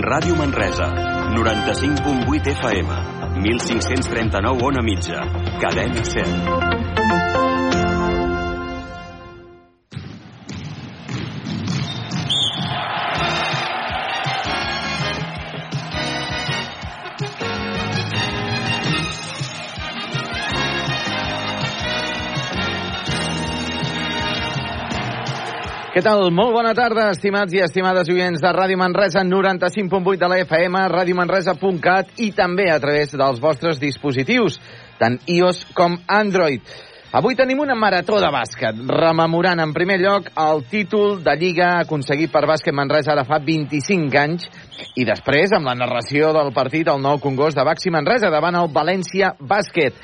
Ràdio Manresa, 95.8 FM, 1539 on a mitja, cadena 100. Què tal? Molt bona tarda, estimats i estimades oients de Ràdio Manresa, 95.8 de la FM, radiomanresa.cat i també a través dels vostres dispositius, tant iOS com Android. Avui tenim una marató de bàsquet, rememorant en primer lloc el títol de Lliga aconseguit per Bàsquet Manresa ara fa 25 anys i després amb la narració del partit al nou Congost de Baxi Manresa davant el València Bàsquet.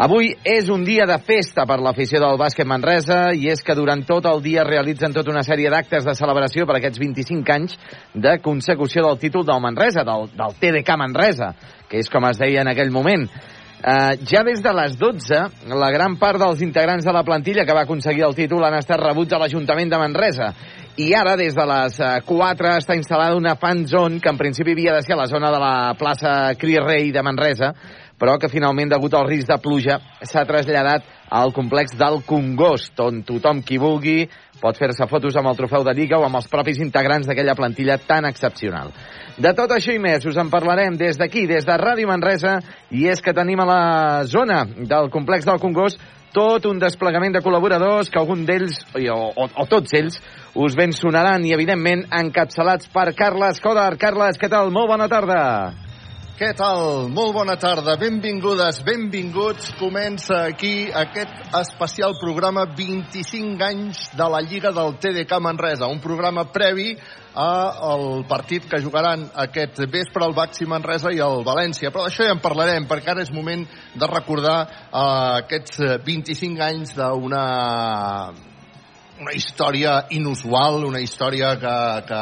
Avui és un dia de festa per l'afició del bàsquet Manresa i és que durant tot el dia realitzen tota una sèrie d'actes de celebració per aquests 25 anys de consecució del títol del Manresa, del, del TDK Manresa, que és com es deia en aquell moment. Uh, ja des de les 12, la gran part dels integrants de la plantilla que va aconseguir el títol han estat rebuts a l'Ajuntament de Manresa. I ara, des de les 4, està instal·lada una fan zone que en principi havia de ser a la zona de la plaça Cri Rei de Manresa, però que finalment, degut al risc de pluja, s'ha traslladat al complex del Congost, on tothom qui vulgui pot fer-se fotos amb el trofeu de Lliga o amb els propis integrants d'aquella plantilla tan excepcional. De tot això i més us en parlarem des d'aquí, des de Ràdio Manresa, i és que tenim a la zona del complex del Congost tot un desplegament de col·laboradors que algun d'ells, o, o, o tots ells, us ben sonaran i, evidentment, encapçalats per Carles Coder. Carles, què tal? Molt bona tarda. Què tal? Molt bona tarda. Benvingudes, benvinguts. Comença aquí aquest especial programa 25 anys de la Lliga del TDK Manresa. Un programa previ al partit que jugaran aquest vespre el Baxi Manresa i el València. Però d'això ja en parlarem, perquè ara és moment de recordar uh, aquests 25 anys d'una una història inusual, una història que, que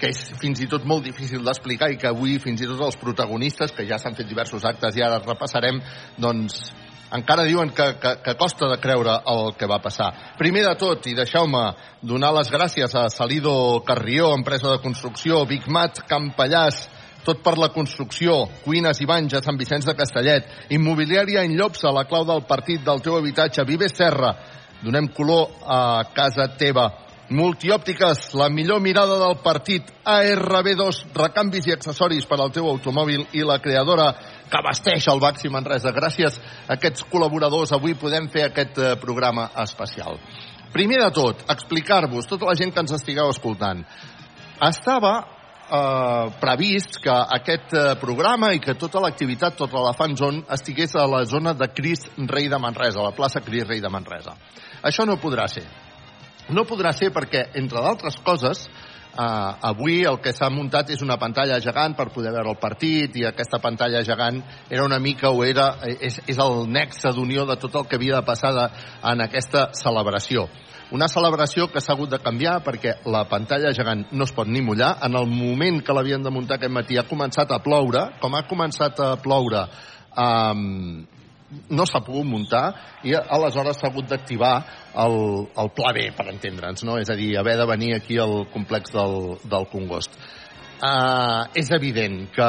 que és fins i tot molt difícil d'explicar i que avui fins i tot els protagonistes, que ja s'han fet diversos actes i ara repassarem, doncs encara diuen que, que, que costa de creure el que va passar. Primer de tot, i deixeu-me donar les gràcies a Salido Carrió, empresa de construcció, Big Mat, Campallàs, tot per la construcció, cuines i banys a Sant Vicenç de Castellet, immobiliària en a la clau del partit del teu habitatge, Vive Serra, donem color a casa teva, Multiòptiques, la millor mirada del partit. ARB2, recanvis i accessoris per al teu automòbil i la creadora que abasteix el Baxi Manresa. Gràcies a aquests col·laboradors avui podem fer aquest eh, programa especial. Primer de tot, explicar-vos, tota la gent que ens estigueu escoltant, estava eh, previst que aquest eh, programa i que tota l'activitat, tota la fan zone, estigués a la zona de Cris Rei de Manresa, a la plaça Cris Rei de Manresa. Això no podrà ser. No podrà ser perquè, entre d'altres coses, eh, avui el que s'ha muntat és una pantalla gegant per poder veure el partit i aquesta pantalla gegant era una mica o era, és, és el nexe d'unió de tot el que havia de passar de, en aquesta celebració. Una celebració que s'ha hagut de canviar perquè la pantalla gegant no es pot ni mullar. En el moment que l'havien de muntar aquest matí ha començat a ploure. Com ha començat a ploure, um, no s'ha pogut muntar i aleshores s'ha hagut d'activar el, el pla B, per entendre'ns, no? És a dir, haver de venir aquí al complex del, del Congost. Uh, és evident que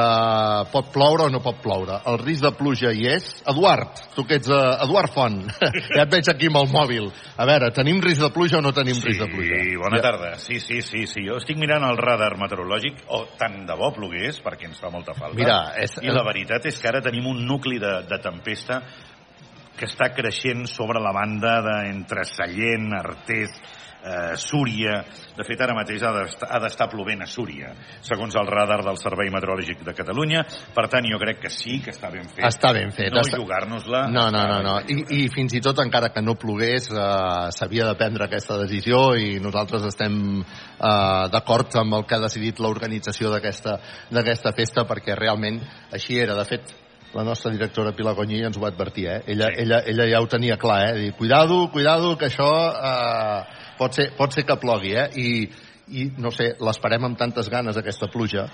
pot ploure o no pot ploure. El risc de pluja hi és. Eduard, tu que ets uh, Eduard Font, ja et veig aquí amb el mòbil. A veure, tenim risc de pluja o no tenim sí, risc de pluja? Sí, bona ja. tarda. Sí, sí, sí, sí. Jo estic mirant el radar meteorològic, o tant de bo plogués, perquè ens fa molta falta. Mira, és... I la veritat és que ara tenim un nucli de, de tempesta que està creixent sobre la banda d'entre Sallent, Artés, eh, Súria. De fet, ara mateix ha d'estar plovent a Súria, segons el radar del Servei Meteorològic de Catalunya. Per tant, jo crec que sí, que està ben fet. Està ben fet. No està... jugar-nos-la. No, no, no. no. I, I fins i tot, encara que no plogués, eh, s'havia de prendre aquesta decisió i nosaltres estem eh, d'acord amb el que ha decidit l'organització d'aquesta festa perquè realment així era. De fet, la nostra directora Pilar Gonyí ens ho va advertir, eh? Ella, sí. ella, ella ja ho tenia clar, eh? Dir, cuidado, cuidado, que això eh, pot, ser, pot ser que plogui, eh? I, i no sé, l'esperem amb tantes ganes aquesta pluja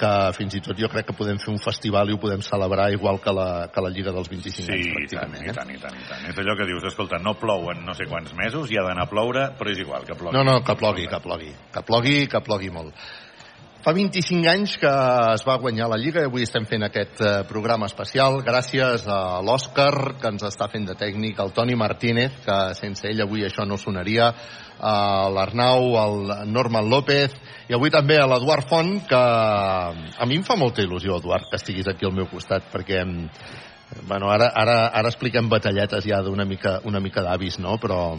que fins i tot jo crec que podem fer un festival i ho podem celebrar igual que la, que la Lliga dels 25 sí, anys, pràcticament. eh? I tant, i tant, i tant. És allò que dius, escolta, no plou en no sé quants mesos, hi ha d'anar a ploure, però és igual, que plogui. No, no, que plogui, que plogui. Que plogui, que plogui molt. Fa 25 anys que es va guanyar la Lliga i avui estem fent aquest eh, programa especial gràcies a l'Òscar, que ens està fent de tècnic, al Toni Martínez, que sense ell avui això no sonaria, a l'Arnau, al Norman López, i avui també a l'Eduard Font, que a mi em fa molta il·lusió, Eduard, que estiguis aquí al meu costat, perquè bueno, ara, ara, ara expliquem batalletes ja d'una mica, una mica d'avis, no? Però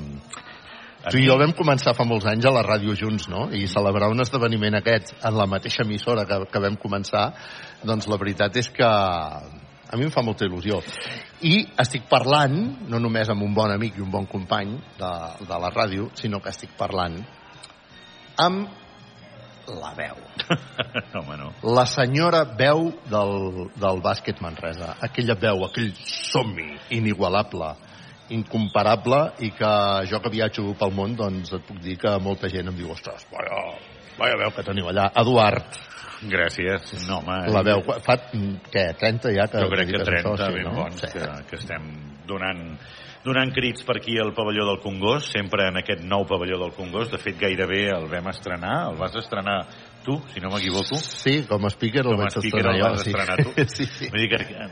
tu i jo vam començar fa molts anys a la ràdio junts, no? I celebrar un esdeveniment aquest en la mateixa emissora que, que vam començar, doncs la veritat és que a mi em fa molta il·lusió. I estic parlant, no només amb un bon amic i un bon company de, de la ràdio, sinó que estic parlant amb la veu. Home, no. La senyora veu del, del bàsquet Manresa. Aquella veu, aquell somni inigualable, incomparable, i que jo que viatjo pel món, doncs et puc dir que molta gent em diu, ostres, vaya, vaya veu que teniu allà. Eduard, Gràcies. No, home, la veu, fa, què, 30 ja que... jo crec que dediques a 30, això, ben no? bons, Sí. que, que estem donant donant crits per aquí al pavelló del Congost, sempre en aquest nou pavelló del Congost. De fet, gairebé el vam estrenar, el vas estrenar tu, si no m'equivoco. Sí, com a speaker el Com a vaig speaker estrenar el jo. vas sí. estrenar tu. sí, sí. Vull dir que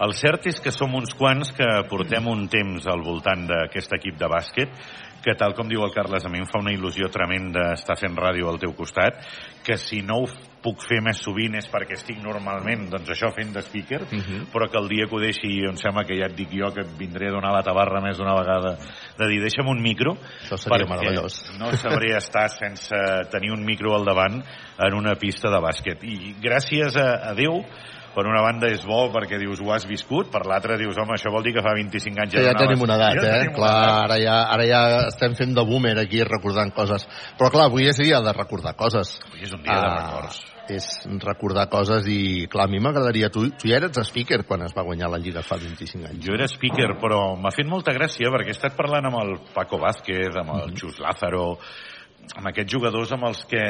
el cert és que som uns quants que portem un temps al voltant d'aquest equip de bàsquet que tal com diu el Carles, a mi em fa una il·lusió tremenda estar fent ràdio al teu costat, que si no ho puc fer més sovint és perquè estic normalment, doncs això, fent de speaker, uh Mhm. -huh. però que el dia que ho deixi, em sembla que ja et dic jo que et vindré a donar la tabarra més d'una vegada, de dir, deixa'm un micro, Això seria meravellós. no sabré estar sense tenir un micro al davant en una pista de bàsquet. I gràcies a, a Déu, per una banda és bo perquè dius ho has viscut, per l'altra dius home, això vol dir que fa 25 anys Que ja donaves- tenim una edat, ja eh? una Clar, edat. ara ja, ara ja estem fent de boomer aquí recordant coses. Però clar, avui és dia de recordar coses. Avui és un dia de records. És recordar coses i, clar, a mi m'agradaria... Tu, tu ja eres speaker quan es va guanyar la Lliga fa 25 anys. Jo era speaker, però m'ha fet molta gràcia perquè he estat parlant amb el Paco Vázquez, amb el Xus Lázaro, amb aquests jugadors amb els que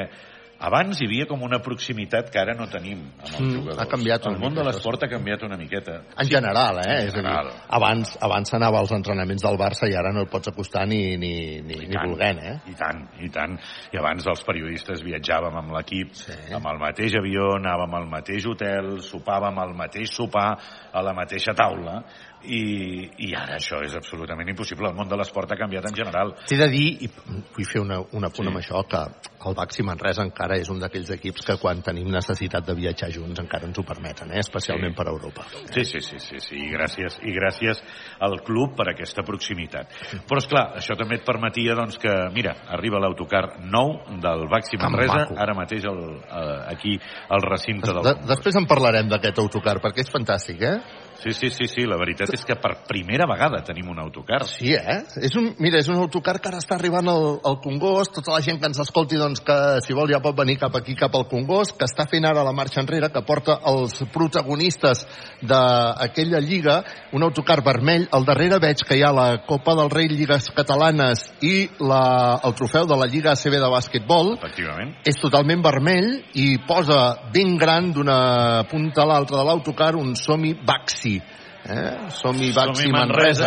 abans hi havia com una proximitat que ara no tenim amb els Mm, jugadors. ha canviat El món de l'esport ha canviat una miqueta. En general, eh? En és a general. dir, abans, abans s'anava als entrenaments del Barça i ara no el pots acostar ni, ni, ni, ni volent, eh? I tant, i tant. I abans els periodistes viatjàvem amb l'equip, Sí. amb el mateix avió, anàvem al mateix hotel, sopàvem al mateix sopar, a la mateixa taula, i, i ara això és absolutament impossible. El món de l'esport ha canviat en general. T'he de dir, i vull fer una, un apunt Sí. amb això, que el Baxi Manresa encara és un d'aquells equips que quan tenim necessitat de viatjar junts encara ens ho permeten, eh? especialment Sí. per Europa. Sí, sí, sí, sí, sí. I gràcies, i gràcies al club per aquesta proximitat. Però, és clar, això també et permetia doncs, que, mira, arriba l'autocar nou del Baxi Manresa, ara mateix el, eh, aquí al recinte del De, després en parlarem d'aquest autocar, perquè és fantàstic, eh? Sí, sí, sí, sí, la veritat és que per primera vegada tenim un autocar. Sí, eh? És un, mira, és un autocar que ara està arribant al, al Congost, tota la gent que ens escolti, doncs, que si vol ja pot venir cap aquí, cap al Congost, que està fent ara la marxa enrere, que porta els protagonistes d'aquella lliga, un autocar vermell, al darrere veig que hi ha la Copa del Rei Lligues Catalanes i la, el trofeu de la Lliga ACB de bàsquetbol, Efectivament. és totalment vermell i posa ben gran d'una punta a l'altra de l'autocar un Somi Baxi. Eh? Somi Baxi Som-hi Manresa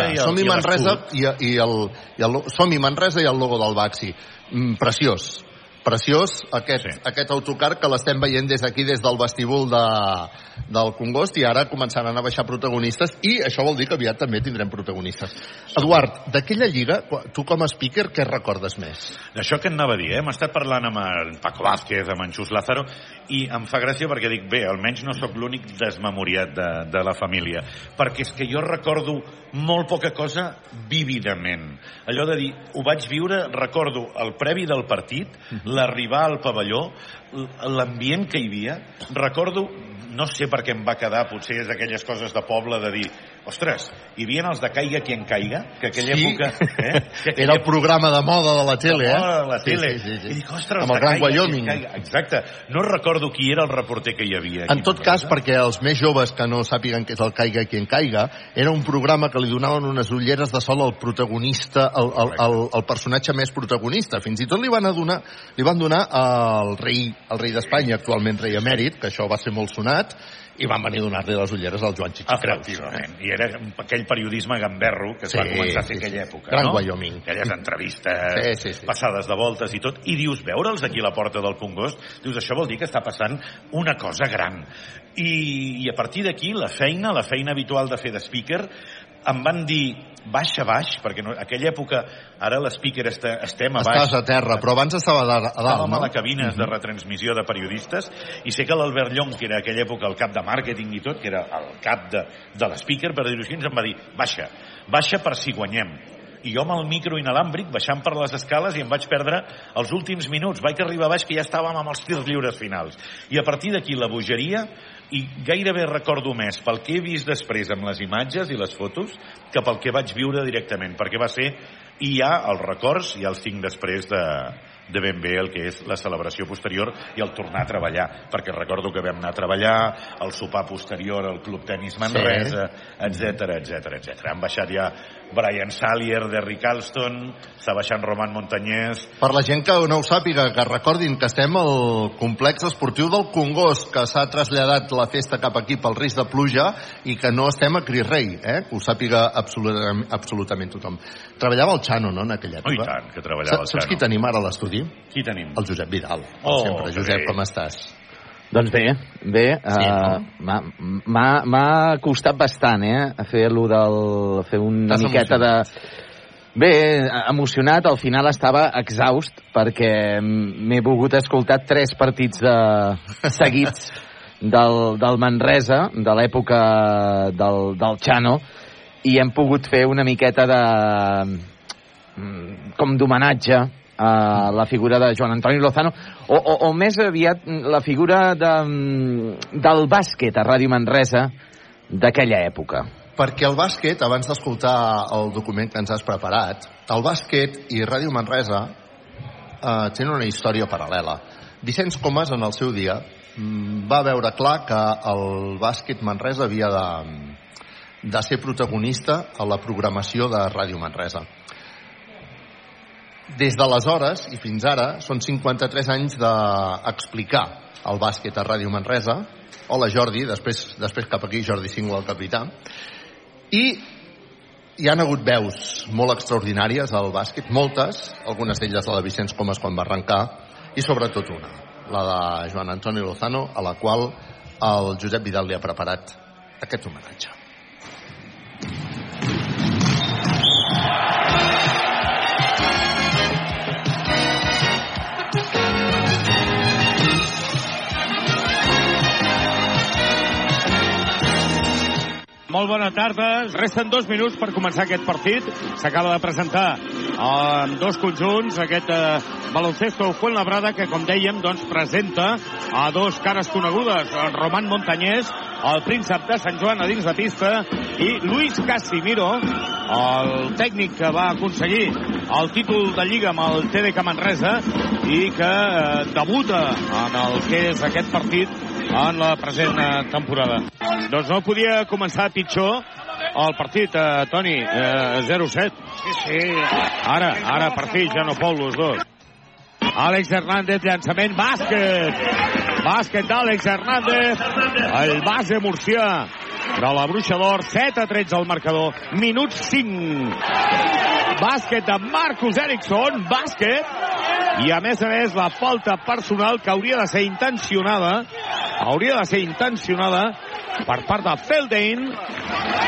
Manresa. i el- i el, i el, Somi Manresa i el logo del Baxi. Mm, preciós. Preciós aquest, Sí. sí. aquest autocar que l'estem veient des d'aquí, des del vestíbul de, del Congost i ara començaran a baixar protagonistes i això vol dir que aviat també tindrem protagonistes. Eduard, d'aquella lliga, tu com a speaker, què recordes més? Això que anava a dir, eh? Hem estat parlant amb en Paco Vázquez, amb en Xus Lázaro, i em fa gràcia perquè dic, bé, almenys no sóc l'únic desmemoriat de, de la família, perquè és que jo recordo molt poca cosa vívidament. Allò de dir, ho vaig viure, recordo el previ del partit, l'arribar al pavelló, l'ambient que hi havia, recordo no sé per què em va quedar, potser és d'aquelles coses de poble de dir, ostres, hi havia els de Caiga qui en caiga, que aquella Sí. època... Eh? Que aquella Era el programa de moda de la tele, eh? Oh, la tele. Sí, sí, sí, sí. I dic, ostres, Amb el de Gran caiga, Wyoming. caiga. Exacte. No recordo qui era el reporter que hi havia. En tot cas, Manresa. perquè els més joves que no sàpiguen què és el Caiga qui en caiga, era un programa que li donaven unes ulleres de sol al protagonista, al, al, al, al personatge més protagonista. Fins i tot li van, donar, li van donar al rei, al rei d'Espanya, actualment rei emèrit, que això va ser molt sonat, i van venir a donar-li les ulleres al Joan Chichi Creus. Efectivament. I era aquell periodisme gamberro que es Sí, va començar a fer sí. aquella època. Gran no? Wyoming. Aquelles entrevistes, Sí, sí, sí. passades de voltes i tot, i dius, veure'ls aquí a la porta del Congost, dius, això vol dir que està passant una cosa gran. I, i a partir d'aquí, la feina, la feina habitual de fer de speaker, em van dir baixa baix, perquè no, aquella època, ara l'speaker este, estem a baix. Estàs a terra, però abans estava a dalt, a Estàvem no? a la cabina de retransmissió de periodistes i sé que l'Albert Llong, que era aquella època el cap de màrqueting i tot, que era el cap de, de l'speaker, per dir-ho així, em va dir, baixa, baixa per si guanyem. I jo amb el micro inalàmbric, baixant per les escales, i em vaig perdre els últims minuts. Vaig arribar a baix que ja estàvem amb els tirs lliures finals. I a partir d'aquí la bogeria, i gairebé recordo més pel que he vist després amb les imatges i les fotos que pel que vaig viure directament, perquè va ser i hi ha els records i els tinc després de, de ben bé el que és la celebració posterior i el tornar a treballar, perquè recordo que vam anar a treballar, el sopar posterior al Club Tenis Manresa, etc etc etc. Han baixat ja Brian Salier, Derrick Alston, està baixant Roman Montañés, Per la gent que no ho sàpiga, que recordin que estem al complex esportiu del Congost, que s'ha traslladat la festa cap aquí pel risc de pluja i que no estem a Cris Rei, eh? que ho sàpiga absolutament, absolutament tothom. Treballava el Xano, no?, en aquella Oh, i època. tant, que treballava el Saps, saps qui Xano. tenim ara a l'estudi? Qui tenim? El Josep Vidal. Oh, sempre. Josep, com estàs? Doncs bé, bé, Sí, uh, no? m'ha m'ha costat bastant, eh, fer lo del... fer una miqueta de... Bé, emocionat, al final estava exhaust perquè m'he volgut escoltar tres partits de... seguits del, del Manresa, de l'època del, del Xano, i hem pogut fer una miqueta de... mm, com d'homenatge a la figura de Joan Antoni Lozano, o, o, o més aviat la figura de, mm, del bàsquet a Ràdio Manresa d'aquella època. Perquè el bàsquet, abans d'escoltar el document que ens has preparat, el bàsquet i Ràdio Manresa eh, tenen una història paral·lela. Vicenç Comas, en el seu dia, mm, va veure clar que el bàsquet Manresa havia de, de ser protagonista a la programació de Ràdio Manresa. Des d'aleshores i fins ara són 53 anys d'explicar el bàsquet a Ràdio Manresa. Hola Jordi, després, després cap aquí Jordi Cingle, el capità. I hi han hagut veus molt extraordinàries al bàsquet, moltes, algunes d'elles la de Vicenç Comas quan va arrencar, i sobretot una, la de Joan Antoni Lozano, a la qual el Josep Vidal li ha preparat aquest homenatge. Molt bona tarda. Resten dos minuts per començar aquest partit. S'acaba de presentar amb dos conjunts aquest eh, baloncesto Fuenlabrada que, com dèiem, doncs, presenta a dos cares conegudes. En Roman Montañés, el príncep de Sant Joan a dins de pista, i Luis Casimiro, el tècnic que va aconseguir el títol de Lliga amb el TDK Manresa i que eh, debuta en el que és aquest partit en la present eh, temporada. Doncs no podia començar pitjor el partit, eh, Toni, eh, 0-7. Sí, sí. Ara, ara per fi ja no pou los dos. Àlex Hernández, llançament, bàsquet. Bàsquet d'Àlex Hernández, el base murcià de la Bruixa d'Or, 7 a 13 al marcador, minut 5. Bàsquet de Marcus Eriksson, bàsquet, i a més a més la falta personal que hauria de ser intencionada, hauria de ser intencionada per part de Feldain,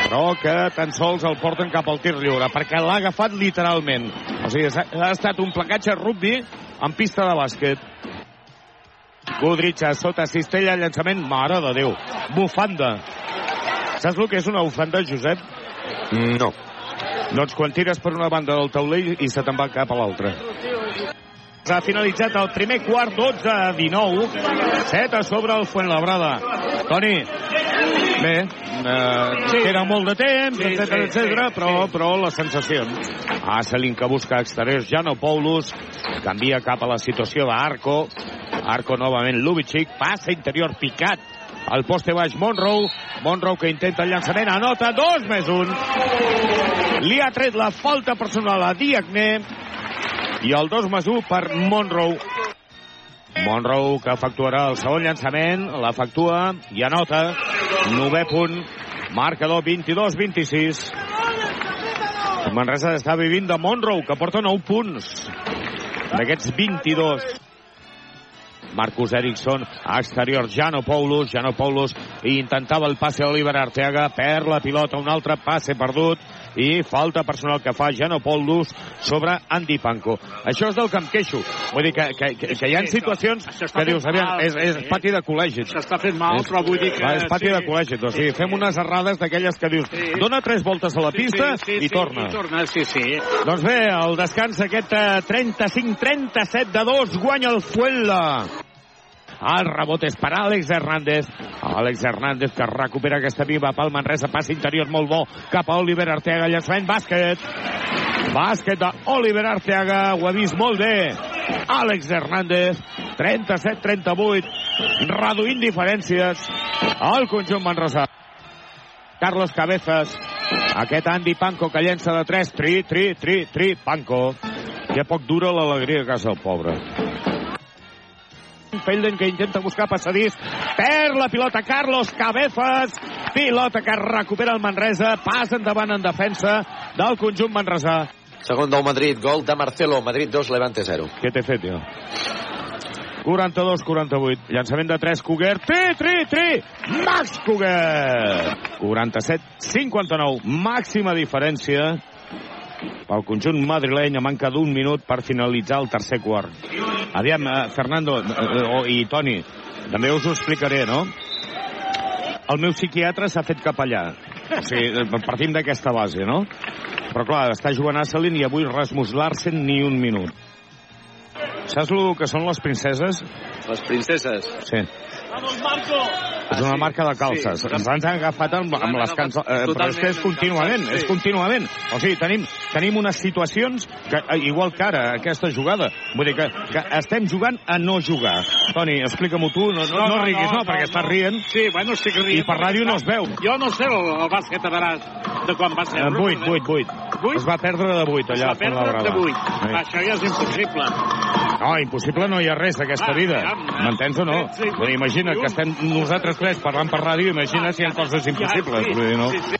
però que tan sols el porten cap al tir lliure, perquè l'ha agafat literalment. O sigui, ha estat un placatge rugby en pista de bàsquet. Goodrich a sota cistella, llançament, mare de Déu, bufanda. Saps el que és una bufanda, Josep? No. Doncs quan tires per una banda del taulell i se te'n va cap a l'altra. Ha finalitzat el primer quart, 12 a 19. 7 a sobre el Fuenlabrada. Toni, bé, eh, sí. queda molt de temps, sí, etc, sí, etc, sí, però, sí. però les sensacions. Asselin que busca exteriors, Jano Paulus, canvia cap a la situació d'Arco. Arco novament, Lubitschik, passa interior picat al poste baix Monroe. Monroe que intenta el llançament, anota dos més un. Li ha tret la falta personal a Diagne i el 2 més 1 per Monroe. Monroe que efectuarà el segon llançament, l'efectua i anota. 9 punt, marcador 22-26. Manresa està vivint de Monroe, que porta 9 punts d'aquests 22. Marcus Eriksson, exterior, Janopoulos, Janopoulos intentava el passe a Oliver Arteaga, perd la pilota, un altre passe perdut, i falta personal que fa Janopoulos sobre Andy Panko. Això és del que em queixo. Vull dir que, que, que, que hi ha situacions que dius, aviam, és, és pati de col·legi. S'està fent mal, però vull dir que... Va, és pati de col·legi. O sigui, fem unes errades d'aquelles que dius, dona tres voltes a la pista i torna. I torna, sí, sí. Doncs bé, el descans aquest 35-37 de 2 guanya el Fuenla. El rebot és per Àlex Hernández. Àlex Hernández que recupera aquesta viva pel Manresa. Pas interior molt bo cap a Oliver Arteaga. Llançament bàsquet. Bàsquet d'Oliver Arteaga. Ho ha vist molt bé. Àlex Hernández. 37-38. Reduint diferències al conjunt Manresa. Carlos Cabezas. Aquest Andy Panko que llença de 3. Tri, tri, tri, tri. Panko. Que poc dura l'alegria a casa del pobre. Felden que intenta buscar passadís. Perd la pilota Carlos Cabezas. Pilota que recupera el Manresa. Pas endavant en defensa del conjunt Manresa. Segon del Madrid, gol de Marcelo. Madrid 2, Levante 0. Què t'he fet, jo? 42-48. Llançament de 3, Cuguer. Tri, tri, tri! Max Cuguer! 47-59. Màxima diferència pel conjunt madrileny a manca d'un minut per finalitzar el tercer quart. Aviam, eh, Fernando eh, i Toni, també us ho explicaré, no? El meu psiquiatre s'ha fet cap allà. O sigui, eh, partim d'aquesta base, no? Però clar, està jugant a Salin i avui Rasmus Larsen ni un minut. Saps el que són les princeses? Les princeses? Sí. És una marca de calces. Sí, Ens han agafat amb, amb les cançons. Eh, però és que és contínuament, és contínuament. O sigui, tenim, tenim unes situacions que, eh, igual que ara, aquesta jugada. Vull dir que, que estem jugant a no jugar. Toni, explica-m'ho tu, no, no, no, riguis, no, perquè estàs rient. Sí, bueno, estic rient. I per ràdio no es veu. Jo no sé el, el bàsquet a veràs de quan va ser. 8, 8, 8. Es va perdre de 8 allà. Es va perdre de 8. Sí. Això ja és impossible. No, impossible no hi ha res d'aquesta vida. M'entens o no? Sí, sí. Imagina que estem nosaltres tres parlant per ràdio, imagina si hi ha coses impossibles. Ja, sí, no? Sí, sí.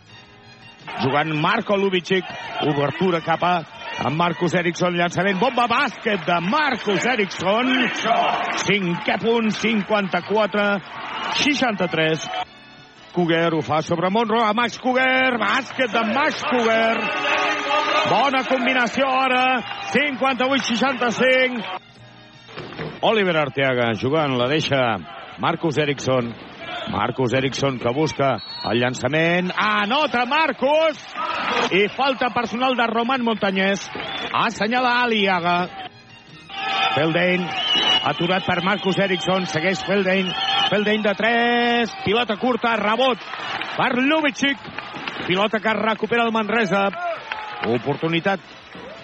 Jugant Marco Lubicic, obertura cap a amb Marcus Ericsson, llançament, bomba bàsquet de Marcus Ericsson. Cinquè punt, 54, 63. Couguer ho fa sobre Monroe, a Max Couguer, bàsquet de Max Couguer. Bona combinació ara, 58-65. Oliver Arteaga jugant, la deixa Marcus Ericsson. Marcus Ericsson que busca el llançament. Anota Marcus! I falta personal de Roman Montañés. Assenyala Aliaga. Feldain, aturat per Marcus Ericsson, segueix Feldain. Feldain de 3, pilota curta, rebot per Lubicic. Pilota que recupera el Manresa. Oportunitat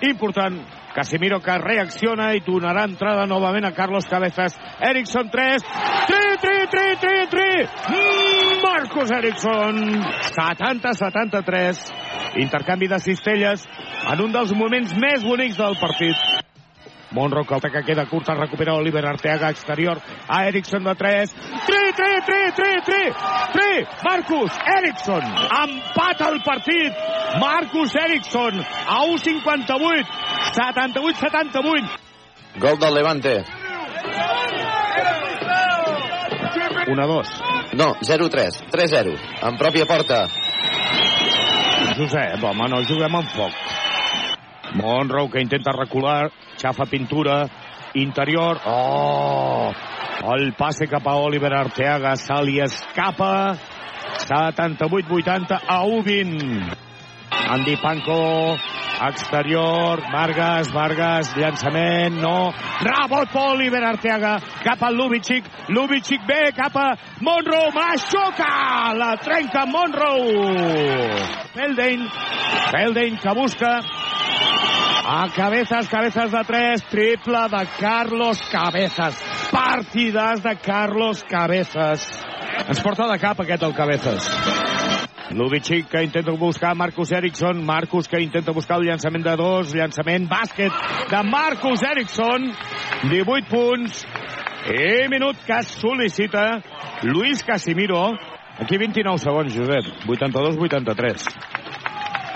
important Casimiro que reacciona i donarà entrada novament a Carlos Cabezas. Ericsson 3. 3, 3, 3, 3, 3. Marcos Ericsson. 70-73. Intercanvi de cistelles en un dels moments més bonics del partit. Monroe que que queda curta, recupera Oliver Arteaga exterior a Ericsson de 3 3, 3, 3, 3, 3 3, Marcus Ericsson empata el partit Marcus Ericsson a 1.58 78-78 Gol del Levante 1-2 No, 0-3 3-0 en pròpia porta. Josep, home, no juguem amb foc. Monroe que intenta recular xafa pintura, interior, oh! El passe cap a Oliver Arteaga, se li escapa, 78-80 a 1-20. Andy Panko, exterior, Vargas, Vargas, llançament, no, rebot per Oliver Arteaga, cap a Lubicic, Lubicic bé, cap a Monroe, Maixoca, la trenca Monroe. Feldain, Feldain que busca, a Cabezas, Cabezas de 3, triple de Carlos Cabezas. Partides de Carlos Cabezas. Ens porta de cap aquest el Cabezas. Lubicic que intenta buscar Marcus Ericsson. Marcus que intenta buscar el llançament de dos. Llançament bàsquet de Marcus Ericsson. 18 punts. I minut que sol·licita Luis Casimiro. Aquí 29 segons, Josep. 82-83.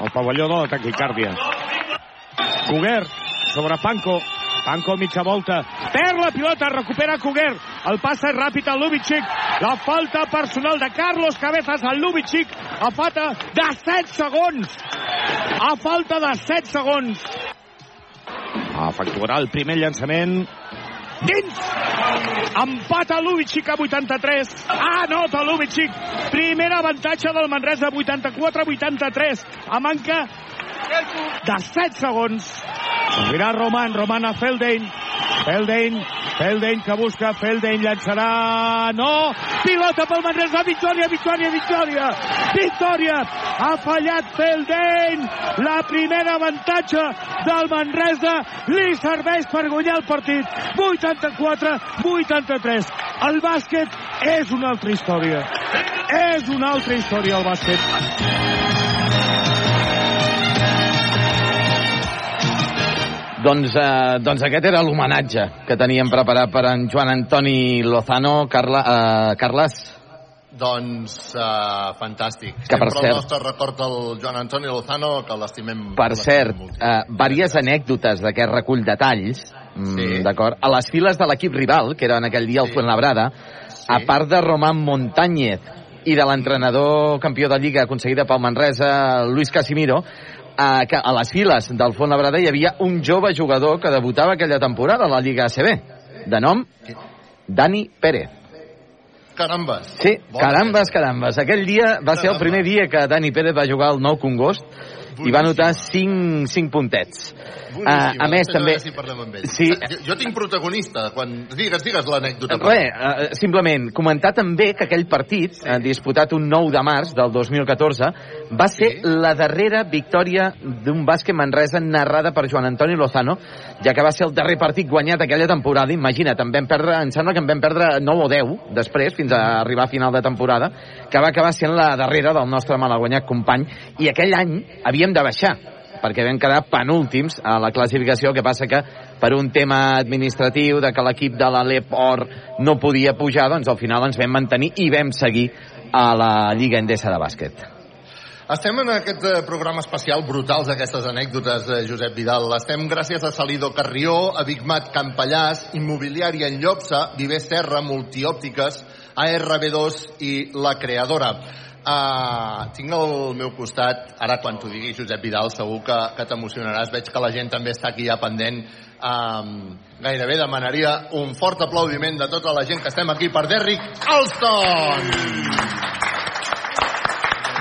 El pavelló de la taquicàrdia. Cuguer sobre Panco. Panco mitja volta. Perd la pilota, recupera Cuguer. El passa ràpid a Lubitschik. La falta personal de Carlos Cabezas al Lubitschik. A falta de 7 segons. A falta de 7 segons. Efectuarà el primer llançament. Dins! Empata Lubitschik a 83. Anota Lubitschik. Primer avantatge del Manresa, 84-83. A manca de 7 segons. Mirà Roman, Roman a Feldein. Feldein, Feldein que busca, Feldein llançarà... No! Pilota pel Manresa, victòria, victòria, victòria! Victòria! Ha fallat Feldein! La primera avantatge del Manresa li serveix per guanyar el partit. 84-83. El bàsquet és una altra història. És una altra història el bàsquet. Doncs, eh, doncs aquest era l'homenatge que teníem preparat per en Joan Antoni Lozano. Carla, eh, Carles, Doncs uh, fantàstic. Que, per Sempre cert- el nostre record al Joan Antoni Lozano, que l'estimem... per cert, eh, diverses anècdotes d'aquest recull de talls, mm, Sí. d'acord? A les files de l'equip rival, que era en aquell dia el Sí. Fuenlabrada, a part de Román Montañez i de l'entrenador campió de Lliga aconseguida pel Manresa, Luis Casimiro, que a les files del Fuenlabrada hi havia un jove jugador que debutava aquella temporada a la Lliga ACB, de nom Dani Pérez. Carambes. Sí, Bona carambes, carambes. Aquell dia va ser el primer dia que Dani Pérez va jugar al Nou Congost i va anotar 5, 5 puntets. Boníssim. Uh, a més, també... Si. Sí. Jo, jo tinc protagonista. Quan... Digues, digues l'anècdota. Res, uh, simplement comentar també que aquell partit, sí. uh, disputat un 9 de març del 2014, va ser Sí. la darrera victòria d'un bàsquet Manresa narrada per Joan Antoni Lozano, ja que va ser el darrer partit guanyat aquella temporada. Imagina't, en vam perdre, em sembla que en vam perdre 9 o 10 després, fins a arribar a final de temporada, que va acabar sent la darrera del nostre malaguanyat company, i aquell any havíem de baixar perquè vam quedar penúltims a la classificació, que passa que per un tema administratiu de que l'equip de l'Alep Or no podia pujar, doncs al final ens vam mantenir i vam seguir a la Lliga Endesa de bàsquet. Estem en aquest eh, programa especial, brutals aquestes anècdotes, Josep Vidal. Estem gràcies a Salido Carrió, a Campallàs, Immobiliària en Llopsa, Viver Serra, Multiòptiques, ARB2 i La Creadora. Uh, tinc al meu costat, ara quan t'ho digui Josep Vidal, segur que, que t'emocionaràs. Veig que la gent també està aquí ja pendent. Um, gairebé demanaria un fort aplaudiment de tota la gent que estem aquí per Derrick Alston!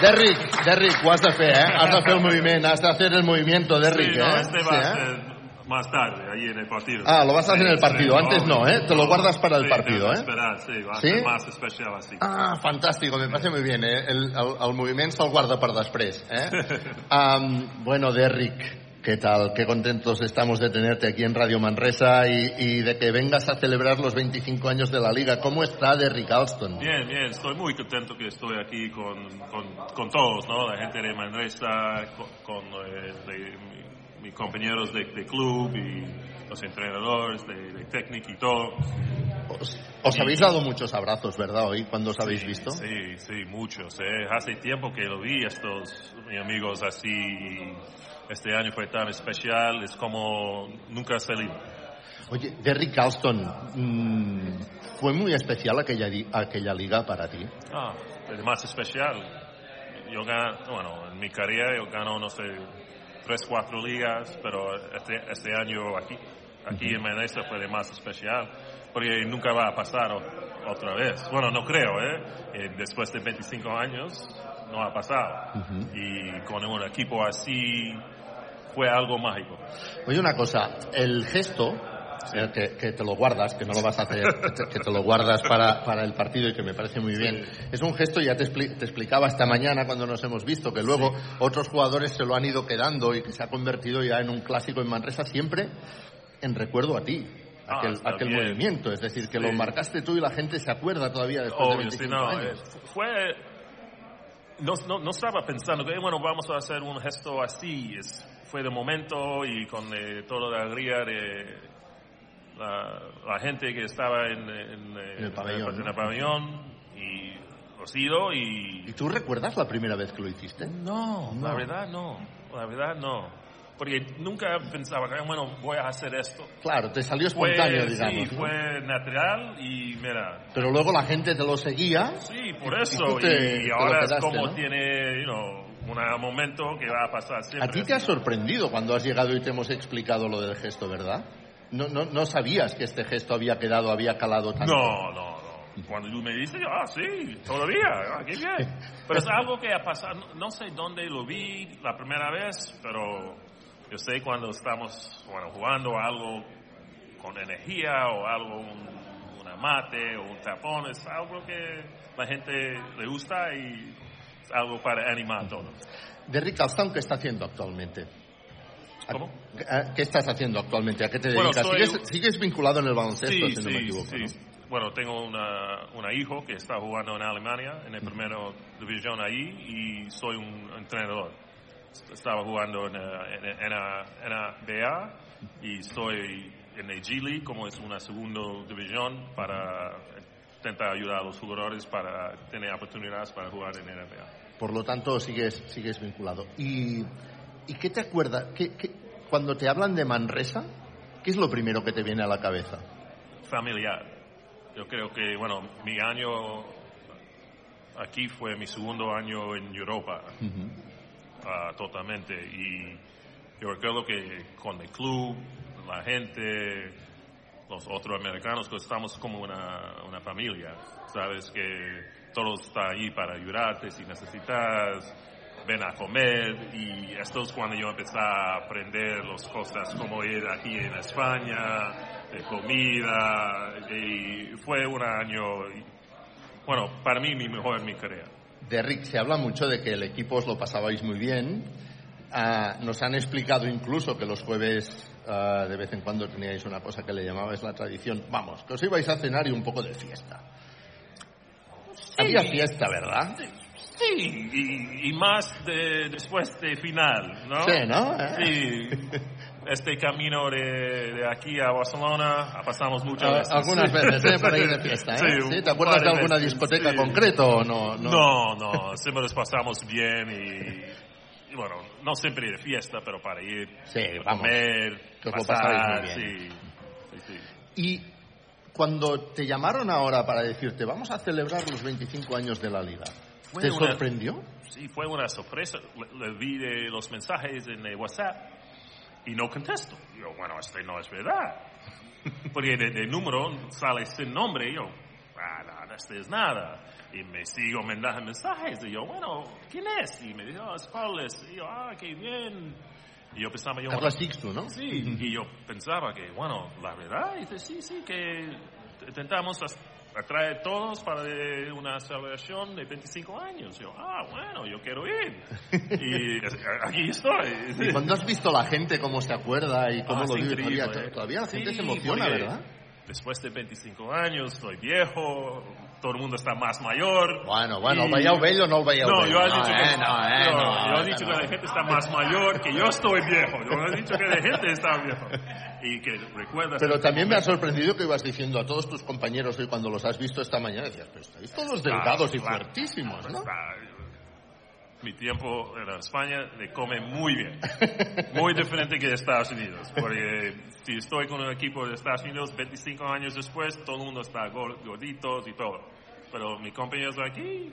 Derrick, Derrick, ho has de fer, eh? Has de fer el moviment, has de hacer el movimiento, Derrick, Sí, no, eh? este Sí, va a eh? Más tarde, ahí en el partido. Ah, lo vas a hacer en el partido, antes no, ¿eh? Te lo guardas para el partido, ¿eh? Esperar, sí, va ser más especial así. Ah, fantàstico, me parece muy bien, eh? El, el, el moviment se'l guarda per després, eh? Um, bueno, Derrick, ¿qué tal? Qué contentos estamos de tenerte aquí en Radio Manresa y, y de que vengas a celebrar los 25 años de la Liga. ¿Cómo está Derrick Alston? Bien, bien, estoy muy contento que estoy aquí con, con, con todos, ¿no? La gente de Manresa, con, con, eh, de- mis compañeros de, de club y los entrenadores, de, de técnica y todo. Os, os habéis dado muchos abrazos, ¿verdad? Hoy, cuando os habéis visto. Sí, sí, muchos. eh. Hace tiempo que lo vi estos mis amigos así. y Este año fue tan especial, es como nunca salido. Oye, Derrick Alston, mm, ¿fue muy especial aquella, aquella liga para ti? Ah, el más especial. Yo gano, bueno, en mi carrera yo gano, no sé, tres, cuatro ligas, pero este, este año aquí, aquí en Menesa fue el más especial, porque nunca va a pasar o- otra vez. Bueno, no creo, ¿eh? Eh, Después de 25 años no ha pasado. Y con un equipo así fue algo mágico. Oye, una cosa, el gesto, que, que te lo guardas, que no lo vas a hacer, que te, que te lo guardas para, para el partido y que me parece muy bien, es un gesto, ya te, expli- te explicaba esta mañana cuando nos hemos visto, que luego otros jugadores se lo han ido quedando y que se ha convertido ya en un clásico en Manresa, siempre en recuerdo a ti. Ah, Aquel, movimiento, es decir, que Sí. lo marcaste tú y la gente se acuerda todavía después de Obvio, sí, 25 no, años. eh, fue... No, no, no estaba pensando que, bueno, vamos a hacer un gesto así. Es- fue de momento y con eh, toda la alegría de, la, la gente que estaba en, en, En el pabellón, en el pabellón y los he ido y ¿Y tú recuerdas la primera vez que lo hiciste? no, No. la verdad no, la verdad no. Porque nunca pensaba, que, bueno, voy a hacer esto. Claro, te salió Fue, espontáneo, sí, digamos. ¿no? fue natural y mira, Pero luego la gente te lo seguía. sí, por Y- y eso. Y, te- lo ahora es quedaste, como ¿no? tiene, you know, un momento que va a pasar siempre. A ti te ha sorprendido cuando has llegado y te hemos explicado lo del gesto, ¿verdad? No, no, no sabías que este gesto había quedado, había calado tanto. No, no, no. Cuando tú me dices, yo, ah, sí, todavía, ah, qué bien. Pero es algo que ha pasado, no, sé dónde lo vi la primera vez, pero yo sé cuando estamos, bueno, jugando algo con energía o algo, un, una mate o un tapón, es algo que la gente le gusta y es algo para animar a todos. Derrick Alston, ¿qué está haciendo actualmente? ¿A- ¿Cómo? ¿Qué estás haciendo actualmente? ¿A qué te Bueno, dedicas? soy- ¿Sigues, sigues vinculado en el baloncesto, Sí, si no me equivoco? sí. Bueno, tengo una, una hijo que está jugando en Alemania, en la primera división ahí, y soy un entrenador. Estaba jugando en, eh, en, en, la- en la BA y estoy en la G League, como es una segunda división, para intentar ayudar a los jugadores para tener oportunidades para jugar en NBA. ¿no? Por lo tanto, sigues, sigues vinculado. ¿Y, y qué te acuerdas? ¿Qué, qué- cuando te hablan de Manresa, ¿qué es lo primero que te viene a la cabeza? familiar. Yo creo que, bueno, mi año aquí fue mi segundo año en Europa, ah, totalmente. Y yo recuerdo que con el club, la gente, los otros americanos, que estamos como una, una familia. Sabes que todos están ahí para ayudarte si necesitas. Ven a comer y esto es cuando yo empecé a aprender las cosas como ir aquí en España, de comida, y fue un año, bueno, para mí mi mejor en mi carrera. Derrick, se habla mucho de que el equipo os lo pasabais muy bien. Ah, nos han explicado incluso que los jueves ah, de vez en cuando teníais una cosa que le llamabais la tradición. Vamos, que os ibais a cenar y un poco de fiesta. Había fiesta, ¿verdad? Sí, y, y más de, después de final, ¿no? Sí, ¿no? Sí. Este camino de, de aquí a Barcelona pasamos muchas Ah, veces. Algunas veces, ¿eh? Por ahí de fiesta, ¿eh? Sí, Sí, ¿Te acuerdas de alguna veces, discoteca sí. concreto o no? No. No, no, siempre nos pasamos bien y, bueno, no siempre de fiesta, pero para ir Sí, a vamos, comer, pasar, muy bien. sí, sí, sí. Y cuando te llamaron ahora para decirte, vamos a celebrar los 25 años de la liga, Fue ¿te una- sorprendió? Sí, fue una sorpresa. Le, le vi de los mensajes en el WhatsApp y no contesto. Yo, bueno, este no es verdad. Porque de, de número sale sin nombre. Yo, ah, no, este es nada. Y me sigo mandando mensajes. Y yo, bueno, ¿quién es? Y me dijo, oh, es Carlos. Y yo, ah, qué bien. Y yo pensaba, yo, Carlos Sixto, ¿no? Sí, y yo pensaba que, bueno, la verdad, y dice, sí, sí, que intentamos as- atraer todos para una celebración de 25 años. Yo, ah, bueno, yo quiero ir. y aquí estoy. Y cuando has visto la gente cómo se acuerda y cómo Ah, lo vive todavía, ¿eh? todavía la gente Sí, se emociona, ¿verdad? Después de 25 años, estoy viejo, todo el mundo está más mayor. Bueno, bueno, Y- veieu vell o no el veieu No, vell? yo he No, dicho eh, que, no, eh, no, no, yo eh, dicho que la gente está más mayor que yo estoy viejo. Yo he dicho que la gente está viejo. Y que recuerdas... Pero también me ha sorprendido que ibas diciendo a todos tus compañeros hoy cuando los has visto esta mañana, decías, pero estáis todos delgados y Claro, fuertísimos, ¿no? Está- Mi tiempo en España le come muy bien. Muy diferente que de Estados Unidos. Porque si estoy con un equipo de Estados Unidos 25 años después, todo el mundo está gor- gorditos y todo. Pero mis compañeros de aquí,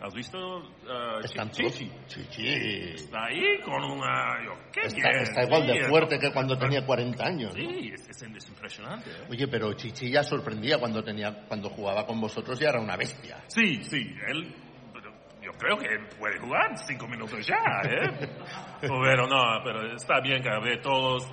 ¿has visto? uh, Chichi? Chichi. Está ahí con una... yo, ¿qué Está, está igual de fuerte que cuando tenía 40 años. ¿no? Sí, es, es- es impresionante. ¿eh? Oye, pero Chichi ya sorprendía cuando tenía, cuando jugaba con vosotros ya era una bestia. Sí, sí, él, creo que puede jugar cinco minutos ya, ¿eh? pero no, pero está bien que ve todos,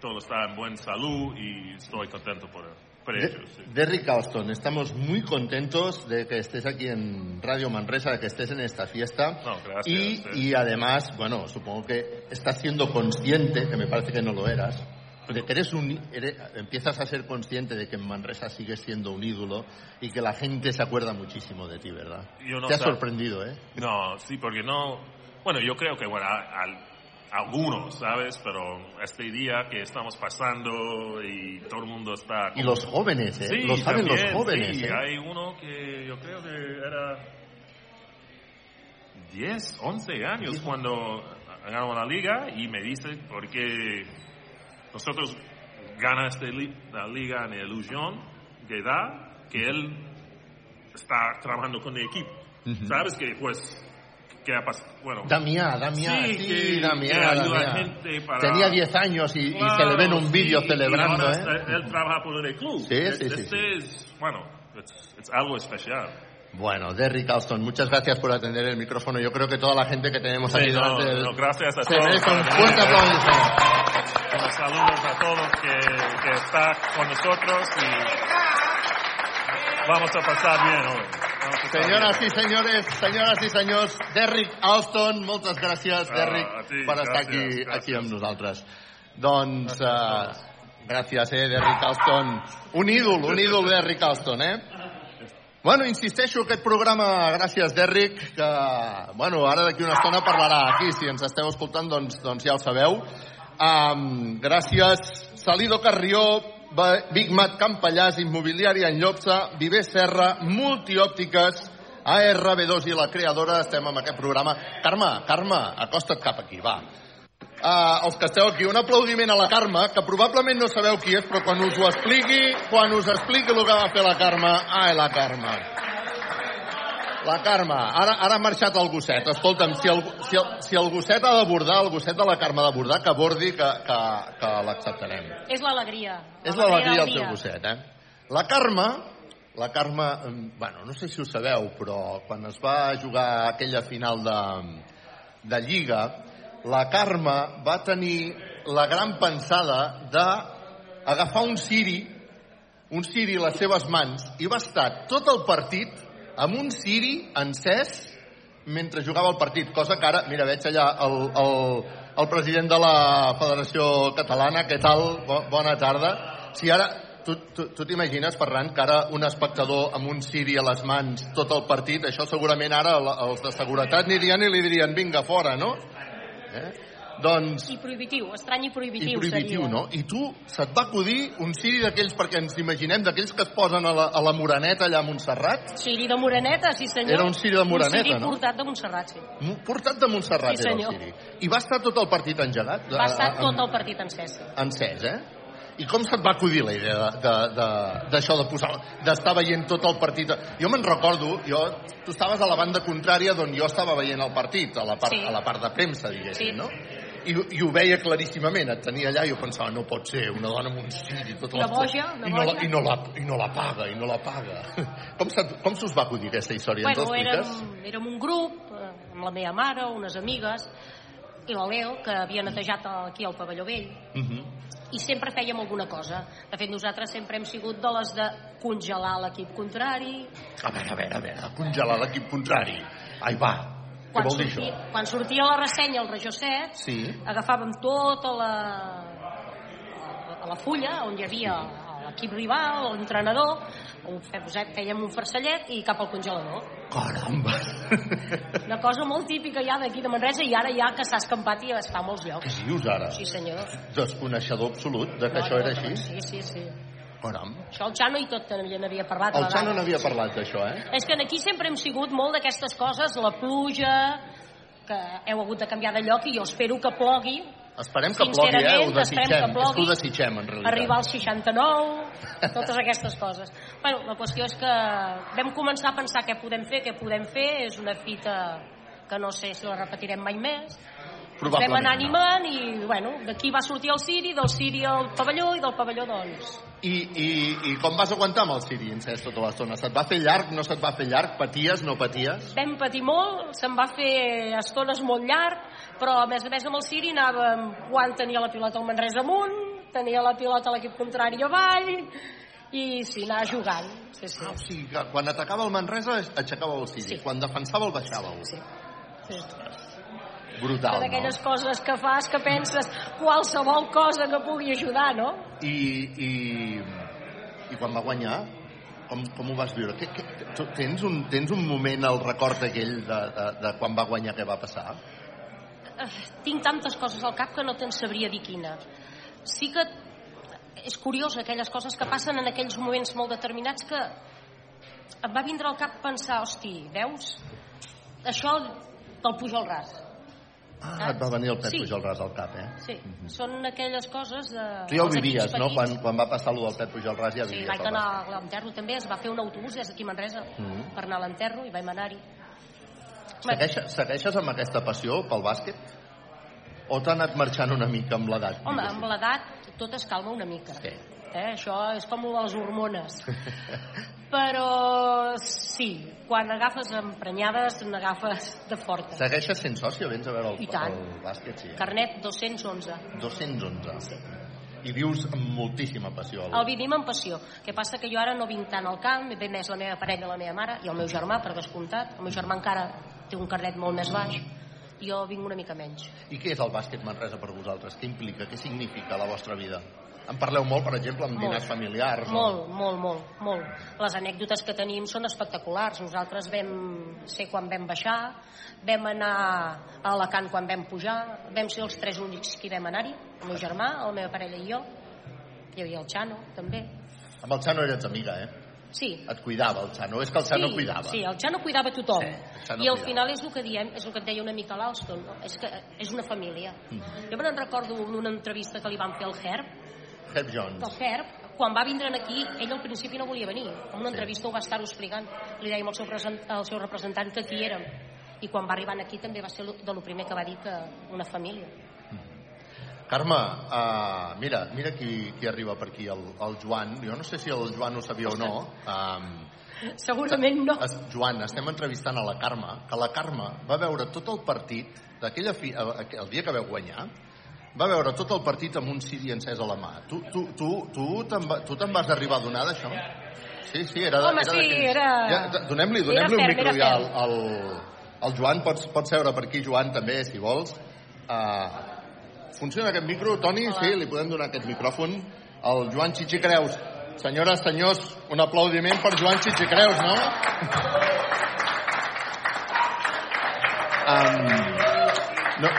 todos están en buena salud y estoy contento por, por De- ellos. sí. Derrick Alston, estamos muy contentos de que estés aquí en Radio Manresa, de que estés en esta fiesta. No, gracias, Y, eh. y además, bueno, supongo que estás siendo consciente, que me parece que no lo eras, de que eres un, eres- empiezas a ser consciente de que en Manresa sigues siendo un ídolo y que la gente se acuerda muchísimo de ti, ¿verdad? Yo no Te ha sorprendido, ¿eh? No, sí, porque no, bueno, yo creo que, bueno, al, algunos, ¿sabes? Pero este día que estamos pasando y todo el mundo está... Y los jóvenes, ¿eh? Sí, Lo saben los también, jóvenes, sí. ¿eh? Hay uno que yo creo que era 10, 11 años cuando ganó la liga y me dice porque nosotros ganamos esta li- la liga en ilusión de da que él está trabajando con el equipo. ¿Sabes que pues qué ha pasado? Bueno, Damià, Damià, Sí, sí, que- Damià, que ayuda gente para- Tenía 10 años y, y se le ve en un Claro, vídeo sí, celebrando, ahora ¿eh? Él trabaja por el club. Sí, Es- sí, sí, Este sí. es, bueno, es, algo especial. Bueno, Derrick Alston, muchas gracias por atender el micrófono. Yo creo que toda la gente que tenemos Sí, aquí no, delante del- no, gracias a se todos. merece un fuerte aplauso. Bueno, saludos a todos que, que están con nosotros y vamos a pasar bien hoy. Pasar Senyores bien. i senyores, senyores i senyors, Derrick Alston, moltes gràcies, Ah, Derrick, a ti, per estar gràcies, aquí, gràcies. aquí amb nosaltres. Doncs, uh, gràcies, eh, Derrick Alston. Un ídol, un ídol, Derrick Alston, eh? Bueno, insisteixo, aquest programa, gràcies, Derrick, que, bueno, ara d'aquí una estona parlarà aquí, si ens esteu escoltant, doncs, doncs ja ho sabeu. Um, gràcies, Salido Carrió, Big Mat Campallàs, Immobiliària en Llopsa, Viver Serra, Multiòptiques, ARB2 i la creadora, estem amb aquest programa. Carme, Carme, acosta't cap aquí, va. Uh, els que esteu aquí, un aplaudiment a la Carme, que probablement no sabeu qui és, però quan us ho expliqui, quan us expliqui el que va fer la Carme, ai, la Carme. La Carme, ara, ara ha marxat el gosset. Escolta'm, si el, si el, si el gosset ha d'abordar, el gosset de la Carme ha d'abordar, que abordi, que, que, que l'acceptarem. És l'alegria. És l'alegria del teu gosset, eh? La Carme, la Carme, bueno, no sé si ho sabeu, però quan es va jugar aquella final de, de Lliga, la Carme va tenir la gran pensada d'agafar un ciri, un ciri a les seves mans, i va estar tot el partit amb un ciri encès mentre jugava el partit, cosa que ara, mira, veig allà el, el, el president de la Federació Catalana, què tal? Bo, bona tarda. Si ara, tu, t'imagines, Ferran, que ara un espectador amb un ciri a les mans tot el partit, això segurament ara el- els de seguretat anirien i li dirien vinga, fora, no? Eh? Doncs I prohibitiu, estrany i prohibitiu, i prohibitiu, seria. no? I tu, se't va acudir un ciri d'aquells, perquè ens imaginem, d'aquells que es posen a la, a la Moreneta allà a Montserrat, Ciri de Moreneta, sí senyor. Era un ciri de Moreneta, un ciri no? portat de Montserrat, sí. Portat de Montserrat Sí, era el ciri. I va estar tot el partit engegat? Va estar a- tot el partit encès. encès, eh? I com se't va acudir la idea d'això de, de, d'això de posar, d'estar veient tot el partit? Jo me'n recordo, jo, tu estaves a la banda contrària d'on jo estava veient el partit, a la part, Sí. a la part de premsa, diguéssim, Sí. no? I, I ho veia claríssimament, et tenia allà i jo pensava, no pot ser, una dona amb un ciri tota Una l'estona, boja, una i, no la, i, no la, i no la paga, i no la paga. Com, se, com se us va acudir aquesta història? Bueno, érem, érem un grup, eh, amb la meva mare, unes amigues, i la Leo, que havia netejat aquí al pavelló vell, Uh -huh. i sempre fèiem alguna cosa. De fet, nosaltres sempre hem sigut de les de congelar l'equip contrari, A veure, a veure, a veure, congelar l'equip contrari. Ai, va, quan sortia, quan sortia la ressenya al Regió 7, Sí. agafàvem tota la, a la fulla on hi havia l'equip rival, l'entrenador, ho fè- fèiem un farcellet i cap al congelador. Caramba! Una cosa molt típica ja d'aquí de Manresa i ara ja que s'ha escampat i es fa a molts Què llocs. dius ara? Sí, senyor. Desconeixedor absolut de que No, això era no, així? Sí, sí, sí. Caram. Això el Xano i tot també n'havia parlat. El Xano n'havia parlat d'això, eh? És que aquí sempre hem sigut molt d'aquestes coses, la pluja, que heu hagut de canviar de lloc i jo espero que plogui Esperem que plogui, eh? Ho desitgem. que plogui. És que ho desitgem, en realitat. arribar als 69, totes aquestes coses. Bueno, la qüestió és que vam començar a pensar què podem fer, què podem fer, és una fita que no sé si la repetirem mai més. Ens vam Probablement anar animant i, bueno, d'aquí va sortir el Siri, del Siri al pavelló i del pavelló, doncs... I, i, I com vas aguantar amb el Siri Incest tota l'estona? Se't va fer llarg, no se't va fer llarg? Paties, no paties? Vam patir molt, se'n va fer estones molt llarg, però a més a més amb el Siri anàvem quan tenia la pilota el Manresa amunt, tenia la pilota l'equip contrari avall, i sí, anar jugant. Sí, sí. Ah, o sigui, que quan atacava el Manresa aixecava el Siri, Sí. quan defensava el baixava. sí. sí. Brutal, Són aquelles no? coses que fas que penses qualsevol cosa que pugui ajudar, no? I, i, i quan va guanyar, com, com ho vas viure? Que, que, tens, un, tens un moment al record aquell de, de, de quan va guanyar què va passar? eh, tinc tantes coses al cap que no te'n sabria dir quina. Sí que és curiós aquelles coses que passen en aquells moments molt determinats que em va vindre al cap pensar, hosti, veus? Això del Pujol Ras. Ah, et va venir el Pep Sí. Pujol Ras al cap, eh? Sí, són aquelles coses de... Tu ja ho vivies, no? Quan, quan va passar allò del Pep Pujol Ras ja Sí, vivies vaig el anar a l'enterro també, es va fer un autobús des d'aquí a Manresa Mhm. per anar a l'enterro i vam anar-hi. Segueixes, segueixes amb aquesta passió pel bàsquet? O t'ha anat marxant una mica amb l'edat? Home, amb l'edat tot es calma una mica. Sí. Eh? Això és com les hormones. Però sí, quan agafes emprenyades, n'agafes de fortes. Segueixes sent soci o vens a veure el, I tant. el bàsquet? Sí. Carnet 211. 211. Sí. I vius amb moltíssima passió. El vivim amb passió. que passa que jo ara no vinc tant al camp, ve més la meva parella, la meva mare, i el meu germà, per descomptat. El meu germà encara té un carnet molt més baix. Jo vinc una mica menys. I què és el bàsquet Manresa per vosaltres? Què implica? Què significa la vostra vida? En parleu molt, per exemple, amb dinars familiars? Molt, molt, molt, molt. Les anècdotes que tenim són espectaculars. Nosaltres vam ser quan vam baixar, vam anar a Alacant quan vam pujar, vam ser els tres únics que vam anar-hi, el meu germà, la meva parella i jo. Hi havia el Xano, també. Amb el Xano eres amiga, eh? Sí, Et cuidava el Xano. És que el Xano sí, cuidava. Sí, el Xano cuidava tothom. Sí, el Xano I al cuidava. final és el que diem, és el que et deia una mica l'Alston, no? és que és una família. Mm. Jo me'n recordo en una entrevista que li van fer al Herb, Herb Jones. el Herb, quan va vindre aquí, ell al principi no volia venir. En una entrevista ho va estar explicant. Li dèiem al seu, al seu representant que aquí érem. I quan va arribar aquí també va ser de lo primer que va dir que una família. Carme, uh, mira, mira qui, qui arriba per aquí, el, el Joan. Jo no sé si el Joan ho sabia o no. Um, Segurament no. es, Joan, estem entrevistant a la Carme, que la Carme va veure tot el partit, d'aquella fi, el, el dia que veu guanyar, va veure tot el partit amb un CD encès a la mà. Tu, tu, tu, tu te'n va, tu te'n vas arribar a donar d'això? Sí, sí, era... Home, era sí, d'aquells- era- Ja, donem-li donem un micro ja al, al, al Joan. Pots, pots seure per aquí, Joan, també, si vols. Uh, funciona aquest micro, Toni? Hola. Sí, li podem donar aquest micròfon. El Joan Xixicreus. Senyores, senyors, un aplaudiment per Joan Xixicreus, no? Um, no.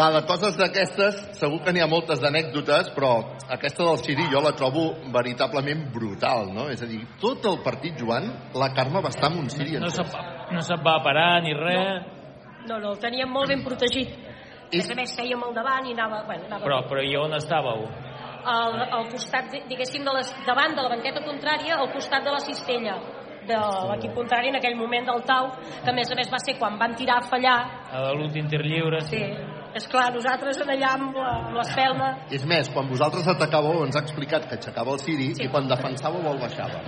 Clar, de coses d'aquestes, segur que n'hi ha moltes d'anècdotes, però aquesta del Siri jo la trobo veritablement brutal, no? És a dir, tot el partit, Joan, la Carme va estar amb un Siri No encès. se't, no se't va parar ni res, No, no, el teníem molt ben protegit. I- I... A més, fèiem al davant i anava... Bueno, anava però, però i on estàveu? al, al costat, di- diguéssim, de les, davant de la banqueta contrària, al costat de la cistella de l'equip contrari en aquell moment del Tau, que a més a més va ser quan van tirar a fallar. A l'últim tir lliure, sí. Sí, és clar, nosaltres en allà amb l'espelma... És més, quan vosaltres atacàveu ens ha explicat que aixecava el Siri sí. i quan defensàveu el baixava.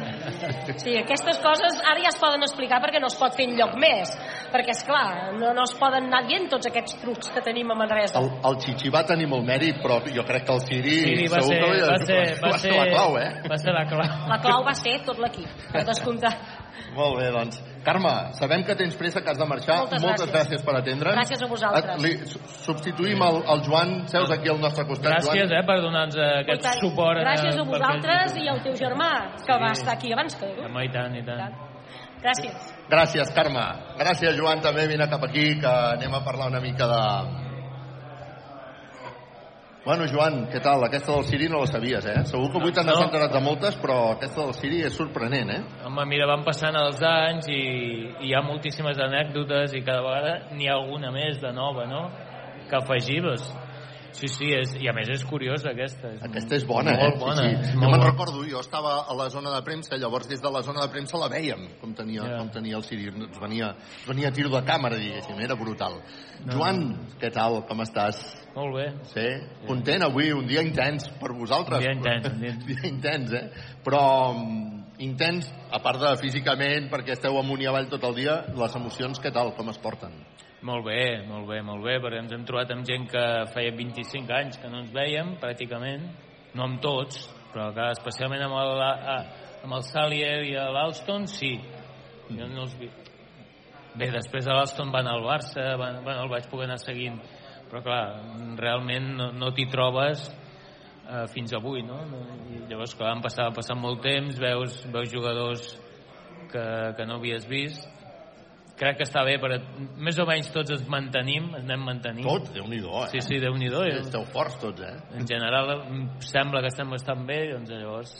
Sí, aquestes coses ara ja es poden explicar perquè no es pot fer enlloc més. Perquè, és clar, no, no es poden anar dient tots aquests trucs que tenim a Manresa. El, el Chichi va tenir molt mèrit, però jo crec que el Siri, Sí, va ser, que va ser, va ser, la clau, eh? Va ser la clau. La clau va ser tot l'equip, per descomptar. Molt bé, doncs. Carme, sabem que tens pressa, que has de marxar. Moltes Moltes gràcies. gràcies per atendre'ns. Gràcies a vosaltres. Li, su- substituïm el, el Joan. Seus aquí al nostre costat, Gràcies, Joan. eh, per donar-nos aquest I tant, suport. eh, Gràcies a vosaltres i al teu germà, que Sí. va estar aquí abans que tu. Home, i tant, i tant. Gràcies. Gràcies, Carme. Gràcies, Joan, també. Vine cap aquí, que anem a parlar una mica de... Bueno, Joan, què tal? Aquesta del Siri no la sabies, eh? Segur que avui t'han No. enterat de moltes, però aquesta del Siri és sorprenent, eh? Home, mira, van passant els anys i, i hi ha moltíssimes anècdotes i cada vegada n'hi ha alguna més de nova, no?, que afegives. Sí, sí, és, i a més és curiosa aquesta. És Aquesta és bona, molt eh? Bona, Sí, és sí. Jo molt me'n recordo, jo estava a la zona de premsa, llavors des de la zona de premsa la veiem, com tenia, Ja. com tenia el Siri. Ens venia, ens venia a tiro de càmera, diguéssim, era brutal. Joan, què tal? Com estàs? Molt bé. Sí? Content avui, un dia intens per vosaltres. Un dia intens, un dia- Un dia intens, eh? Però mm, intens, a part de físicament, perquè esteu amunt i avall tot el dia, les emocions, què tal? Com es porten? Molt bé, molt bé, molt bé, perquè ens hem trobat amb gent que feia 25 anys que no ens veiem, pràcticament, no amb tots, però que especialment amb el, amb el Salier i l'Alston, sí. Jo no els vi... Bé, després de l'Alston van al Barça, van, bueno, el vaig poder anar seguint, però clar, realment no, no t'hi trobes eh, fins avui, no? I llavors, clar, han passat, passat molt temps, veus, veus jugadors que, que no havies vist crec que està bé però més o menys tots ens mantenim ens anem mantenint Tots, Déu-n'hi-do, eh? sí, sí, Déu-n'hi-do Sí, Esteu forts tots, eh? en general em sembla que estem bastant bé doncs llavors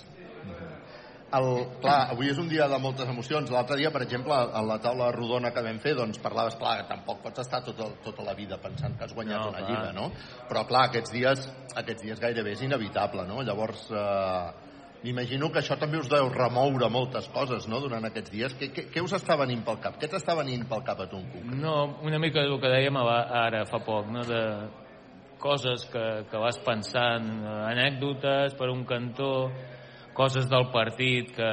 El, clar, avui és un dia de moltes emocions. L'altre dia, per exemple, a la taula rodona que vam fer, doncs parlaves, clar, que tampoc pots estar tota, tota la vida pensant que has guanyat No, una clar. lliga, no? Però, clar, aquests dies, aquests dies gairebé és inevitable, no? Llavors, eh, m'imagino que això també us deu remoure moltes coses, no?, durant aquests dies. Què, què, què us està venint pel cap? Què t'està venint pel cap a tu en concret? No, una mica el que dèiem ara fa poc, no? de coses que, que vas pensant, anècdotes per un cantó, coses del partit que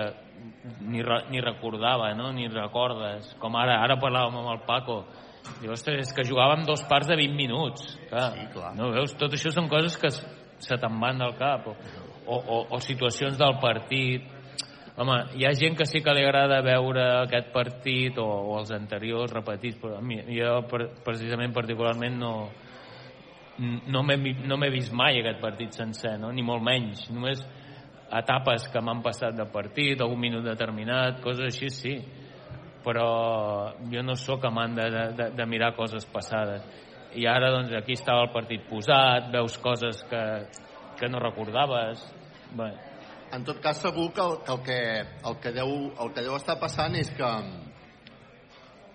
ni, re, ni recordava, no? ni recordes, com ara, ara parlàvem amb el Paco, Diu, ostres, és que jugàvem dos parts de 20 minuts. Clar, Sí, clar. No, veus? Tot això són coses que se te'n van del cap. O, o, o, o situacions del partit. Home, hi ha gent que sí que li agrada veure aquest partit o, o els anteriors repetits, però a mi, jo per, precisament particularment no, no m'he no vist mai aquest partit sencer, no? ni molt menys. Només etapes que m'han passat de partit, algun minut determinat, coses així sí. Però jo no sóc amant de, de, de mirar coses passades. I ara, doncs, aquí estava el partit posat, veus coses que, que no recordaves. Bé, En tot cas, segur que el que, el que, el que, deu, el que deu estar passant és que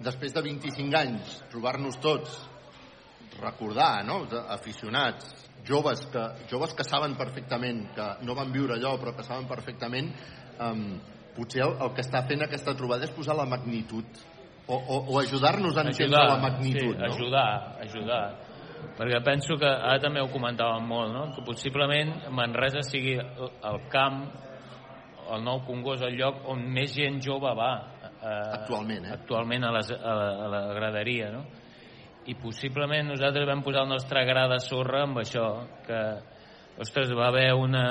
després de 25 anys trobar-nos tots recordar, no?, aficionats, joves que, joves que saben perfectament que no van viure allò, però que saben perfectament um, potser el, el que està fent aquesta trobada és posar la magnitud o, o, o ajudar-nos a entendre la magnitud, sí, no? ajudar, ajudar. Perquè penso que ara també ho comentàvem molt, no? que possiblement Manresa sigui el, camp, el nou Congost, el lloc on més gent jove va eh, Actualment, eh? actualment a, les, a, la, a la graderia. No? I possiblement nosaltres vam posar el nostre gra de sorra amb això, que ostres, va haver una,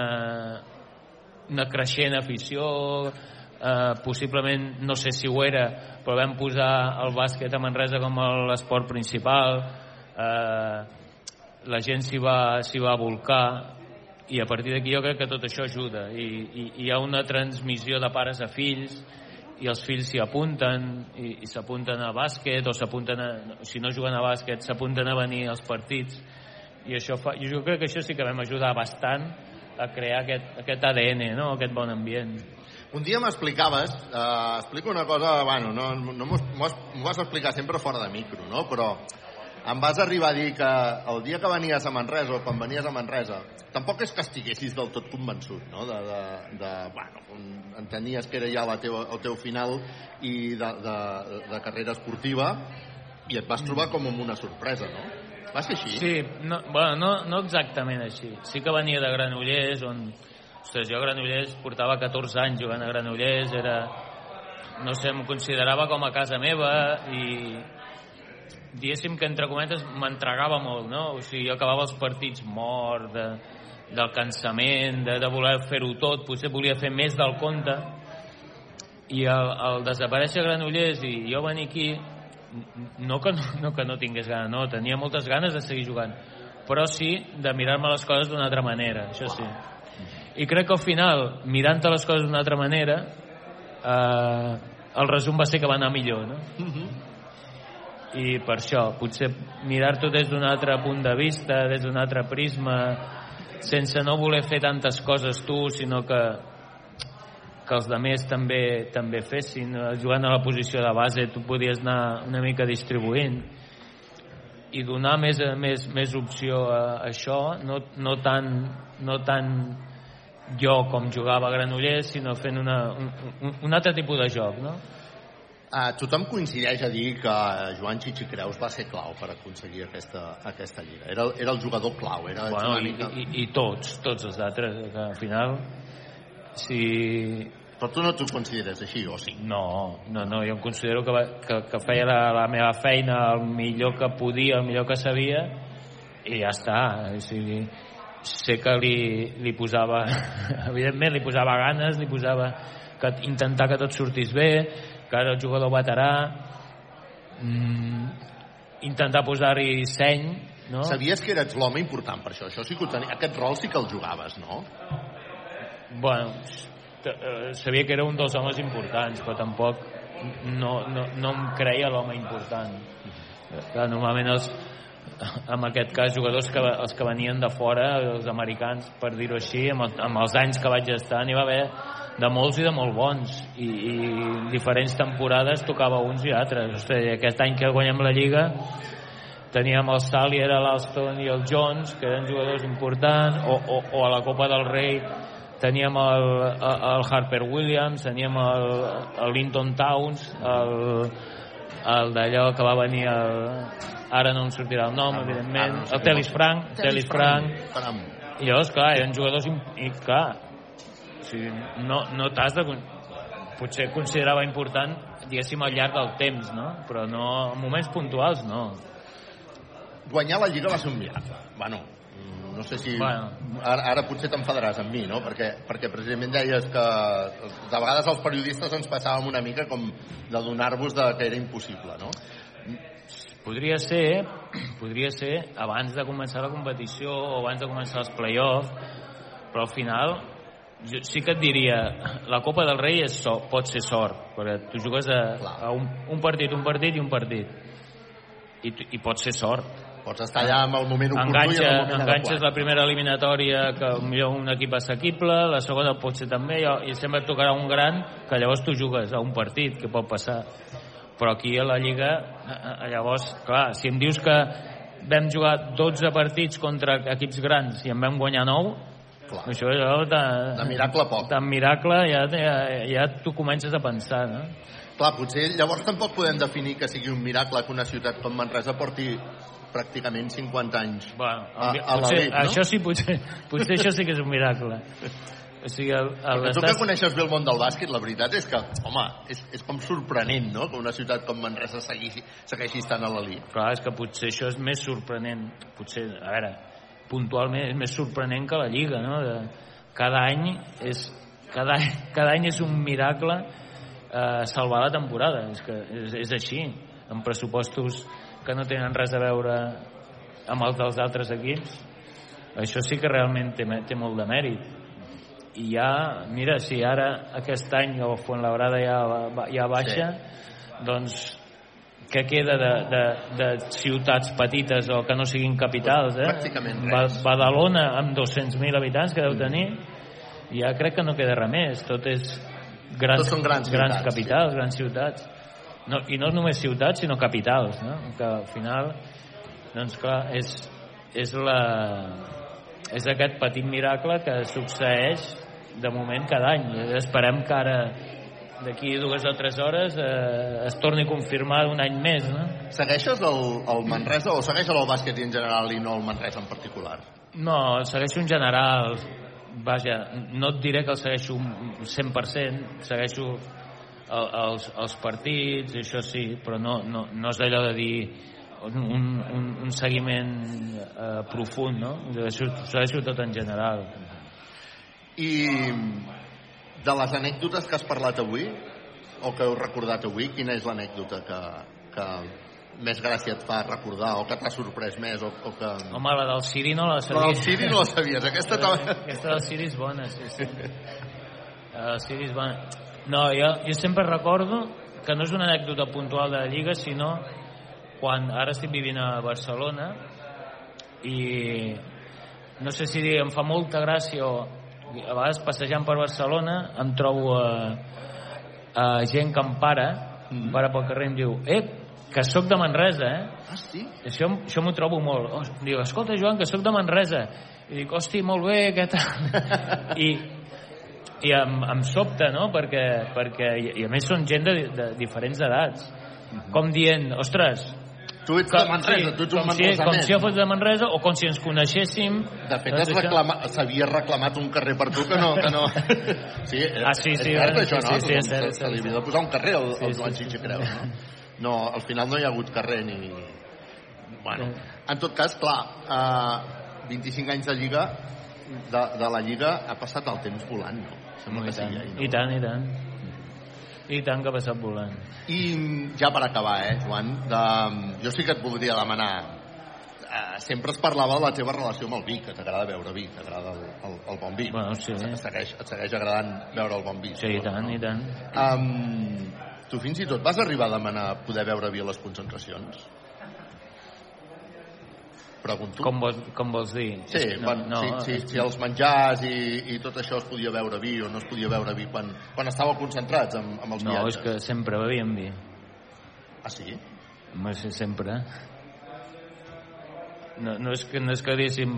una creixent afició, eh, possiblement, no sé si ho era, però vam posar el bàsquet a Manresa com l'esport principal, eh, la gent s'hi va, va volcar, i a partir d'aquí jo crec que tot això ajuda, i, i, i hi ha una transmissió de pares a fills, i els fills s'hi apunten i, i s'apunten a bàsquet o s'apunten a, si no juguen a bàsquet s'apunten a venir als partits i això fa, jo crec que això sí que vam ajudar bastant a crear aquest, aquest ADN, no? aquest bon ambient. Un dia m'explicaves, eh, explico una cosa, bueno, no, no m'ho vas explicar sempre fora de micro, no? però em vas arribar a dir que el dia que venies a Manresa o quan venies a Manresa tampoc és que estiguessis del tot convençut no? de, de, de, bueno, entenies que era ja la teva, el teu final i de, de, de carrera esportiva i et vas trobar com amb una sorpresa, no? Va ser així? Sí, no, bueno, no, no exactament així. Sí que venia de Granollers, on... Ostres, jo a Granollers portava 14 anys jugant a Granollers, era... No sé, em considerava com a casa meva i diguéssim que entre cometes m'entregava molt, no? O sigui, jo acabava els partits mort, de, del cansament, de, de voler fer-ho tot, potser volia fer més del compte i el, el desaparèixer Granollers i jo venir aquí no que no, no que no tingués ganes, no, tenia moltes ganes de seguir jugant, però sí de mirar-me les coses d'una altra manera, això sí. I crec que al final, mirant-te les coses d'una altra manera, eh, el resum va ser que va anar millor, no? I per això, potser mirar-t'ho des d'un altre punt de vista, des d'un altre prisma, sense no voler fer tantes coses tu, sinó que que els demés també també fessin, jugant a la posició de base tu podies anar una mica distribuint i donar més, més, més opció a, això no, no, tan, no tan jo com jugava a Granollers sinó fent una, un, un, un altre tipus de joc no? Uh, tothom coincideix a dir que Joan Chichi Creus va ser clau per aconseguir aquesta, aquesta lliga. Era, era el jugador clau. Era bueno, i, mica... i, i tots, tots els altres que al final si Però tu no t'ho consideres així, o sí? No, no, no, jo em considero que, va, que, que feia la, la meva feina el millor que podia, el millor que sabia i ja està. O sigui, sé que li, li posava, evidentment li posava ganes, li posava que intentar que tot sortís bé, que era el jugador veterà, mm, intentar posar-hi seny, no? Sabies que eres l'home important per això. això sí que tenia. Aquest rol sí que el jugaves, no? Bueno, eh, sabia que era un dels homes importants, però tampoc no, no, no em creia l'home important. Clar, normalment els, en aquest cas jugadors que, els que venien de fora, els americans, per dir-ho així, amb, el, amb els anys que vaig estar, n'hi va haver de molts i de molt bons. I, i diferents temporades tocava uns i altres. O sigui, aquest any que guanyem la Lliga teníem el Salier, l'Alston i el Jones que eren jugadors importants o, o, o a la Copa del Rei teníem el, el Harper Williams teníem el, el Linton Towns el, el d'allò que va venir el, ara no em sortirà el nom, evidentment. El Telis Frank, Telis Frank. I llavors, clar, eren jugadors i clar, sigui, no, no t'has de... Potser considerava important, diguéssim, al llarg del temps, no? Però no, en moments puntuals, no. Guanyar la Lliga va ser un miracle. Bueno, no sé si... Bueno. Ara, ara potser t'enfadaràs amb mi, no? Perquè, perquè precisament deies que de vegades els periodistes ens passàvem una mica com de donar-vos de que era impossible, no? Podria ser, podria ser abans de començar la competició o abans de començar els play-off, però al final jo sí que et diria la Copa del Rei és so, pot ser sort, perquè tu jugues a, a un, un partit, un partit i un partit. I, i pot ser sort. Pots estar allà amb el moment oportú i Enganxa, en el moment enganxes adequat. la primera eliminatòria que millor un equip assequible, la segona pot ser també, i, i sempre et tocarà un gran que llavors tu jugues a un partit, que pot passar. Però aquí a la Lliga, eh, eh, llavors, clar, si em dius que vam jugar 12 partits contra equips grans i en vam guanyar 9, Clar. això allò de, De miracle poc. de miracle ja, ja, ja tu comences a pensar, no? Clar, potser llavors tampoc podem definir que sigui un miracle que una ciutat com Manresa porti pràcticament 50 anys Bueno, a, a potser, no? això sí, potser, potser això sí que és un miracle. O sigui, el, el tu que coneixes bé el món del bàsquet, la veritat és que, home, és, és com sorprenent, no?, que una ciutat com Manresa segueixi, segueixi estant a l'elit. Clar, és que potser això és més sorprenent. Potser, a veure, puntualment és més sorprenent que la Lliga, no? De, cada any és cada, cada any és un miracle eh, salvar la temporada. És que és, és així, amb pressupostos que no tenen res a veure amb els dels altres equips. Això sí que realment té, té molt de mèrit. I ja, mira, si ara aquest any el Fuenlabrada ja, ja baixa, doncs què queda de, de, de ciutats petites o que no siguin capitals, eh? Pràcticament res. Badalona, amb 200.000 habitants que deu tenir, ja crec que no queda res més. Tot és grans, Tot són grans grans ciutats, capitals, grans ciutats. No, I no només ciutats, sinó capitals, no? Que al final, doncs clar, és, és la és aquest petit miracle que succeeix de moment cada any. Esperem que ara d'aquí dues o tres hores eh, es torni a confirmar un any més, no? Segueixes el, el Manresa o segueixes el bàsquet en general i no el Manresa en particular? No, segueixo en general. Vaja, no et diré que el segueixo un 100%, segueixo el, els, els partits, això sí, però no, no, no és allò de dir un, un, un seguiment eh, profund, no? Segueixo, segueixo tot en general. I de les anècdotes que has parlat avui, o que heu recordat avui, quina és l'anècdota que, que més gràcia et fa recordar, o que t'ha sorprès més, o, o que... Home, la del Siri no la sabia. La del Siri no la sabies, aquesta Aquesta del Siri és bona, sí, sí. La del Siri és bona. No, jo, jo sempre recordo que no és una anècdota puntual de la Lliga, sinó quan ara estic vivint a Barcelona i no sé si em fa molta gràcia o a vegades passejant per Barcelona em trobo a, a gent que em para, em para pel carrer i em diu, eh, que sóc de Manresa, eh? Ah, sí? Això, això m'ho trobo molt. Oh, diu, escolta, Joan, que sóc de Manresa. I dic, hosti, molt bé, què tal? I, i em, em sobta, no? Perquè, perquè i, i a més són gent de, de diferents edats. Com dient, ostres... Tu ets de Manresa, tu ets un com si, com si jo fos de Manresa o com si ens coneixéssim. De fet, Doncs això- reclama... s'havia reclamat un carrer per tu que no... Que no... Sí, Ah, sí, sí, és cert, sí, això, sí, no? sí, és cert, Se- li havia de posar un carrer al, Sí, al sí, Joan sí, Xinxi sí. Creu, no? No, al final no hi ha hagut carrer ni... Bueno, en tot cas, clar, eh, 25 anys de Lliga, de, de la Lliga, ha passat el temps volant, no? Sembla I que sí, ahir, no? i tant, i tant. I tant que ha passat volant. I ja per acabar, eh, Joan, de... jo sí que et voldria demanar eh, sempre es parlava de la teva relació amb el vi, que t'agrada beure vi, t'agrada el, el, el bon vi. Bueno, sí. Et segueix, et segueix agradant beure el bon vi. Sí, i tant, i tant. Um, tu fins i tot vas arribar a demanar poder beure vi a les concentracions? Pregunto. Com vols, com vols dir? Sí, no, bueno, no, si, si, si els menjars i, i tot això es podia beure vi o no es podia beure vi quan, quan estàveu concentrats amb, amb els No, viatges. és que sempre bevíem vi. Ah, sí? Home, sí, sempre. No, no, és que, no és que diguéssim...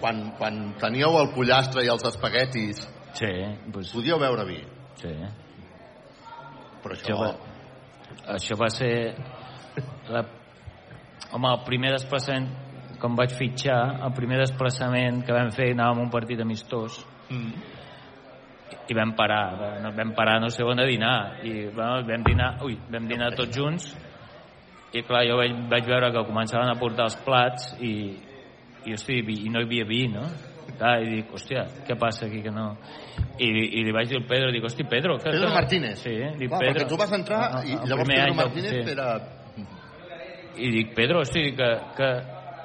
Quan, quan teníeu el pollastre i els espaguetis, Sí, doncs... podíeu beure vi. Sí. Però Això això... va, això va ser... La, home, el primer desplaçament, com vaig fitxar, el primer desplaçament que vam fer, anàvem a un partit amistós, Mm. i vam parar, va- vam parar no sé on a dinar, i bueno, vam dinar, ui, vam dinar tots junts, i clar, jo vaig, vaig veure que començaven a portar els plats, i, i, hosti, i no hi havia vi, no? Clar, i dic, hòstia, què passa aquí que no... I, i li vaig dir al Pedro, dic, hosti, Pedro... Que, Pedro. Martínez. Sí, dic, Clar, Pedro... perquè tu vas entrar Ah, i ah, el llavors Pedro any del- Martínez sí. era... I dic, Pedro, hosti, que, que...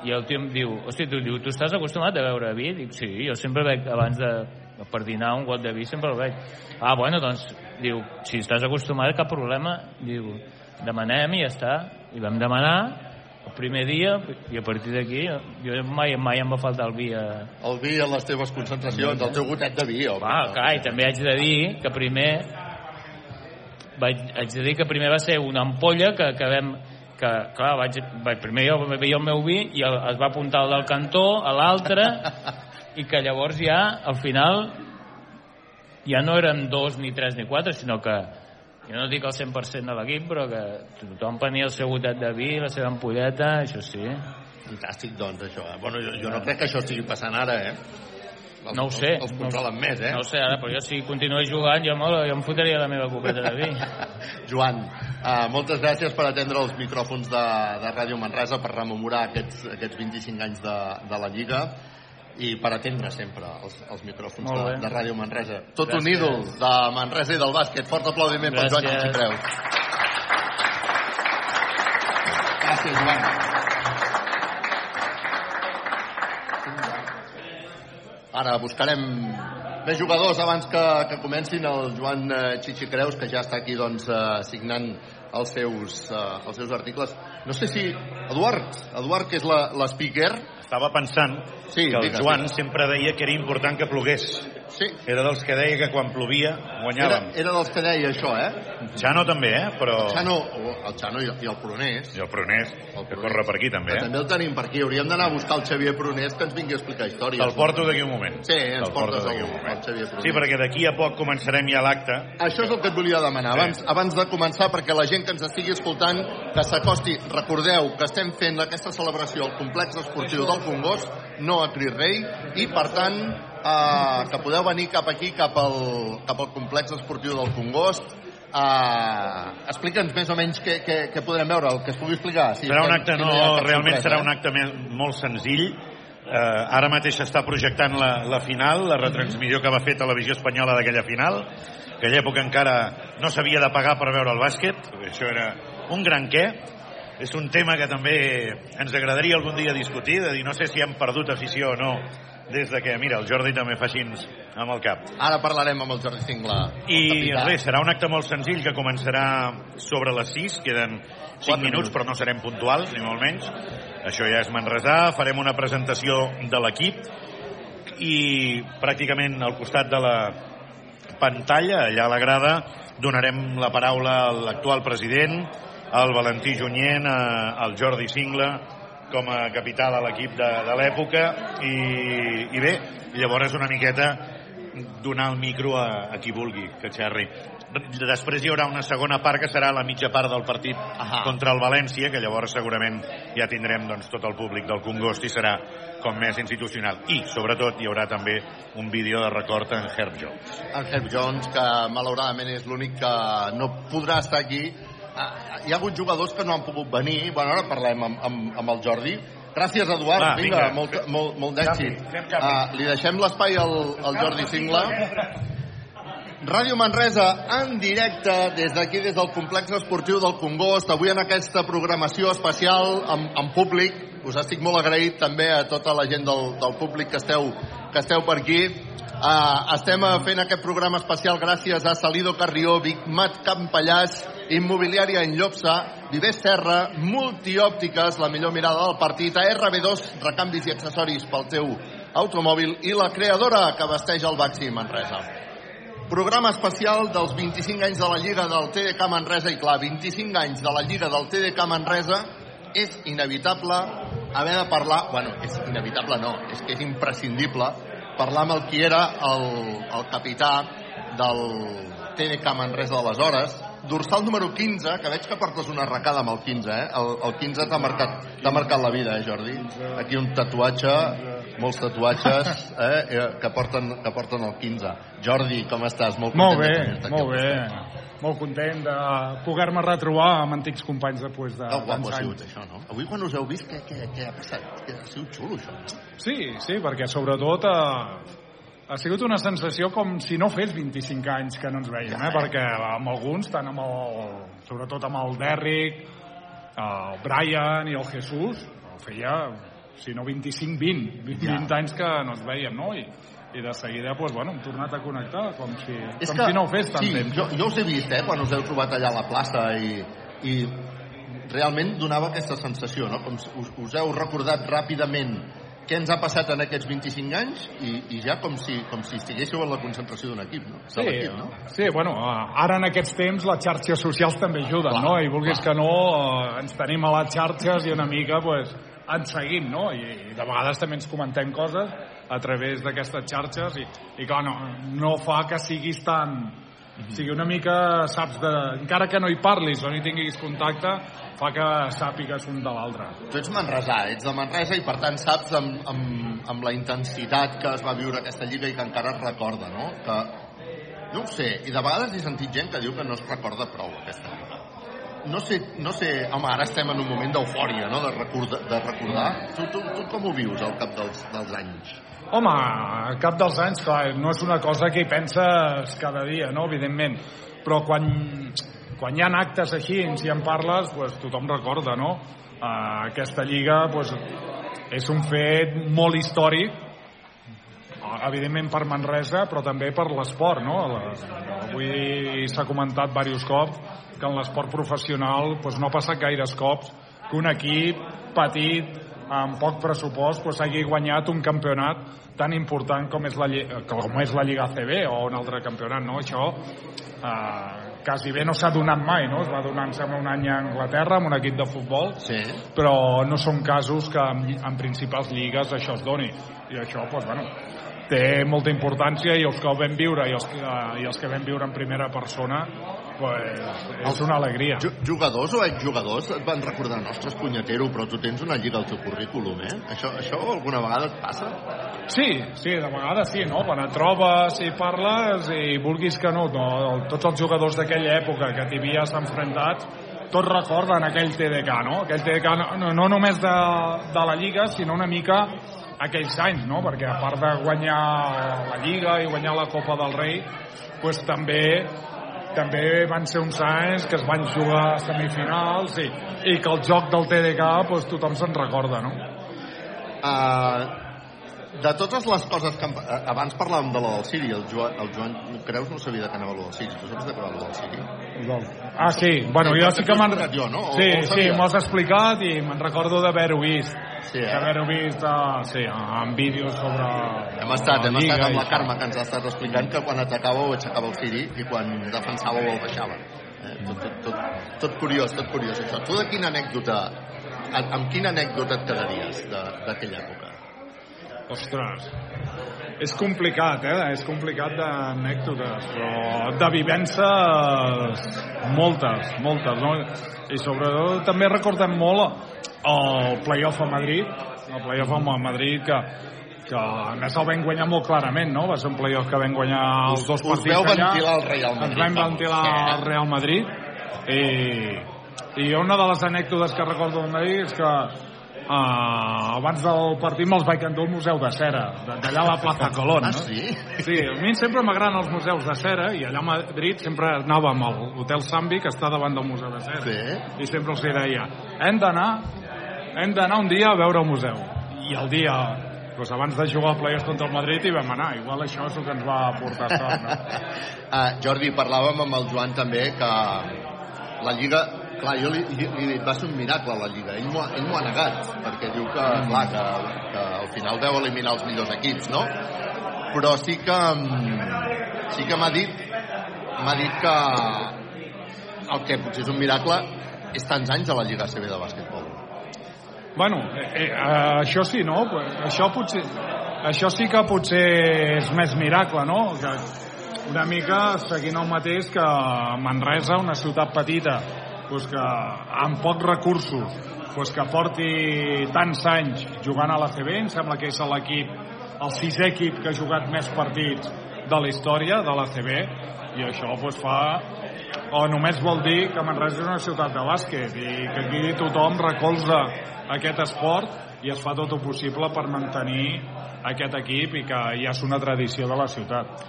I el tio em diu, hosti, tu, diu, tu estàs acostumat a beure vi? Dic, sí, jo sempre bec abans de, per dinar un got de vi, sempre el bec. Ah, bueno, doncs, diu, si estàs acostumat, cap problema. Diu, demanem i ja està. I vam demanar el primer dia i a partir d'aquí jo mai, mai em va faltar el vi a... El vi a les teves concentracions, el teu gotet de vi, home. Ah, clar, i també haig de dir que primer vaig, haig de dir que primer va ser una ampolla que, que vam que, clar, vaig, vaig, primer jo beia el meu vi i el, es va apuntar el del cantó a l'altre i que llavors ja, al final ja no eren dos, ni tres, ni quatre, sinó que jo no dic el 100% de l'equip, però que tothom prenia el seu gotet de vi, la seva ampolleta, això sí. Fantàstic, doncs, això. Eh? Bueno, jo, jo no crec que això estigui passant ara, eh? No ho sé. Els, els controlen més, eh? No ho sé ara, però jo si continués jugant jo, me, jo em fotria la meva copeta de vi. Joan, uh, moltes gràcies per atendre els micròfons de, de Ràdio Manresa, per rememorar aquests, aquests 25 anys de, de la Lliga i per atendre sempre els, els micròfons Molt de, de Ràdio Manresa. Tot un Gràcies. ídol de Manresa i del bàsquet. Fort aplaudiment per Joan Gràcies. Xipreu. Gràcies, Joan. Ara buscarem més jugadors abans que, que comencin el Joan eh, Chichi Creus, que ja està aquí doncs, eh, signant els seus, eh, els seus articles. No sé si... Eduard, Eduard, que és la- l'speaker... Estava pensant Sí, que el digues, Joan digues. sempre deia que era important que plogués. Sí. Era dels que deia que quan plovia Era, guanyàvem. era dels que deia això, eh? Xano també, eh? Però... El Xano, el Xano i, i el Prunés. I el Prunés, que corre per aquí també, Que eh? també el tenim per aquí. Hauríem d'anar a buscar el Xavier Prunés que ens vingui a explicar històries. Te'l porto d'aquí un moment. Sí, ens Te'l portes el, un moment. el Xavier Prunés. Sí, perquè d'aquí a poc començarem ja l'acte. Això és el que et volia demanar. Abans, abans de començar, perquè la gent que ens estigui escoltant, que s'acosti, recordeu que estem fent aquesta celebració al complex esportiu del Congost, no a Cri Rei, i per tant, eh, que podeu venir cap aquí, cap al, cap al complex esportiu del Congost. Eh, Explica'ns més o menys què, què, què podrem veure, el que es pugui explicar. Sí, serà un que- acte, que no, realment serà eh? un acte molt senzill. Eh, ara mateix s'està projectant la, la final, la retransmissió que va fer Televisió Espanyola d'aquella final. Aquella època encara no s'havia de pagar per veure el bàsquet. Això era un gran què. És un tema que també ens agradaria algun dia discutir, de dir, no sé si hem perdut afició o no, des de que, mira, el Jordi també fa així amb el cap. Ara parlarem amb el Jordi Cingla. I el res, serà un acte molt senzill que començarà sobre les 6, queden 5 minuts, però no serem puntuals, ni molt menys. Això ja és Manresà, farem una presentació de l'equip i pràcticament al costat de la pantalla, allà a la grada, donarem la paraula a l'actual president, al Valentí Junyent, al Jordi Singla, com a capità de l'equip de, de l'època i, i bé, llavors una miqueta donar el micro a, a qui vulgui que xerri. Després hi haurà una segona part que serà la mitja part del partit Ahà. contra el València, que llavors segurament ja tindrem doncs, tot el públic del Congost i serà com més institucional. I, sobretot, hi haurà també un vídeo de record en Herb Jones. en Herb Jones, que malauradament és l'únic que no podrà estar aquí. Ah, Hi ha hagut jugadors que no han pogut venir. Bueno, ara parlem amb, amb, amb el Jordi. Gràcies, Eduard. Va, vinga, vinga. molt, molt, molt d'èxit. Ah, li deixem l'espai al, al Jordi Singla. Ràdio Manresa en directe des d'aquí, des del complex esportiu del Congost, avui en aquesta programació especial amb, amb públic. Us estic molt agraït també a tota la gent del, del públic que esteu, que esteu per aquí. Uh, estem eh, fent aquest programa especial gràcies a Salido Carrió, Vicmat Campallàs, Immobiliària en Llopsa, Vives Serra, Multiòptiques, la millor mirada del partit, a RB2, recanvis i accessoris pel teu automòbil i la creadora que vesteix el Baxi Manresa. Programa especial dels 25 anys de la Lliga del TDK Manresa i clar, 25 anys de la Lliga del TDK Manresa és inevitable haver de parlar, bueno, és inevitable no, és que és imprescindible parlar amb el qui era el, el capità del TDK Manresa d'aleshores, dorsal número 15, que veig que portes una arracada amb el 15, eh? El, el 15 t'ha marcat, marcat la vida, eh, Jordi? Aquí un tatuatge, molts tatuatges eh, eh, que, porten, que porten el 15. Jordi, com estàs? Molt, Molt bé, aquí molt bé. Molt content de poder-me retrobar amb antics companys després de guapo tants ha anys. sigut això, no? Avui quan us heu vist, què, què, què ha passat? Que ha sigut xulo, això. Sí, sí, perquè sobretot eh, ha sigut una sensació com si no fes 25 anys que no ens veiem, eh? perquè amb alguns, tant amb el, sobretot amb el Derrick, el Brian i el Jesús, feia, si no 25, 20, 20, Ja. 20 anys que no ens veiem, no? I, i de seguida, doncs, bueno, hem tornat a connectar, com si, És com que, si no ho fes tant sí, temps. Jo, jo us he vist, eh, quan us heu trobat allà a la plaça i, i realment donava aquesta sensació, no? Com si us, us heu recordat ràpidament què ens ha passat en aquests 25 anys i, i ja com si, com si estiguéssiu en la concentració d'un equip, no? Sí, l'equip, no? sí, bueno, eh, ara en aquests temps les xarxes socials també ajuden, Clar, no? I vulguis clar. que no, eh, ens tenim a les xarxes i una mica, pues, ens seguim, no? I, I de vegades també ens comentem coses a través d'aquestes xarxes i, i clar, no, no fa que siguis tan... O sigui, una mica saps de... Encara que no hi parlis o no hi tinguis contacte, fa que sàpigues un de l'altre. Tu ets manresà, ets de Manresa i per tant saps amb, amb, amb la intensitat que es va viure aquesta lliga i que encara es recorda, no? Que, no ho sé, i de vegades he sentit gent que diu que no es recorda prou aquesta lliga. No sé, no sé, home, ara estem en un moment d'eufòria, no?, de, recordar, de recordar. Tu, tu, tu com ho vius al cap dels, dels anys? Home, cap dels anys, clar, no és una cosa que hi penses cada dia, no?, evidentment. Però quan, quan hi ha actes així, si en parles, pues, tothom recorda, no? Uh, aquesta lliga pues, és un fet molt històric, evidentment per Manresa, però també per l'esport, no? Avui s'ha comentat diversos cops que en l'esport professional pues, no ha passat gaires cops que un equip petit amb poc pressupost pues, hagi guanyat un campionat tan important com és la, Lli- com és la Lliga CB o un altre campionat, no? Això eh, quasi bé no s'ha donat mai, no? Es va donar, em sembla, un any a Anglaterra amb un equip de futbol, Sí. però no són casos que en, en principals lligues això es doni. I això, doncs, bueno, té molta importància i els que ho vam viure i els que, i els que vam viure en primera persona pues, és una alegria. Ju- Jugadors o exjugadors et van recordar, ostres, punyetero, però tu tens una lliga al teu currículum, eh? Això, això alguna vegada et passa? Sí, sí, de vegades sí, no? Quan et trobes i parles i vulguis que no, no tots els jugadors d'aquella època que t'hi havies enfrontat tots recorden aquell TDK, no? Aquell TDK no, no, no només de, de la Lliga, sinó una mica aquells anys, no? Perquè a part de guanyar la Lliga i guanyar la Copa del Rei, pues també també van ser uns anys que es van jugar a semifinals i, i que el joc del TDK pues, tothom se'n recorda, no? Uh, de totes les coses que... eh, Abans parlàvem de la del Siri, el Joan, el Joan Creus no sabia de què anava lo del Siri. Tu saps de què va lo del Siri? Ah, sí. Bueno, jo sí que jo, no? O- Sí, o sí, m'ho has explicat i me'n recordo d'haver-ho vist. Sí, eh? D'haver-ho vist, uh, sí, en vídeos sobre... Hem estat, hem estat amb la. Carme, que ens ha estat explicant que quan atacàveu aixecava el Siri i quan defensàveu el baixava. Eh? Tot, tot, tot, tot curiós, tot curiós, això. Tu de quina anècdota, amb quina anècdota et quedaries d'aquella època? Ostres, és complicat, eh? És complicat d'anècdotes, però de vivències moltes, moltes, no? I sobretot també recordem molt el playoff a Madrid, el playoff a Madrid que, que a més el vam guanyar molt clarament, no? Va ser un playoff que vam guanyar els Us- dos us partits veu allà. ventilar el Real Madrid, Ens vam ventilar el Real Madrid i, i una de les anècdotes que recordo del Madrid és que Uh, abans del partit me'ls vaig endur al Museu de Cera, d'allà a la Plaza Colón. Ah, no? sí? Sí, a mi sempre m'agraden els museus de cera i allà a Madrid sempre anàvem al Hotel Sambi, que està davant del Museu de Cera. Sí. I sempre els deia, hem d'anar hem d'anar un dia a veure el museu. I el dia, doncs abans de jugar a playoffs contra el Madrid hi vam anar. Igual això és el que ens va portar sort. No? Uh, Jordi, parlàvem amb el Joan també que la Lliga clar, jo li, li, li he dit, va ser un miracle la Lliga ell m'ho ha, ell ha negat perquè diu que, clar, que, que al final deu eliminar els millors equips no? però sí que mm, sí que m'ha dit m'ha dit que el que potser és un miracle és tants anys a la Lliga CB de bàsquetbol Bueno, eh, eh, això sí, no? Això potser... Això sí que potser és més miracle, no? Que una mica seguint el mateix que Manresa, una ciutat petita, doncs que amb pocs recursos, doncs que porti tants anys jugant a la CB, em sembla que és l'equip, el sisè equip que ha jugat més partits de la història de la CB, i això doncs, fa o només vol dir que Manresa és una ciutat de bàsquet i que aquí tothom recolza aquest esport i es fa tot el possible per mantenir aquest equip i que ja és una tradició de la ciutat.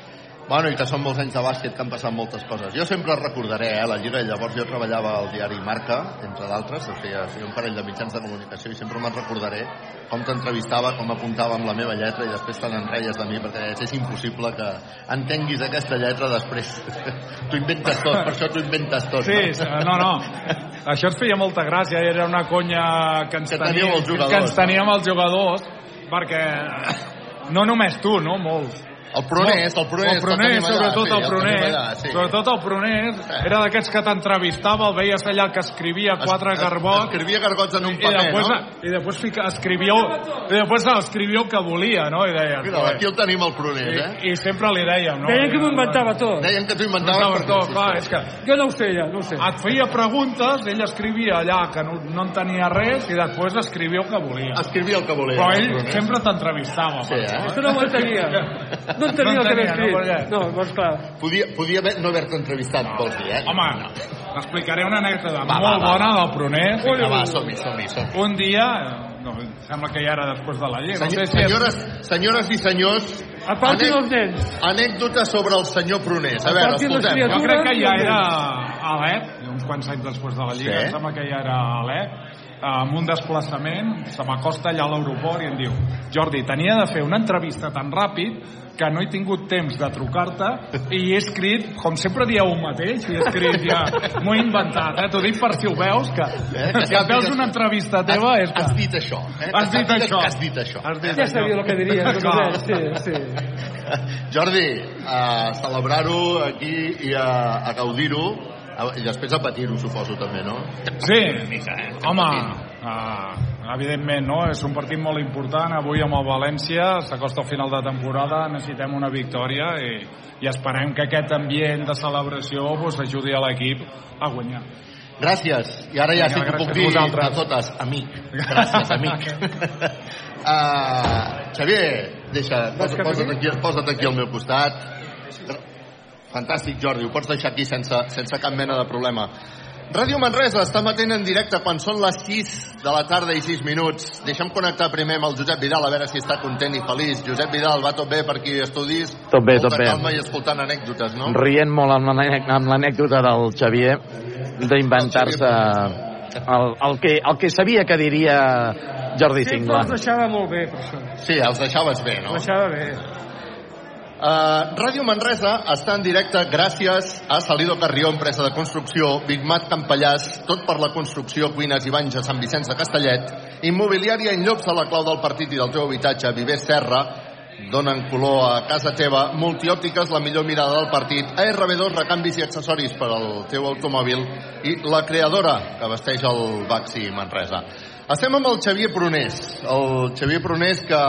Bueno, i que són molts anys de bàsquet que han passat moltes coses. Jo sempre recordaré, eh, la Lliga, llavors jo treballava al diari Marca, entre d'altres, feia, feia un parell de mitjans de comunicació i sempre me'n recordaré com t'entrevistava, com apuntava amb la meva lletra i després te n'enreies de mi perquè deies, és impossible que entenguis aquesta lletra després. tu inventes tot, per això tu inventes tot. Sí, sí, no, no. Això ens feia molta gràcia, era una conya que ens, Que teníem els jugadors, que ens no? teníem els jugadors, perquè no només tu, no? Molts. El Prunés, el Prunés, el allà, sobretot el allà, sí. sobretot el Prunés, era d'aquests que t'entrevistava, el veies allà que escrivia quatre Es- garbots, Escrivia gargots en un i paper, després, no? i després fica, escrivia, i després escrivia el que volia, no? I deia, Mira, aquí el tenim el Prunés, eh? I, I sempre li dèiem, no? Deien que m'ho inventava tot. Deien que t'ho Inventava inventaves tot, clar, és que Jo no ho sé, ja, no ho sé. et feia preguntes, ell escrivia allà que no, no en tenia res i després escrivia el que volia. Escrivia el que volia. Però el ell sempre t'entrevistava. Sí, eh? Això no ho entenia. No entenia No el que havia entenia, no, escrit. No, doncs clar. Podia, podia haver, no haver-te entrevistat, vols dir, eh? Home, t'explicaré una anècdota Va, molt va, va. bona del Prunés. Vinga, va, som-hi, som-hi, som Un dia, no, sembla que ja era després de la llei, no sé Senyor, si és- senyores, senyores i senyors, Apartin els nens. anècdota sobre el senyor Prunés. A veure, escoltem. Jo crec que ja era a l'EP, uns quants anys després de la Lliga, Sí. em sembla que ja era a l'EP, amb un desplaçament, se m'acosta allà a l'aeroport i em diu Jordi, tenia de fer una entrevista tan ràpid que no he tingut temps de trucar-te i he escrit, com sempre dieu el mateix, i he escrit ja, m'ho he inventat, eh? t'ho dic per si ho veus, que, Eh, que si et veus una entrevista teva és que... Has dit això. Eh? Has dit això. Has dit això. Has dit Ja això. sabia el que diries. Sí, sí. Jordi, a celebrar-ho aquí i a, a gaudir-ho i després a patir-ho, suposo, també, no? Sí, eh? home, uh, evidentment, no? És un partit molt important. Avui amb el València s'acosta al final de temporada, necessitem una victòria i, i esperem que aquest ambient de celebració pues, ajudi a l'equip a guanyar. Gràcies. I ara ja Vinga, sí que puc a dir vosaltres. a totes, amic. Gràcies, amic. uh, Xavier, deixa, posa, posa't, aquí, posa't aquí al meu costat. Fantàstic, Jordi, ho pots deixar aquí sense, sense cap mena de problema. Ràdio Manresa està matent en directe quan són les 6 de la tarda i 6 minuts. Deixa'm connectar primer amb el Josep Vidal a veure si està content i feliç. Josep Vidal, va tot bé per aquí a estudis? Tot bé, Molta tot bé. calma i escoltant anècdotes, no? Rient molt amb l'anèc- amb l'anècdota del Xavier d'inventar-se el, el, que, el que sabia que diria Jordi Sempre Cingla. els deixava molt bé, per això. Sí, els deixaves bé, no? Els deixava bé. Uh, Ràdio Manresa està en directe gràcies a Salido Carrió, empresa de construcció, Bigmat Campallàs, tot per la construcció, cuines i banys a Sant Vicenç de Castellet, immobiliària en llocs a la clau del partit i del teu habitatge, Viver Serra, donen color a casa teva, multiòptiques, la millor mirada del partit, ARB2, recanvis i accessoris per al teu automòbil i la creadora que vesteix el Baxi Manresa. Estem amb el Xavier Prunés, el Xavier Prunés que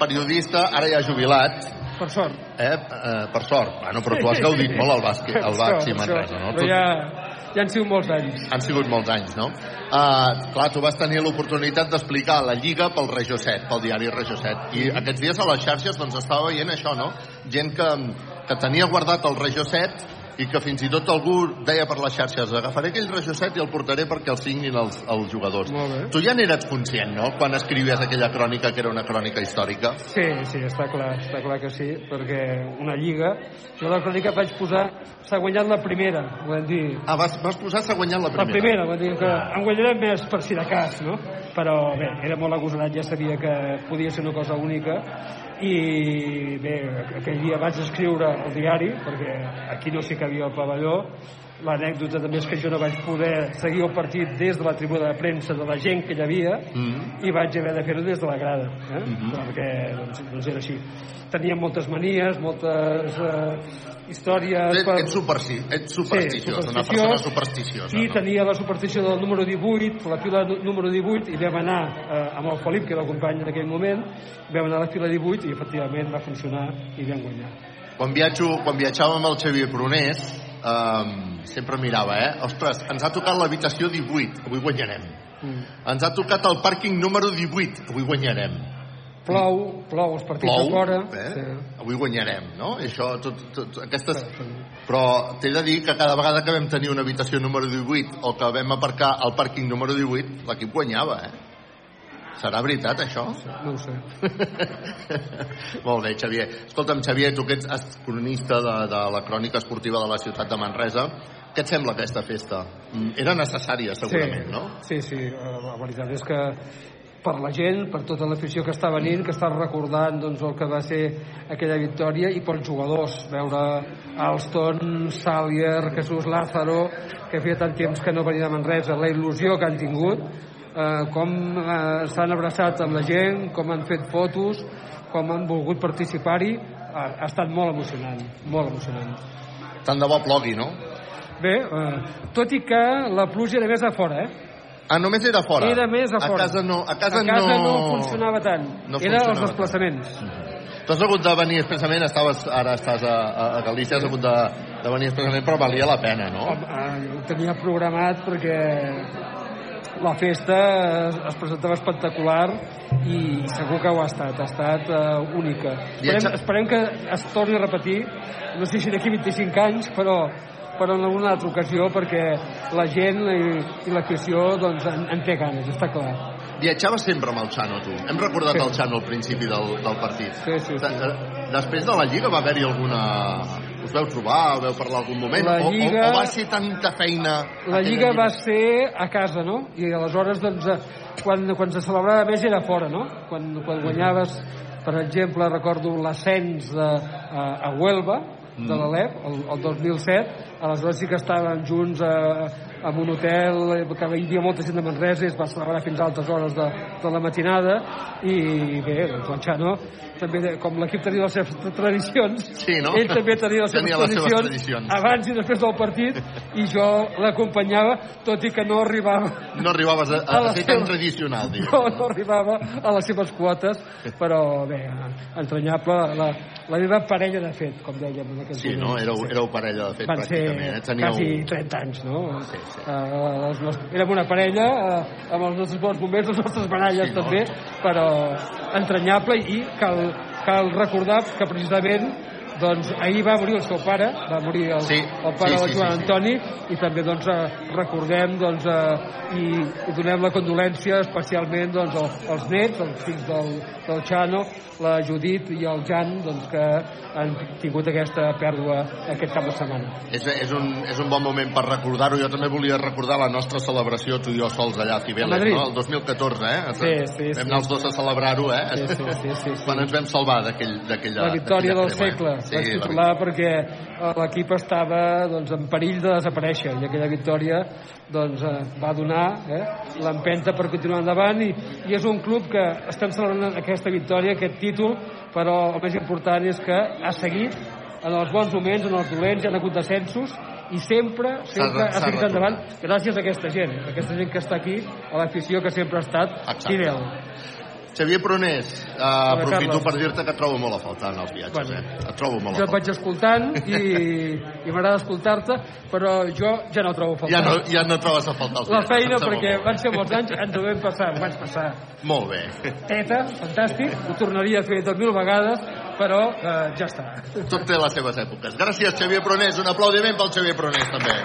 periodista, ara ja jubilat, Per sort. Eh, eh, per sort. Bueno, però tu has gaudit molt al bàsquet, al per Manresa, sort. no? Però ja, ja han sigut molts anys. Han sigut molts anys, no? Uh, clar, tu vas tenir l'oportunitat d'explicar la Lliga pel Regió 7, pel diari Regió 7. I aquests dies a les xarxes doncs estava veient això, no? Gent que, que tenia guardat el Regió 7 i que fins i tot algú deia per les xarxes agafaré aquell rajosset i el portaré perquè el signin els, els jugadors. Tu ja n'eres conscient, no?, quan escrivies aquella crònica que era una crònica històrica. Sí, sí, està clar, està clar que sí, perquè una lliga... Jo la crònica vaig posar... S'ha guanyat la primera, vam dir. Ah, vas, vas posar s'ha guanyat la La primera. primera, vull dir que en guanyarem més per si de cas, no? Però bé, era molt agosarat, ja sabia que podia ser una cosa única i bé, aquell dia vaig escriure al diari, perquè aquí no s'hi cabia el pavelló, l'anècdota també és que jo no vaig poder seguir el partit des de la tribuna de premsa de la gent que hi havia Mm. i vaig haver de fer-ho des de la grada eh? Mhm. perquè doncs, doncs era així tenia moltes manies, moltes eh, històries Ets, ets, supersti ets supersticiós, Sí, una persona supersticiosa. i no? tenia la superstició del número 18, la fila número 18, i vam anar eh, amb el Felip, que era el company en aquell moment, vam anar a la fila 18 i efectivament va funcionar i vam guanyar. Quan, viatjo, quan viatjava amb el Xavier Prunés, um, sempre mirava, eh? Ostres, ens ha tocat l'habitació 18, avui guanyarem. Mm. Ens ha tocat el pàrquing número 18, avui guanyarem. Plou, plou els partits Plou, de fora. eh? Sí. avui guanyarem, no? I això, tot, tot, aquestes... Però t'he de dir que cada vegada que vam tenir una habitació número 18 o que vam aparcar al pàrquing número 18, l'equip guanyava, eh? Serà veritat, això? No ho sé. Molt bé, Xavier. Escolta'm, Xavier, tu que ets cronista de, de la crònica esportiva de la ciutat de Manresa, què et sembla aquesta festa? Mm, Era necessària, segurament, sí. no? Sí, sí, la veritat és que per la gent, per tota l'afició que està venint, que està recordant doncs, el que va ser aquella victòria i pels jugadors, veure Alston, Salier, Jesús Lázaro, que feia tant temps que no venien a Manresa, la il·lusió que han tingut, eh, com eh, s'han abraçat amb la gent, com han fet fotos, com han volgut participar-hi, ha, ha estat molt emocionant, molt emocionant. Tant de bo plogui, no? Bé, eh, tot i que la pluja era més a fora, eh? Ah, només era fora? Era més a A fora. casa no, a casa a casa no, no... funcionava tant. no era funcionava els desplaçaments. Tu has hagut de venir expressament, estaves, ara estàs a, a, a Galícia, has hagut de, de venir expressament, però valia la pena, no? Home, eh, ho tenia programat perquè la festa es, es presentava espectacular i segur que ho ha estat, ha estat uh, única. Esperem, esperem que es torni a repetir, no sé si d'aquí 25 anys, però però en alguna altra ocasió perquè la gent i, i l'afició doncs, en, en té ganes, està clar. Viatjaves sempre amb el Xano, tu. Hem recordat Sí. el Xano al principi del, del partit. Sí, sí, sí. De- Després de la Lliga va haver-hi alguna... Us veu trobar, veu parlar algun moment? La O, Lliga- o, o va ser tanta feina... La aquella Lliga va ser a casa, no? I aleshores, doncs, eh, quan, quan se celebrava més era fora, no? Quan, quan guanyaves, per exemple, recordo l'ascens a, a Huelva, de l'Alep, el, el 2007, aleshores sí que estàvem junts a, en un hotel, que hi havia molta gent de Manresa i es va celebrar fins a altes hores de, de la matinada i bé, doncs el Xano també, com l'equip tenia les seves tradicions Sí, no? ell també tenia les seves, Tenia les seves tradicions, tradicions. abans i després del partit i jo l'acompanyava tot i que no arribava No arribaves a, a, A ser tan tradicional, diguem. no, no arribava a les seves quotes però bé, entranyable la, la meva parella de fet com dèiem en aquell Sí, no? Éreu, éreu parella, de fet, van ser pràcticament. Eh? Teníeu... quasi 30 anys no? Sí, Uh, les nostres, érem una parella uh, amb els nostres bons moments les nostres baralles Sí, no? també però entranyable i cal, cal recordar que precisament doncs ahir va morir el seu pare, va morir el, Sí, el pare sí, sí, Joan sí, sí. Antoni i també doncs eh, recordem doncs, eh, i, i donem la condolència especialment doncs, als, als nets, als fills del, del Xano, la Judit i el Jan doncs, que han tingut aquesta pèrdua aquest cap de setmana. És, és, un, és un bon moment per recordar-ho. Jo també volia recordar la nostra celebració, tu i jo sols allà a Cibeles, no? El 2014, eh? Sí, sí, Vam sí. anar els dos a celebrar-ho, eh? Sí, sí, sí, sí, sí. Quan ens vam salvar d'aquell- d'aquella... la victòria del crema, segle, eh? Vaig Sí, la titular perquè eh, l'equip estava doncs, en perill de desaparèixer i aquella victòria doncs, eh, va donar eh, l'empenta per continuar endavant i, i és un club que estem celebrant aquesta victòria, aquest títol però el més important és que ha seguit en els bons moments, en els dolents, hi ha hagut descensos i sempre, sempre ha seguit endavant gràcies a aquesta gent, aquesta gent que està aquí, a l'afició que sempre ha estat fidel. Xavier Pronés, uh, aprofito per dir-te que trobo molt a faltar en els viatges, eh? Et trobo molt a Jo et faltar. vaig escoltant i, i m'agrada escoltar-te, però jo ja no trobo a faltar. Ja no, ja no trobes a faltar els La viatges. feina, perquè van ser molts anys, ens ho vam passar, ho vaig passar. Molt bé. Teta, fantàstic, ho tornaria a fer tot mil vegades, però eh, ja està. Tot té les seves èpoques. Gràcies, Xavier Pronés. Un aplaudiment pel Xavier Pronés, també.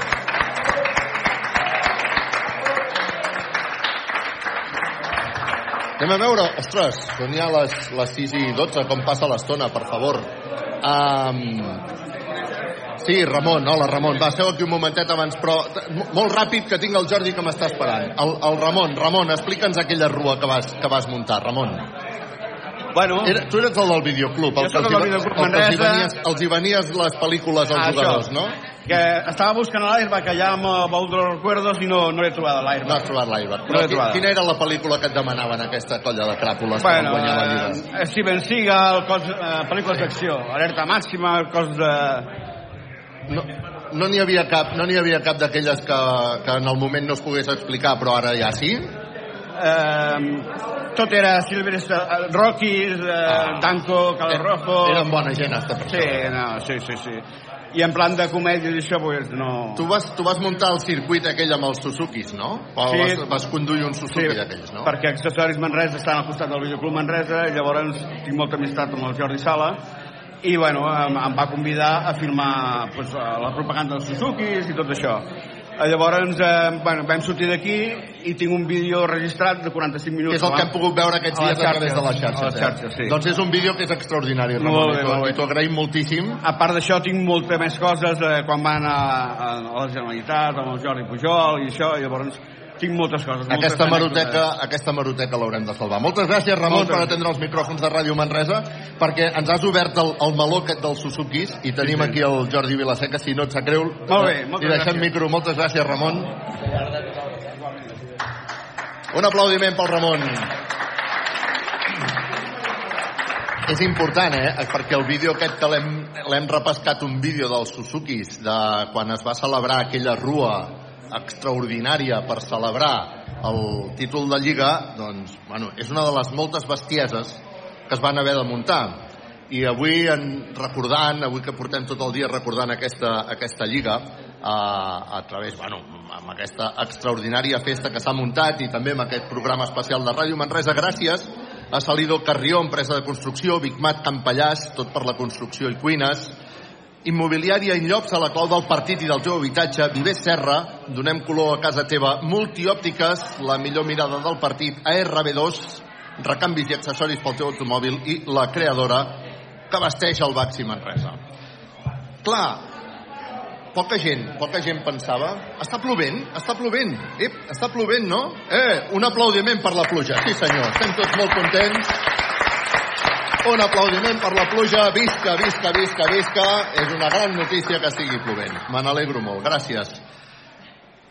Anem a veure, ostres, són ja les, les 6 i 12, com passa l'estona, per favor. Um, sí, Ramon, hola Ramon, va, seu aquí un momentet abans, però molt ràpid que tinc el Jordi que m'està esperant. El, el Ramon, Ramon, explica'ns aquella rua que vas, que vas muntar, Ramon. Bueno, Era, tu eres el del videoclub, el el del hi- videoclub el que els, hi venies, els hi venies les pel·lícules als Ah, jugadors, això. no? Que estava buscant l'Airbag allà amb el baúl dels recuerdos i no, no he trobat l'Airbag. No has trobat l'Airbag. No Però l'he qui- trobat. quina era la pel·lícula que et demanaven aquesta colla de cràpules que Bueno, van guanyar la Lliga? eh, Steven Seagal, cos, eh, pel·lícules d'acció, alerta màxima, cos de... No no n'hi havia cap, no n'hi havia cap d'aquelles que, que en el moment no es pogués explicar, però ara ja sí? Eh, tot era Silvestre, eh, Rockies, eh, Danco, Calor Rojo... Eren bona gent, hasta per Sí, no, sí, sí, sí. I en plan de comèdia i això, pues, no... Tu vas, tu vas muntar el circuit aquell amb els Suzukis, no? O Sí. vas, vas conduir un Suzuki Sí, d'aquells, no? perquè Accessoris Manresa estan al costat del Videoclub Manresa i llavors tinc molta amistat amb el Jordi Sala i bueno, em, em va convidar a filmar pues, la propaganda dels Suzukis i tot això. Eh, Llavors, eh, bueno, vam sortir d'aquí i tinc un vídeo registrat de 45 minuts. Que és el que hem pogut veure aquests a dies a través de les xarxes, xarxes. A les xarxes, sí. Eh? Doncs és un vídeo que és extraordinari, Ramon, Molt bé, molt bé. i t'ho agraïm moltíssim. A part d'això, tinc molta més coses eh, quan van a, a, a la Generalitat, amb el Jordi Pujol i això, i llavors tinc moltes coses. moltes Aquesta maroteca, aquesta maroteca l'haurem de salvar. Moltes gràcies, Ramon, Moltes per atendre els micròfons de Ràdio Manresa, perquè ens has obert el, el meló aquest dels Suzukis i tenim Sí, sí. aquí el Jordi Vilaseca, si no et sap greu. Molt bé, moltes I deixem gràcies. micro. Moltes gràcies, Ramon. Un aplaudiment pel Ramon. És important, eh? Perquè el vídeo aquest que l'hem repescat, un vídeo dels Suzukis, de quan es va celebrar aquella rua extraordinària per celebrar el títol de Lliga, doncs, bueno, és una de les moltes bestieses que es van haver de muntar. I avui, en, recordant, avui que portem tot el dia recordant aquesta, aquesta Lliga, a, a través, bueno, amb aquesta extraordinària festa que s'ha muntat i també amb aquest programa especial de Ràdio Manresa, gràcies a Salido Carrió, empresa de construcció, Bigmat Campallàs, tot per la construcció i cuines, Immobiliària Inllops a la clau del partit i del teu habitatge, Viver Serra, donem color a casa teva, Multiòptiques, la millor mirada del partit, ARB2, recanvis i accessoris pel teu automòbil i la creadora que vesteix el Baxi Manresa. Clar, poca gent, poca gent pensava... Està plovent? Està plovent? Ep, està plovent, no? Eh, un aplaudiment per la pluja. Sí, senyor, estem tots molt contents. Un aplaudiment per la pluja. Visca, visca, visca, visca. És una gran notícia que estigui plovent. Me n'alegro molt. Gràcies.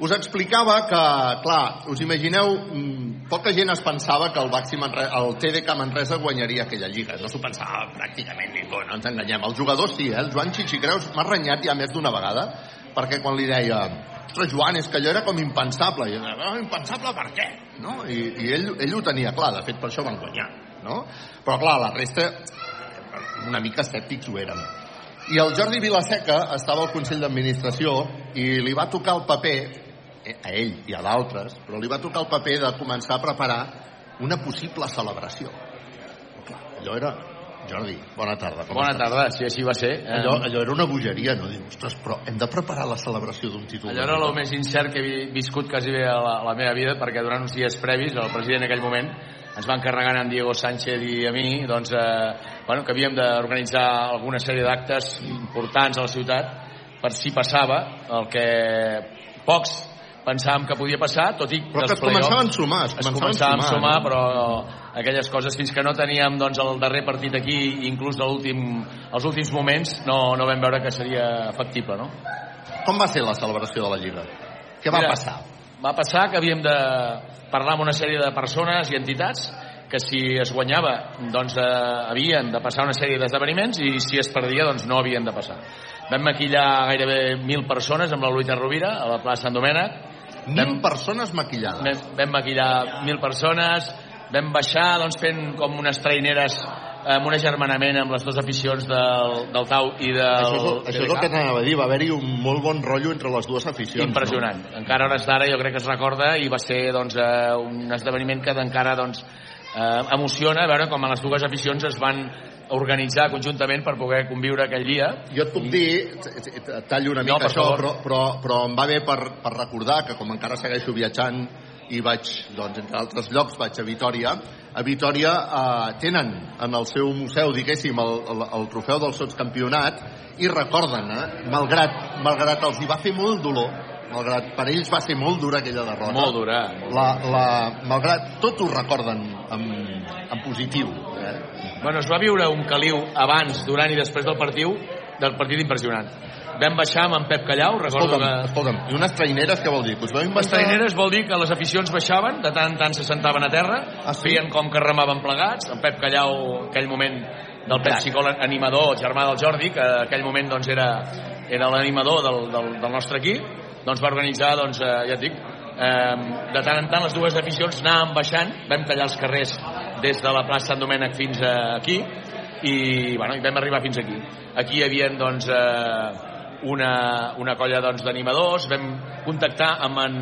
Us explicava que, clar, us imagineu, mm, poca gent es pensava que el, Baxi Manresa, el TDK Manresa guanyaria aquella lliga. No s'ho pensava pràcticament ningú, no ens enganyem. Els jugadors sí, eh? El Joan Xixicreus m'ha renyat ja més d'una vegada, perquè quan li deia ostres, Joan, és que allò era com impensable. I "Ah, impensable per què? No? I, i ell, ell ho tenia clar, de fet per això van guanyar. No? Però clar, la resta una mica escèptics ho érem. I el Jordi Vilaseca estava al Consell d'Administració i li va tocar el paper, eh, a ell i a d'altres, però li va tocar el paper de començar a preparar una possible celebració. Però clar, allò era... Jordi, bona tarda. Com Bona estàs? tarda, sí, així va ser. Allò, allò era una bogeria, no? Diu, ostres, però hem de preparar la celebració d'un títol. Allò era el més incert que he vi- viscut quasi bé a la, a la meva vida, perquè durant uns dies previs, el president en aquell moment ens va encarregar en Diego Sánchez i a mi doncs, eh, bueno, que havíem d'organitzar alguna sèrie d'actes importants a la ciutat per si passava el que pocs pensàvem que podia passar, tot i Però que es començaven a sumar, es es començaven a sumar, no? però aquelles coses fins que no teníem doncs, el darrer partit aquí, inclús a l'últim- als últims moments, no, no vam veure que seria factible, no? Com va ser la celebració de la Lliga? Què va Mira, passar? Va passar que havíem de parlar amb una sèrie de persones i entitats que si es guanyava doncs eh, havien de passar una sèrie d'esdeveniments i si es perdia doncs no havien de passar. Vam maquillar gairebé mil persones amb la Lluita Rovira a la plaça Sant Domènec. Mil persones maquillades. Vam, vam maquillar mil persones, vam baixar doncs, fent com unes traineres amb un agermanament amb les dues aficions del, del Tau i del Això és, el- això és el que t'anava a dir, va haver-hi un molt bon rotllo entre les dues aficions. impressionant. Encara a hores d'ara jo crec que es recorda i va ser doncs, eh, un esdeveniment que encara doncs, eh, emociona veure com les dues aficions es van organitzar conjuntament per poder conviure aquell dia. Jo et puc dir, tallo una No, mica per això, però, però, però em va bé per, per recordar que com encara segueixo viatjant i vaig, doncs, entre altres llocs, vaig a Vitoria, a Vitoria eh, tenen en el seu museu, diguéssim, el, el, el trofeu del sotscampionat i recorden, eh, malgrat, malgrat els hi va fer molt dolor, malgrat per ells va ser molt dura aquella derrota. Molt dura. La, la, malgrat tot ho recorden en, en positiu. Eh? Bueno, es va viure un caliu abans, durant i després del partit, del partit impressionant. Vam baixar amb en Pep Callau, recordo Escolta'm, que... escolta'm, i unes traineres què vol dir? Us vau Les inventar... traineres vol dir que les aficions baixaven, de tant en tant se sentaven a terra, Ah, sí? feien com que remaven plegats, en Pep Callau, aquell moment del Pep Xicol, animador, germà del Jordi, que en aquell moment doncs, era, era l'animador del, del, del nostre equip, doncs va organitzar, doncs, eh, ja et dic, eh, de tant en tant les dues aficions anàvem baixant, vam tallar els carrers des de la plaça Sant Domènec fins aquí, i, bueno, i vam arribar fins aquí. Aquí hi havia, doncs, eh, una, una colla doncs, d'animadors, vam contactar amb en,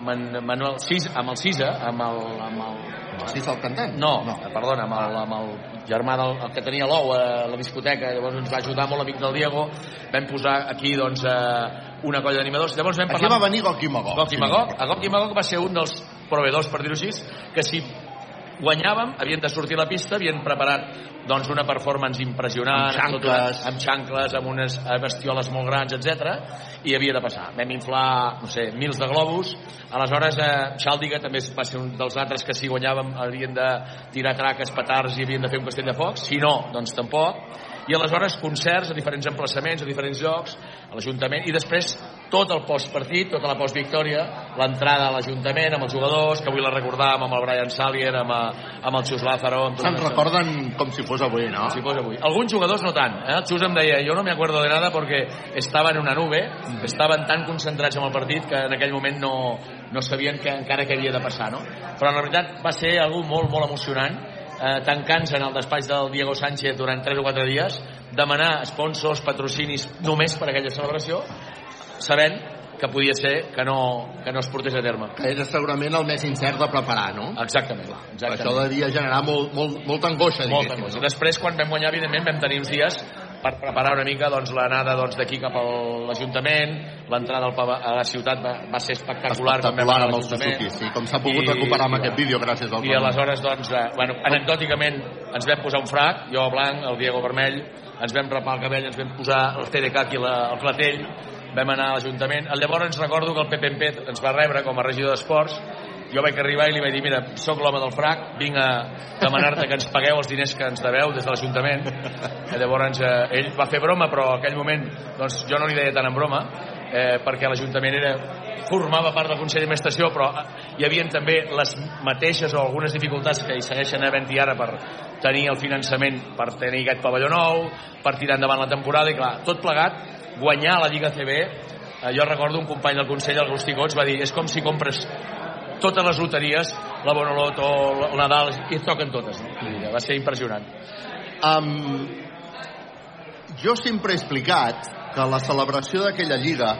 amb en Manuel Cis, amb el Cisa, amb el... Amb el Cisa el cantant? No, no. perdona, amb el, amb el germà del, el que tenia l'ou a la discoteca, llavors ens va ajudar molt amic del Diego, vam posar aquí doncs, eh, una colla d'animadors, llavors vam Aquí parlar... va venir Goc i Magog. Goc i Magog. A Magog va ser un dels proveedors, per dir-ho així, que si guanyàvem, havien de sortir a la pista, havien preparat doncs, una performance impressionant, Amb xancles. amb xancles, amb unes eh, bestioles molt grans, etc i havia de passar. Vam inflar, no sé, mils de globus. Aleshores, eh, Xàldiga també va ser un dels altres que si guanyàvem havien de tirar traques, petards i havien de fer un castell de focs. Si no, doncs tampoc. I aleshores concerts a diferents emplaçaments, a diferents llocs, a l'Ajuntament, i després tot el postpartit, tota la postvictòria, l'entrada a l'Ajuntament amb els jugadors, que avui la recordàvem amb el Brian Salier, amb, eh, amb el Xus Lázaro... Se'n recorden com si fos avui, no? si fos avui. Alguns jugadors no tant. Eh? El Xus em deia, jo no me acuerdo de nada porque estava en una nube, Mm. estaven tan concentrats en el partit que en aquell moment no, no sabien que encara què havia de passar, no? Però la veritat va ser algú molt, molt emocionant, eh, tancant-se en el despatx del Diego Sánchez durant 3 o 4 dies, demanar sponsors, patrocinis només per aquella celebració, sabent que podia ser que no, que no es portés a terme. Que era segurament el més incert de preparar, no? Exactament. exactament. Això devia generar molt, molt, molta angoixa, Molta angoixa. Després, quan vam guanyar, evidentment, vam tenir uns dies per preparar una mica doncs, l'anada doncs, d'aquí cap a l'Ajuntament, l'entrada a la ciutat va, va ser espectacular, Espectacular amb el. Suzuki, sí, com s'ha pogut recuperar amb aquest vídeo gràcies al I aleshores, doncs, eh, bueno, anecdòticament, ens vam posar un frac, jo blanc, el Diego vermell, ens vam rapar el cabell, ens vam posar el TDK aquí la, el clatell, vam anar a l'Ajuntament. Llavors ens recordo que el Pet ens va rebre com a regidor d'Esports, jo vaig arribar i li vaig dir, mira, sóc l'home del frac, vinc a demanar-te que ens pagueu els diners que ens deveu des de l'Ajuntament. I Llavors eh, ell va fer broma, però en aquell moment doncs, jo no li deia tant en broma, eh, perquè l'Ajuntament era formava part del Consell d'Administració, però eh, hi havia també les mateixes o algunes dificultats que hi segueixen havent-hi ara per tenir el finançament per tenir aquest pavelló nou, per tirar endavant la temporada, i clar, tot plegat, guanyar la Lliga CB, eh, jo recordo un company del Consell, el Agustí Gots, va dir, és com si compres totes les loteries, la Bonoloto, el Nadal, i et toquen totes. No? Dir, Va ser impressionant. Um, jo sempre he explicat que la celebració d'aquella lliga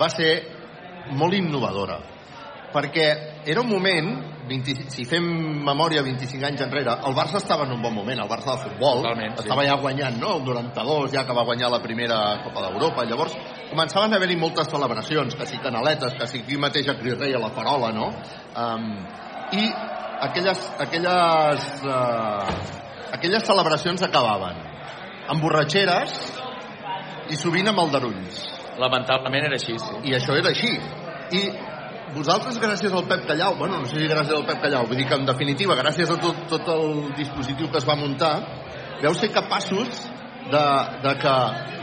va ser molt innovadora perquè era un moment 20, si fem memòria 25 anys enrere el Barça estava en un bon moment el Barça de futbol Totalment, sí. estava ja guanyant no? el 92 ja que va guanyar la primera Copa d'Europa llavors començaven a haver-hi moltes celebracions que si canaletes, que si aquí mateix a Cris Rei a la Farola no? um, i aquelles aquelles uh, aquelles celebracions acabaven amb borratxeres i sovint amb aldarulls Lamentablement era així, sí. i això era així i vosaltres gràcies al Pep Callau bueno, no sé si gràcies al Pep Callau vull dir que en definitiva gràcies a tot, tot el dispositiu que es va muntar veu ser capaços de, de que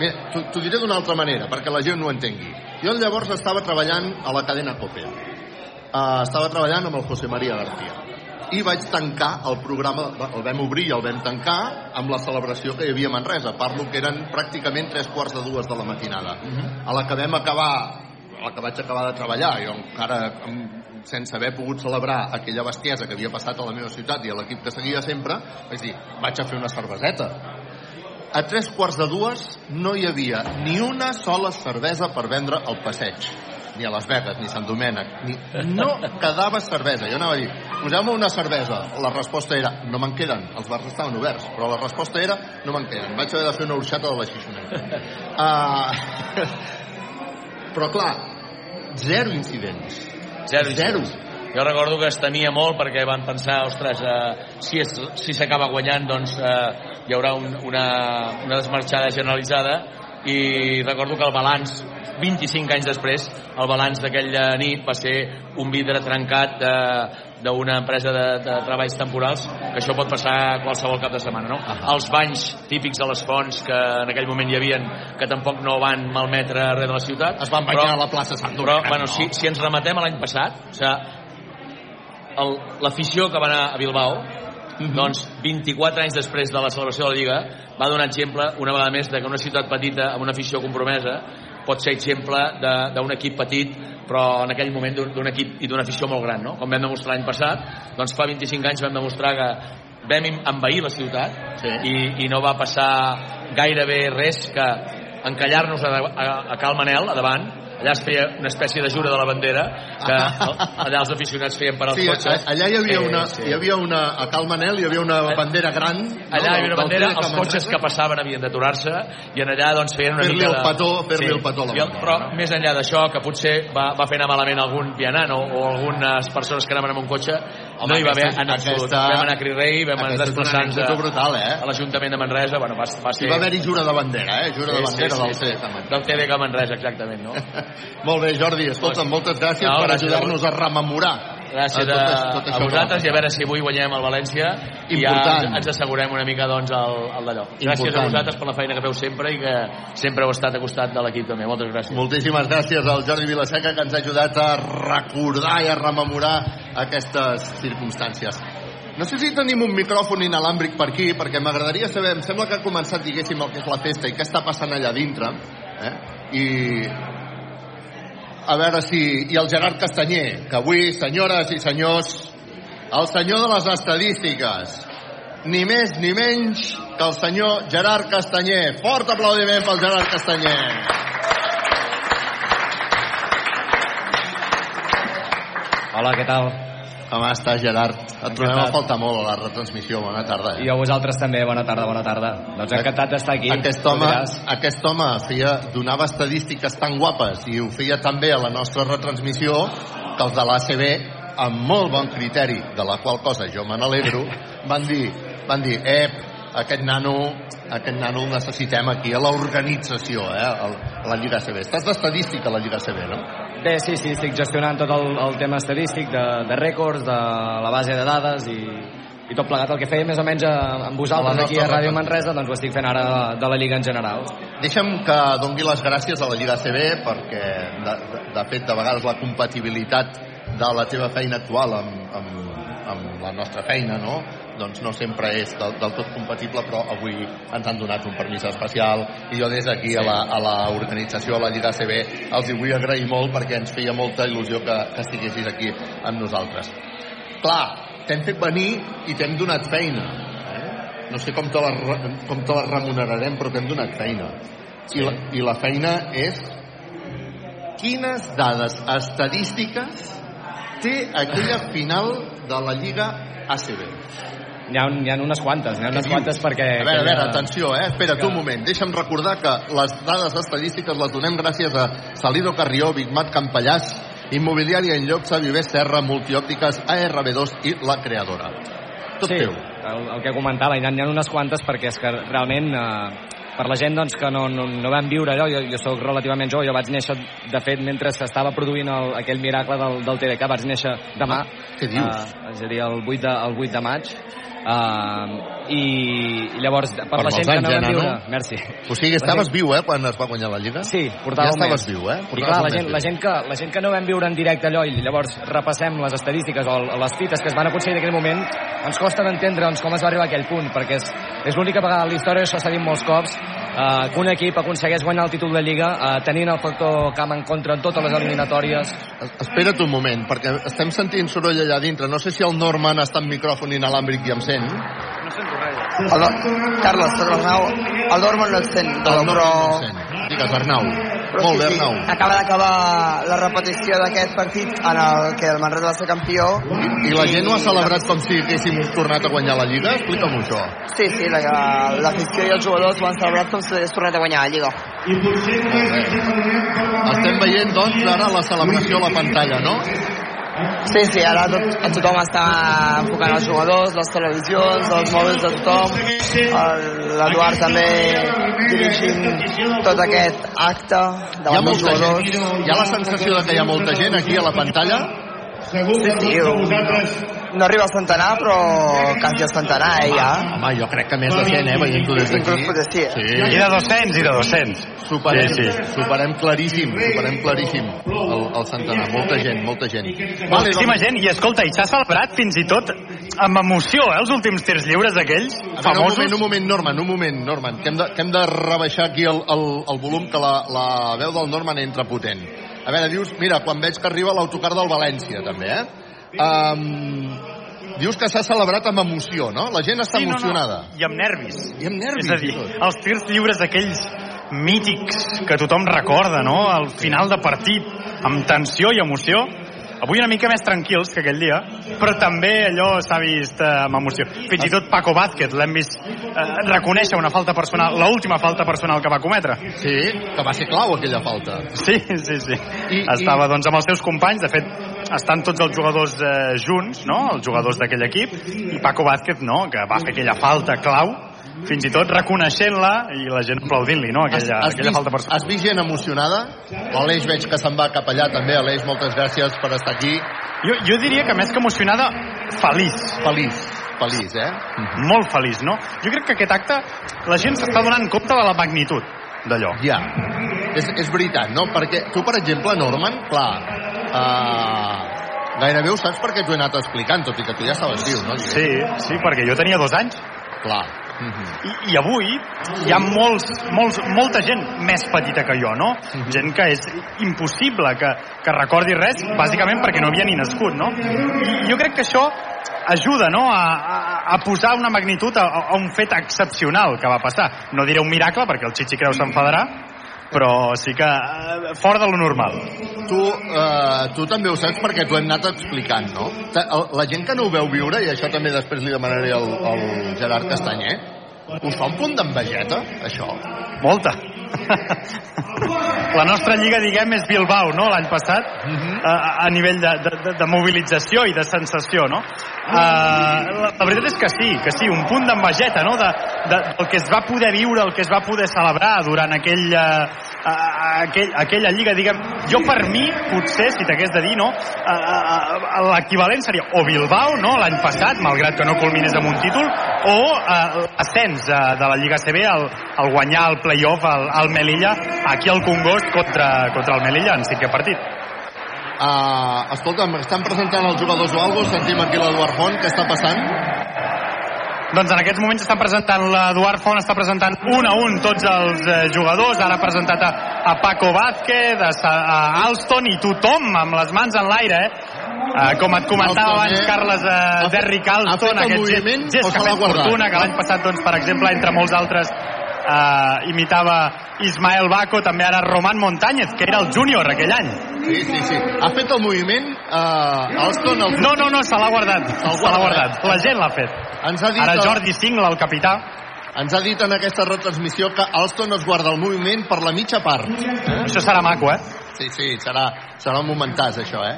mira, t'ho diré d'una altra manera perquè la gent no ho entengui jo llavors estava treballant a la cadena COPE uh, estava treballant amb el José María García i vaig tancar el programa, el vam obrir i el vam tancar amb la celebració que hi havia a Manresa. Parlo que eren pràcticament tres quarts de dues de la matinada. A la que vam acabar, la que vaig acabar de treballar, jo encara sense haver pogut celebrar aquella bestiesa que havia passat a la meva ciutat i a l'equip que seguia sempre, vaig dir, vaig a fer una cerveseta. A tres quarts de dues no hi havia ni una sola cervesa per vendre al passeig ni a Las Vegas, ni Sant Domènec, ni... no quedava cervesa. Jo anava a dir, poseu-me una cervesa. La resposta era, no me'n queden, els bars estaven oberts, però la resposta era, no me'n queden. Vaig haver de fer una orxata de la xixoneta. Uh... però clar, zero incidents. Zero. Zero. Jo recordo que es temia molt perquè van pensar, ostres, eh, si és, si s'acaba guanyant, doncs eh, hi haurà un, una, una desmarxada generalitzada i recordo que el balanç 25 anys després, el balanç d'aquella nit va ser un vidre trencat de- d'una empresa de, de treballs temporals, que això pot passar qualsevol cap de setmana, no? Els banys típics de les fonts que en aquell moment hi havien, que tampoc no van malmetre res de la ciutat. Es van banyar a la plaça Sant Però, Domènec, bueno, no? si, si ens remetem a l'any passat, o sigui, l'afició que va anar a Bilbao, doncs 24 anys després de la celebració de la Lliga va donar exemple una vegada més de que una ciutat petita amb una afició compromesa pot ser exemple d'un equip petit però en aquell moment d'un equip i d'una afició molt gran, no? Com vam demostrar l'any passat, doncs fa 25 anys vam demostrar que vam envair la ciutat sí. i, i no va passar gairebé res que encallar-nos a, a, a Cal Manel, a davant, allà es feia una espècie de jura de la bandera que allà els aficionats feien per als Sí, cotxes allà hi havia, Sí, una, sí. hi havia una, a Cal Manel hi havia una bandera gran. Allà hi havia una bandera, els cotxes que passaven havien d'aturar-se i en allà doncs feien una mica el de... petó, fer-li el petó a la bandera, però més enllà d'això, que potser va, va fer anar malament algun vianant o, o algunes persones que anaven amb un cotxe, Home, no hi va haver en absolut. aquesta- Vam anar a Cri-Rei, vam anar anècdota a, brutal, eh? a l'Ajuntament de Manresa, bueno, va, va ser... Hi va haver-hi jura de bandera, eh? Jura de bandera del TDK Manresa. Del TDK Manresa, exactament, no? Molt bé, Jordi, escolta'm, moltes gràcies No, per ajudar-nos a rememorar. Gràcies tot a, això- tot a vosaltres i a veure si avui guanyem el València i Important. ja ens, ens assegurem una mica doncs el, el d'allò. Gràcies Important. a vosaltres per la feina que feu sempre i que sempre heu estat a costat de l'equip també. Moltes gràcies. Moltíssimes gràcies al Jordi Vilaseca que ens ha ajudat a recordar i a rememorar aquestes circumstàncies. No sé si tenim un micròfon inalàmbric per aquí, perquè m'agradaria saber, em sembla que ha començat, diguéssim, el que és la festa i què està passant allà dintre, eh? i a veure si... I el Gerard Castanyer, que avui, senyores i senyors, el senyor de les estadístiques, ni més ni menys que el senyor Gerard Castanyer. Fort aplaudiment pel Gerard Castanyer. Hola, què tal? Com estàs, Gerard? Et trobem a faltar molt a la retransmissió. Bona tarda. Eh? I a vosaltres també, bona tarda, bona tarda. Doncs encantat d'estar aquí. Aquest home, aquest home feia, donava estadístiques tan guapes i ho feia tan bé a la nostra retransmissió que els de l'ACB, amb molt bon criteri, de la qual cosa jo me n'alegro, van dir, van dir, ep, aquest nano, aquest nano el necessitem aquí a l'organització, eh, a la Lliga ACB. Estàs d'estadística a la Lliga ACB, no? Bé, sí, sí, estic gestionant tot el, el tema estadístic de, de rècords, de la base de dades i, i tot plegat el que feia més o menys a, amb vosaltres aquí a Ràdio. Manresa, doncs ho estic fent ara de, de la Lliga en general. Deixa'm que dongui les gràcies a la Lliga ACB perquè, de, de fet, de vegades la compatibilitat de la teva feina actual amb, amb, amb la nostra feina, no? Doncs no sempre és del, del tot compatible, però avui ens han donat un permís especial i jo des d'aquí a la- a l'organització, a la Lliga ACB, els hi vull agrair molt perquè ens feia molta il·lusió que, que estiguessis aquí amb nosaltres. Clar, t'hem fet venir i t'hem donat feina. Eh? No sé com te, la, com te la remunerarem, però t'hem donat feina. I, la, I la feina és quines dades estadístiques té aquella final de la Lliga ACB. N'hi ha, n'hi ha unes quantes, n'hi ha unes quantes perquè... A veure, a veure, atenció, eh? Espera't un moment. Deixa'm recordar que les dades estadístiques les donem gràcies a Salido Carrió, Bigmat Campallàs, Immobiliària en Llopsa, Viver Serra, Multiòptiques, ARB2 i La Creadora. Tot sí, teu. El, el que comentava, n'hi ha, ha unes quantes perquè és que realment eh, per la gent doncs, que no, no, no vam viure allò, jo, jo sóc relativament jove, jo vaig néixer de fet mentre s'estava produint el, aquell miracle del, del TDK, vaig néixer demà què dius? Eh, és a dir, el 8 de, el 8 de maig eh, i, i llavors per, Per la gent que anys, no eh, nano? viure merci O sigui, estaves gent- viu, eh, quan es va guanyar la Lliga? Sí, portava ja un mes. estaves viu, eh? I clar, la gent, la, gent que, la gent que no vam viure en directe allò i llavors repassem les estadístiques o les fites que es van aconseguir en aquell moment, ens costa d'entendre doncs, com es va arribar a aquell punt, perquè és, és l'única vegada en la història, això s'ha dit molts cops, eh, que un equip aconsegueix guanyar el títol de Lliga eh, tenint el factor camp en contra en totes les eliminatòries. Espera't un moment, perquè estem sentint soroll allà dintre. No sé si el Norman està amb micròfon inalàmbric i em sent. No sento res. El, Carles. El Norman no et sent, però... El Norman no et sent. Digues, Arnau. Però Molt sí, bé, sí, Arnau. Acaba d'acabar la repetició d'aquest partit en el que el Manresa va ser campió. I la gent ho ha celebrat com si haguéssim tornat a guanyar la Lliga? Explica'm això. Sí, sí, la- l'afició i els jugadors ho han celebrat com si hagués tornat a guanyar la Lliga. Estem veient, doncs, ara la celebració a la pantalla, no? Sí, sí, ara tot, tothom està enfocant els jugadors, les televisions, els mòbils de tothom. L'Eduard també dirigint tot aquest acte davant dels molta jugadors. gent. Hi ha la sensació de que hi ha molta gent aquí a la pantalla? Sí, sí, no arriba al centenar, però quasi al centenar, eh, ja. Home, jo crec que més de 100, eh, veient-ho des d'aquí. Inclús potser sí. Sí. I de 200, i de 200. Superem, Sí, sí, sí. sí. superem claríssim, superem claríssim el, el centenar. Molta gent, molta gent. Moltíssima gent, i escolta, i s'ha celebrat fins i tot amb emoció, eh, els últims tirs lliures aquells A veure, un famosos. moment, un moment, Norman, un moment, Norman, que hem de, que hem de rebaixar aquí el, el, el volum, que la, la veu del Norman entra potent. A veure, dius, mira, quan veig que arriba l'autocar del València, també, eh? Um, dius que s'ha celebrat amb emoció, no? La gent està Sí, no, no. emocionada. I amb nervis. I amb nervis. És a dir, i tot. els tirs lliures aquells mítics que tothom recorda, no? Al final de partit, amb tensió i emoció. Avui una mica més tranquils que aquell dia, però també allò s'ha vist eh, amb emoció. Fins i tot Paco Vázquez l'hem vist eh, reconèixer una falta personal, l'última falta personal que va cometre. Sí, que va ser clau aquella falta. Sí, sí, sí. I- Estava doncs amb els seus companys, de fet estan tots els jugadors eh, junts, no? els jugadors d'aquell equip, i Paco Vázquez, no? que va fer aquella falta clau, fins i tot reconeixent-la i la gent aplaudint-li, no? aquella, has, aquella vist, falta personal. has vist gent emocionada? L'Aleix veig que se'n va cap allà també. Aleix, moltes gràcies per estar aquí. Jo, jo diria que més que emocionada, feliç. Feliç, feliç, eh? Molt feliç, no? Jo crec que aquest acte la gent s'està donant compte de la magnitud d'allò. Ja, és, és veritat, no? Perquè tu, per exemple, Norman, clar, uh, gairebé ho saps perquè t'ho he anat explicant, tot i que tu ja estaves viu, no? Sí, sí, perquè jo tenia dos anys. Clar. I, I avui hi ha molts, molts, molta gent més petita que jo, no? Gent que és impossible que, que recordi res, bàsicament perquè no havia ni nascut, no? I jo crec que això ajuda, no?, a, a, a posar una magnitud a, a un fet excepcional que va passar. No diré un miracle, perquè el Chichi Creu s'enfadarà, però sí que eh, fora de lo normal. Tu, uh, tu també ho saps perquè t'ho hem anat explicant, no? La gent que no ho veu viure, i això també després li demanaré al, al Gerard Castanyer, us fa un punt d'envejeta, això? Molta. La nostra lliga, diguem, és Bilbao, no?, l'any passat, a, a nivell de, de, de, mobilització i de sensació, no? Uh, la, la veritat és que sí, que sí, un punt d'envejeta, no?, de, de, del que es va poder viure, el que es va poder celebrar durant aquell, uh, aquell, aquella lliga, diguem, jo per mi, potser, si t'hagués de dir, no?, uh, uh, l'equivalent seria o Bilbao, no?, l'any passat, malgrat que no culminés amb un títol, o uh, l'ascens uh, de la Lliga CB, el, el guanyar el playoff al, al Melilla, aquí al Congost contra, contra el Melilla en cinquè partit. Uh, escolta'm, estan presentant els jugadors o alguna sentim aquí l'Eduard Font, què està passant? Doncs en aquests moments estan presentant l'Eduard Font, està presentant un a un tots els eh, jugadors, ara ha presentat a, a Paco Vázquez, a, a Alston i tothom amb les mans en l'aire, eh? Uh, com et comentava Alston, abans, eh? Carles, uh, Derrick Alston, aquest gest, gest que ha fet fortuna, que l'any passat, doncs, per exemple, entre molts altres, uh, imitava Ismael Baco, també ara Roman Montañez, que era el júnior aquell any. Sí, sí, sí. Ha fet el moviment uh, Alston... El... No, no, no, se l'ha guardat. Se l'ha guardat. La gent l'ha fet. Ens ha dit Ara Jordi Singla, el capità, Ens ha dit en aquesta retransmissió que Alston es guarda el moviment per la mitja part. Eh? Això serà maco, eh? Sí, sí, serà, serà un momentàs, això, eh?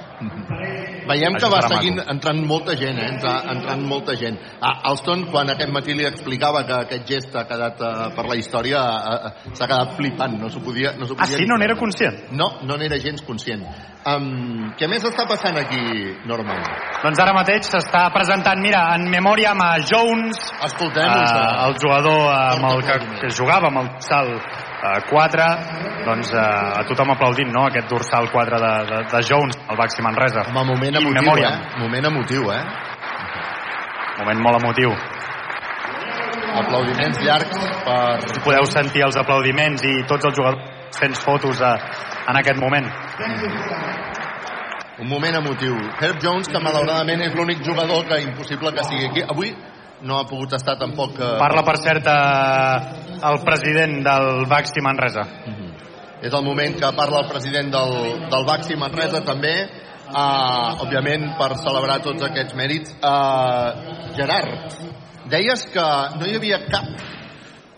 Veiem Això que va seguint entrant molta gent, eh? Entra, entrant molta gent. Ah, Alston, quan aquest matí li explicava que aquest gest ha quedat uh, per la història, uh, s'ha quedat flipant, no s'ho podia, no Ah, podia sí? ni No n'era conscient? No, no n'era gens conscient. Um, què més està passant aquí, Norman? Doncs ara mateix s'està presentant, mira, en memòria a Jones, Escoltem-ho, eh, serà. el jugador amb el que, que jugava amb el salt 4, doncs eh, a tothom aplaudint, no?, aquest dorsal 4 de, de, de Jones, el Baxi Manresa. Home, moment emotiu, memoriam. eh? Moment emotiu, eh? Moment molt emotiu. aplaudiments llargs per... Si podeu sentir els aplaudiments i tots els jugadors fent fotos a, en aquest moment. Un moment emotiu. Herb Jones, que malauradament és l'únic jugador que impossible que sigui aquí. Avui no ha pogut estar tampoc... Eh... Parla, per cert, eh, el president del Baxi Manresa. És el moment que parla el president del, del Baxi Manresa també, uh, òbviament per celebrar tots aquests mèrits. Uh, Gerard, deies que no hi havia cap,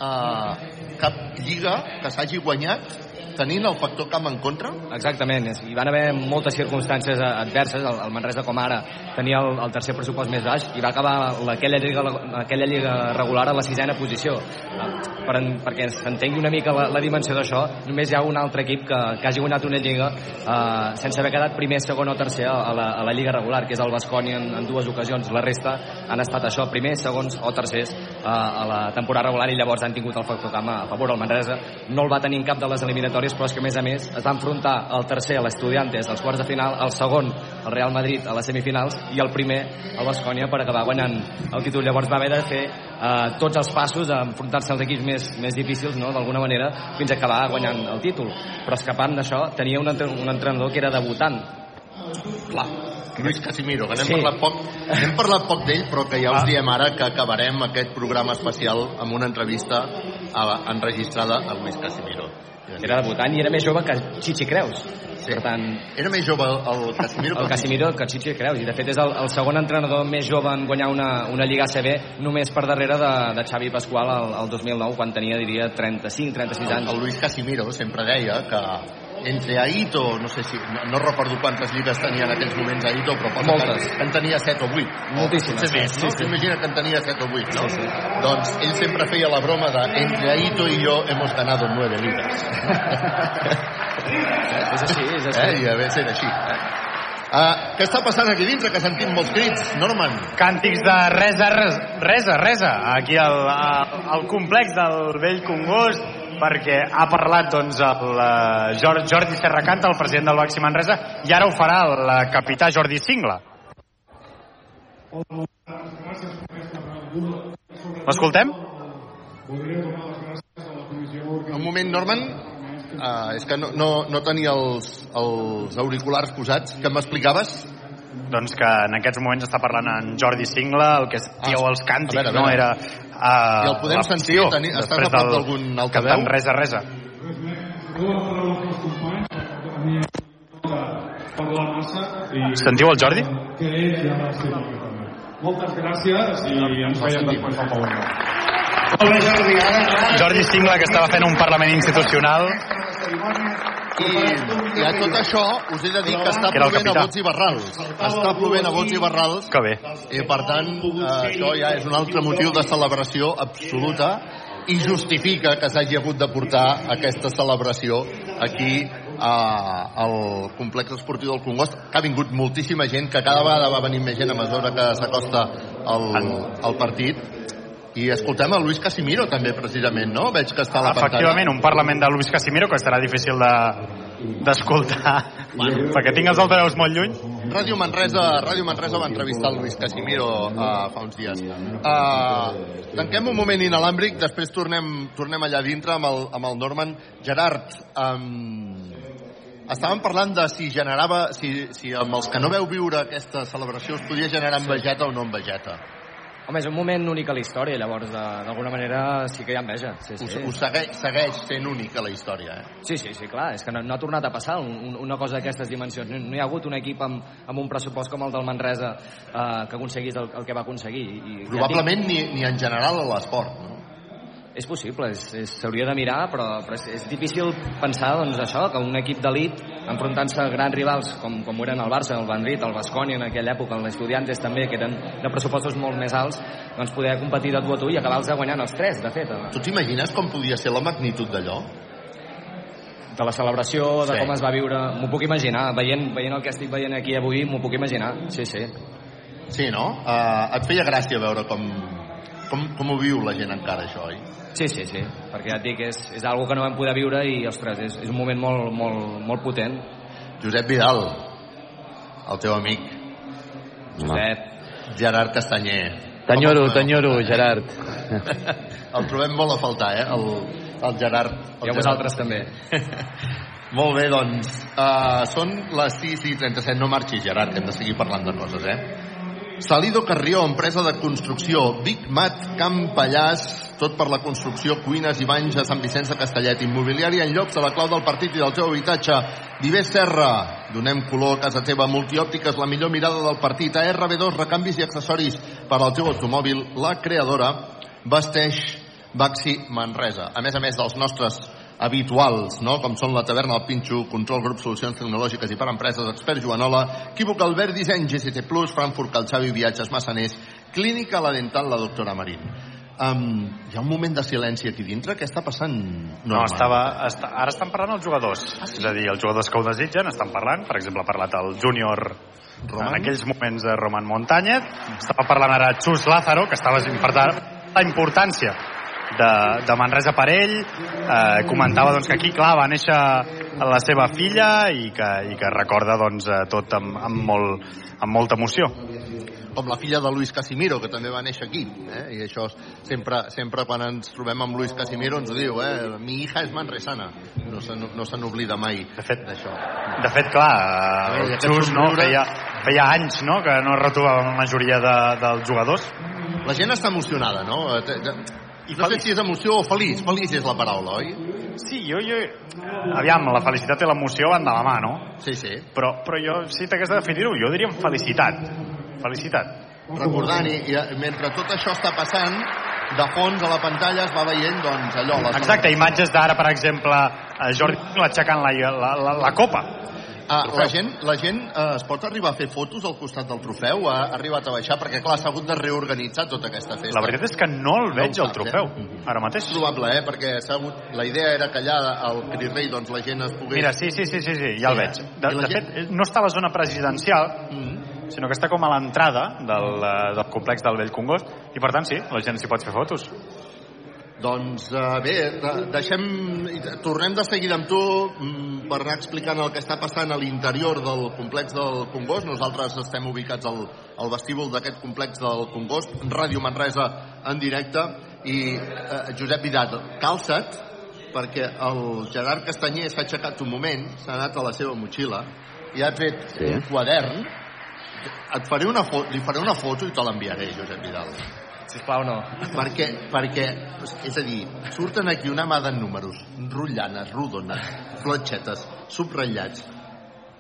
uh, cap lliga que s'hagi guanyat tenint el factor camp en contra? Exactament, hi van haver moltes circumstàncies adverses, el, el Manresa com ara tenia el, el tercer pressupost més baix i va acabar la- aquella lliga, aquella lliga regular a la sisena posició. Eh, Per, perquè s'entengui una mica la, la dimensió d'això, només hi ha un altre equip que, que hagi guanyat una lliga eh, sense haver quedat primer, segon o tercer a la, a la lliga regular, que és el Basconi en, en dues ocasions. La resta han estat això, primers, segons o tercers eh, a la temporada regular i llavors han tingut el factor camp a favor. El Manresa no el va tenir en cap de les eliminatòries, però és que a més a més es va enfrontar el tercer a l'Estudiantes als quarts de final, el segon el Real Madrid a les semifinals i el primer el Bascònia per acabar guanyant el títol. Llavors va haver de fer eh, tots els passos a enfrontar-se als equips més, més difícils, no?, d'alguna manera, fins a acabar guanyant el títol. Però escapant d'això, tenia un, un entrenador que era debutant. Clar, Lluís Casimiro, que n'hem Sí. parlat poc, n'hem parlat poc d'ell, però que ja us diem ara que acabarem aquest programa especial amb una entrevista a, enregistrada a Lluís Casimiro. Era debutant i era més jove que Chichi Creus. Sí. Per tant, era més jove el Casimiro el Casimiro que Chichi Creus i de fet és el, el segon entrenador més jove en guanyar una, una Lliga ACB només per darrere de, de Xavi Pasqual el, el 2009 quan tenia diria 35-36 anys El Luis Casimiro sempre deia que entre Aito, no sé si, no, no recordo quantes lligues tenia en aquells moments Aito, però posa Moltes. que, que en tenia 7 o 8. Moltíssimes, Potser sí, més, sí, no? sí. Imagina que en tenia 7 o 8, no? Sí, sí. Doncs ell sempre feia la broma de entre Aito y yo hemos ganado 9 ligas. és així, és així. Eh? I a veure, era així. Eh? Uh, què està passant aquí dintre, que sentim molts crits, Norman? Càntics de resa, resa, resa, resa aquí al, al, al complex del vell Congost perquè ha parlat doncs, el eh, Jordi, Serracanta, el president del Baxi Manresa, i ara ho farà el eh, capità Jordi Singla. L'escoltem? Un moment, Norman. Uh, és que no, no, no tenia els, els auriculars posats. Que m'explicaves? Doncs que en aquests moments està parlant en Jordi Singla, el que dieu els càntics, veure, no era uh, I el podem sentir? Teni- estàs a prop d'algun altaveu? Cantant resa, resa. Sentiu el Jordi? moltes gràcies i ens veiem després al Pau Jordi Singla, que estava fent un Parlament institucional. I, I a tot això us he de dir que està plovent a bots i barrals. Està plovent a bots i barrals. Que bé. I per tant, eh, això ja és un altre motiu de celebració absoluta i justifica que s'hagi hagut de portar aquesta celebració aquí a, al complex esportiu del Congost, que ha vingut moltíssima gent, que cada vegada va venir més gent a mesura que s'acosta el, el partit. I escoltem a Luis Casimiro també, precisament, no? Veig que està a la pantalla. Efectivament, un Parlament de Luis Casimiro que serà difícil de d'escoltar bueno. perquè tinc els altaveus molt lluny Ràdio Manresa, Ràdio Manresa va entrevistar el Luis Casimiro uh, fa uns dies. Uh, tanquem un moment inalàmbric, després tornem, tornem allà dintre amb el, amb el Norman. Gerard, um, estàvem parlant de si generava, si, si amb els que no veu viure aquesta celebració es podia generar envejeta o no envejeta. Home, és un moment únic a la història, llavors de- d'alguna manera sí que hi ha enveja. Sí, sí. Us, us segueix, segueix sent única la història, eh? Sí, sí, sí, clar, és que no, no ha tornat a passar un, un, una cosa d'aquestes dimensions. No, no hi ha hagut un equip amb, amb un pressupost com el del Manresa eh, que aconseguís el, el que va aconseguir. I, Probablement ni, ni en general a l'esport, no? És possible, s'hauria de mirar, però, però és, és difícil pensar doncs, això, que un equip d'elit enfrontant-se a grans rivals com, com eren el Barça, el Madrid, el Basconi en aquella època, els Estudiantes també, que eren de pressupostos molt més alts, doncs poder competir de tu a tu i acabar-los guanyant els tres, de fet. Tu t'imagines com podia ser la magnitud d'allò? De la celebració, de Sí. com es va viure, m'ho puc imaginar. Veient, veient el que estic veient aquí avui, m'ho puc imaginar. Sí, sí. Sí, no? Uh, et feia gràcia veure com, com, com ho viu la gent encara, això, oi? Sí, sí, sí, perquè ja et dic, és, és algo que no vam poder viure i, ostres, és, és un moment molt, molt, molt potent. Josep Vidal, el teu amic. Josep. Gerard Castanyer. T'enyoro, t'enyoro, Gerard. El trobem molt a faltar, eh? El, el Gerard. El I a vosaltres també. Molt bé, doncs, uh, són les 6 i 37. No marxis, Gerard, que hem de seguir parlant de coses, eh? Salido Carrió, empresa de construcció. Big Mat, Camp Pallàs, tot per la construcció, cuines i banys a Sant Vicenç de Castellet. Immobiliària en llocs a la clau del partit i del teu habitatge. Viver Serra, donem color a casa teva. Multiòptiques, la millor mirada del partit. ARB2, recanvis i accessoris per al teu automòbil. La creadora vesteix Baxi Manresa. A més a més dels nostres habituals, no? com són la taverna del Pinxo, Control Grup Solucions Tecnològiques i per Empreses, Expert Joanola, Equívoc Albert Disseny, GCT Plus, Frankfurt Calçavi, Viatges Massaners, Clínica La Dental, la doctora Marín. Um, hi ha un moment de silenci aquí dintre. Què està passant? No, estava, està, ara estan parlant els jugadors. Ah, sí? És a dir, els jugadors que ho desitgen estan parlant. Per exemple, ha parlat el júnior Roman? en aquells moments de Roman Montañez. Estava parlant ara Xus Lázaro, que estava per tant, la importància de, de Manresa per ell. Eh, comentava doncs, que aquí, clar, va néixer la seva filla i que, i que recorda doncs, eh, tot amb, amb, molt, amb molta emoció. com la filla de Luis Casimiro, que també va néixer aquí. Eh? I això sempre, sempre quan ens trobem amb Luis Casimiro ens ho diu, eh? mi hija és manresana. No se, no se n'oblida mai d'això. De fet, clar, Eh, Xus no, feia, feia anys no, que no retrobava la majoria de, dels jugadors. La gent està emocionada, no? Eh, te- No sé si és emoció o feliç. Feliç és la paraula, oi? Sí, jo, jo... Aviam, la felicitat i l'emoció van de la mà, no? Sí, sí. Però, però jo, si t'hagués de definir-ho, jo diria felicitat. Felicitat. Recordant, i, i mentre tot això està passant, de fons a la pantalla es va veient, doncs, allò... La Exacte, imatges d'ara, per exemple, eh, Jordi l'aixecant la, la, la, la copa. Ah, la gent, la gent eh, es pot arribar a fer fotos al costat del trofeu? Ha arribat a baixar? Perquè, clar, s'ha hagut de reorganitzar tota aquesta festa. La veritat és que no el veig, ho el saps, trofeu, eh? ara mateix. És probable, eh? Perquè hagut... la idea era que allà al Crirt Rei doncs, la gent es pogués... Mira, sí, sí, sí, sí, sí ja el veig. eh? De, de fet, no està a la zona presidencial, Mm. sinó que està com a l'entrada del, eh, del complex del Vell Congost, i per tant, sí, la gent s'hi pot fer fotos. Doncs uh, bé, de- deixem, tornem de seguida amb tu mm, per anar explicant el que està passant a l'interior del complex del Congost. Nosaltres estem ubicats al, al vestíbul d'aquest complex del Congost, Ràdio Manresa en directe, i uh, Josep Vidat, calça't, perquè el Gerard Castanyer s'ha aixecat un moment, s'ha anat a la seva motxilla, i ha tret Sí. un quadern, et faré una li faré una foto i te l'enviaré, Josep Vidal. Sisplau, no. Perquè, perquè, és a dir, surten aquí una mà de números, rotllanes, rodones, fletxetes, subratllats.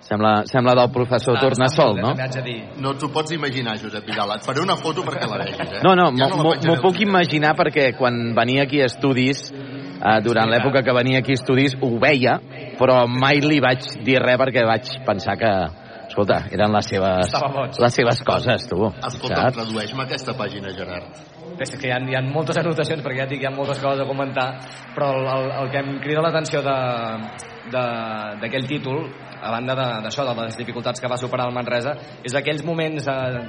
Sembla, sembla del professor Tornasol, no? M'haig de dir. No t'ho pots imaginar, Josep Vidal. Et faré una foto perquè la vegis, eh? No, no, Ja la m'ho- puc imaginar perquè quan venia aquí a estudis, eh, durant l'època que venia aquí a estudis, ho veia, però mai li vaig dir res perquè vaig pensar que, escolta, eren les seves, les seves coses, tu. Escolta, saps? tradueix-me aquesta pàgina, Gerard. Bé, és que hi ha, hi ha moltes anotacions, perquè ja et dic, hi ha moltes coses a comentar, però el, el, el que em crida l'atenció de- de- d'aquell títol, a banda d'això, de, de les dificultats que va superar el Manresa, és aquells moments eh,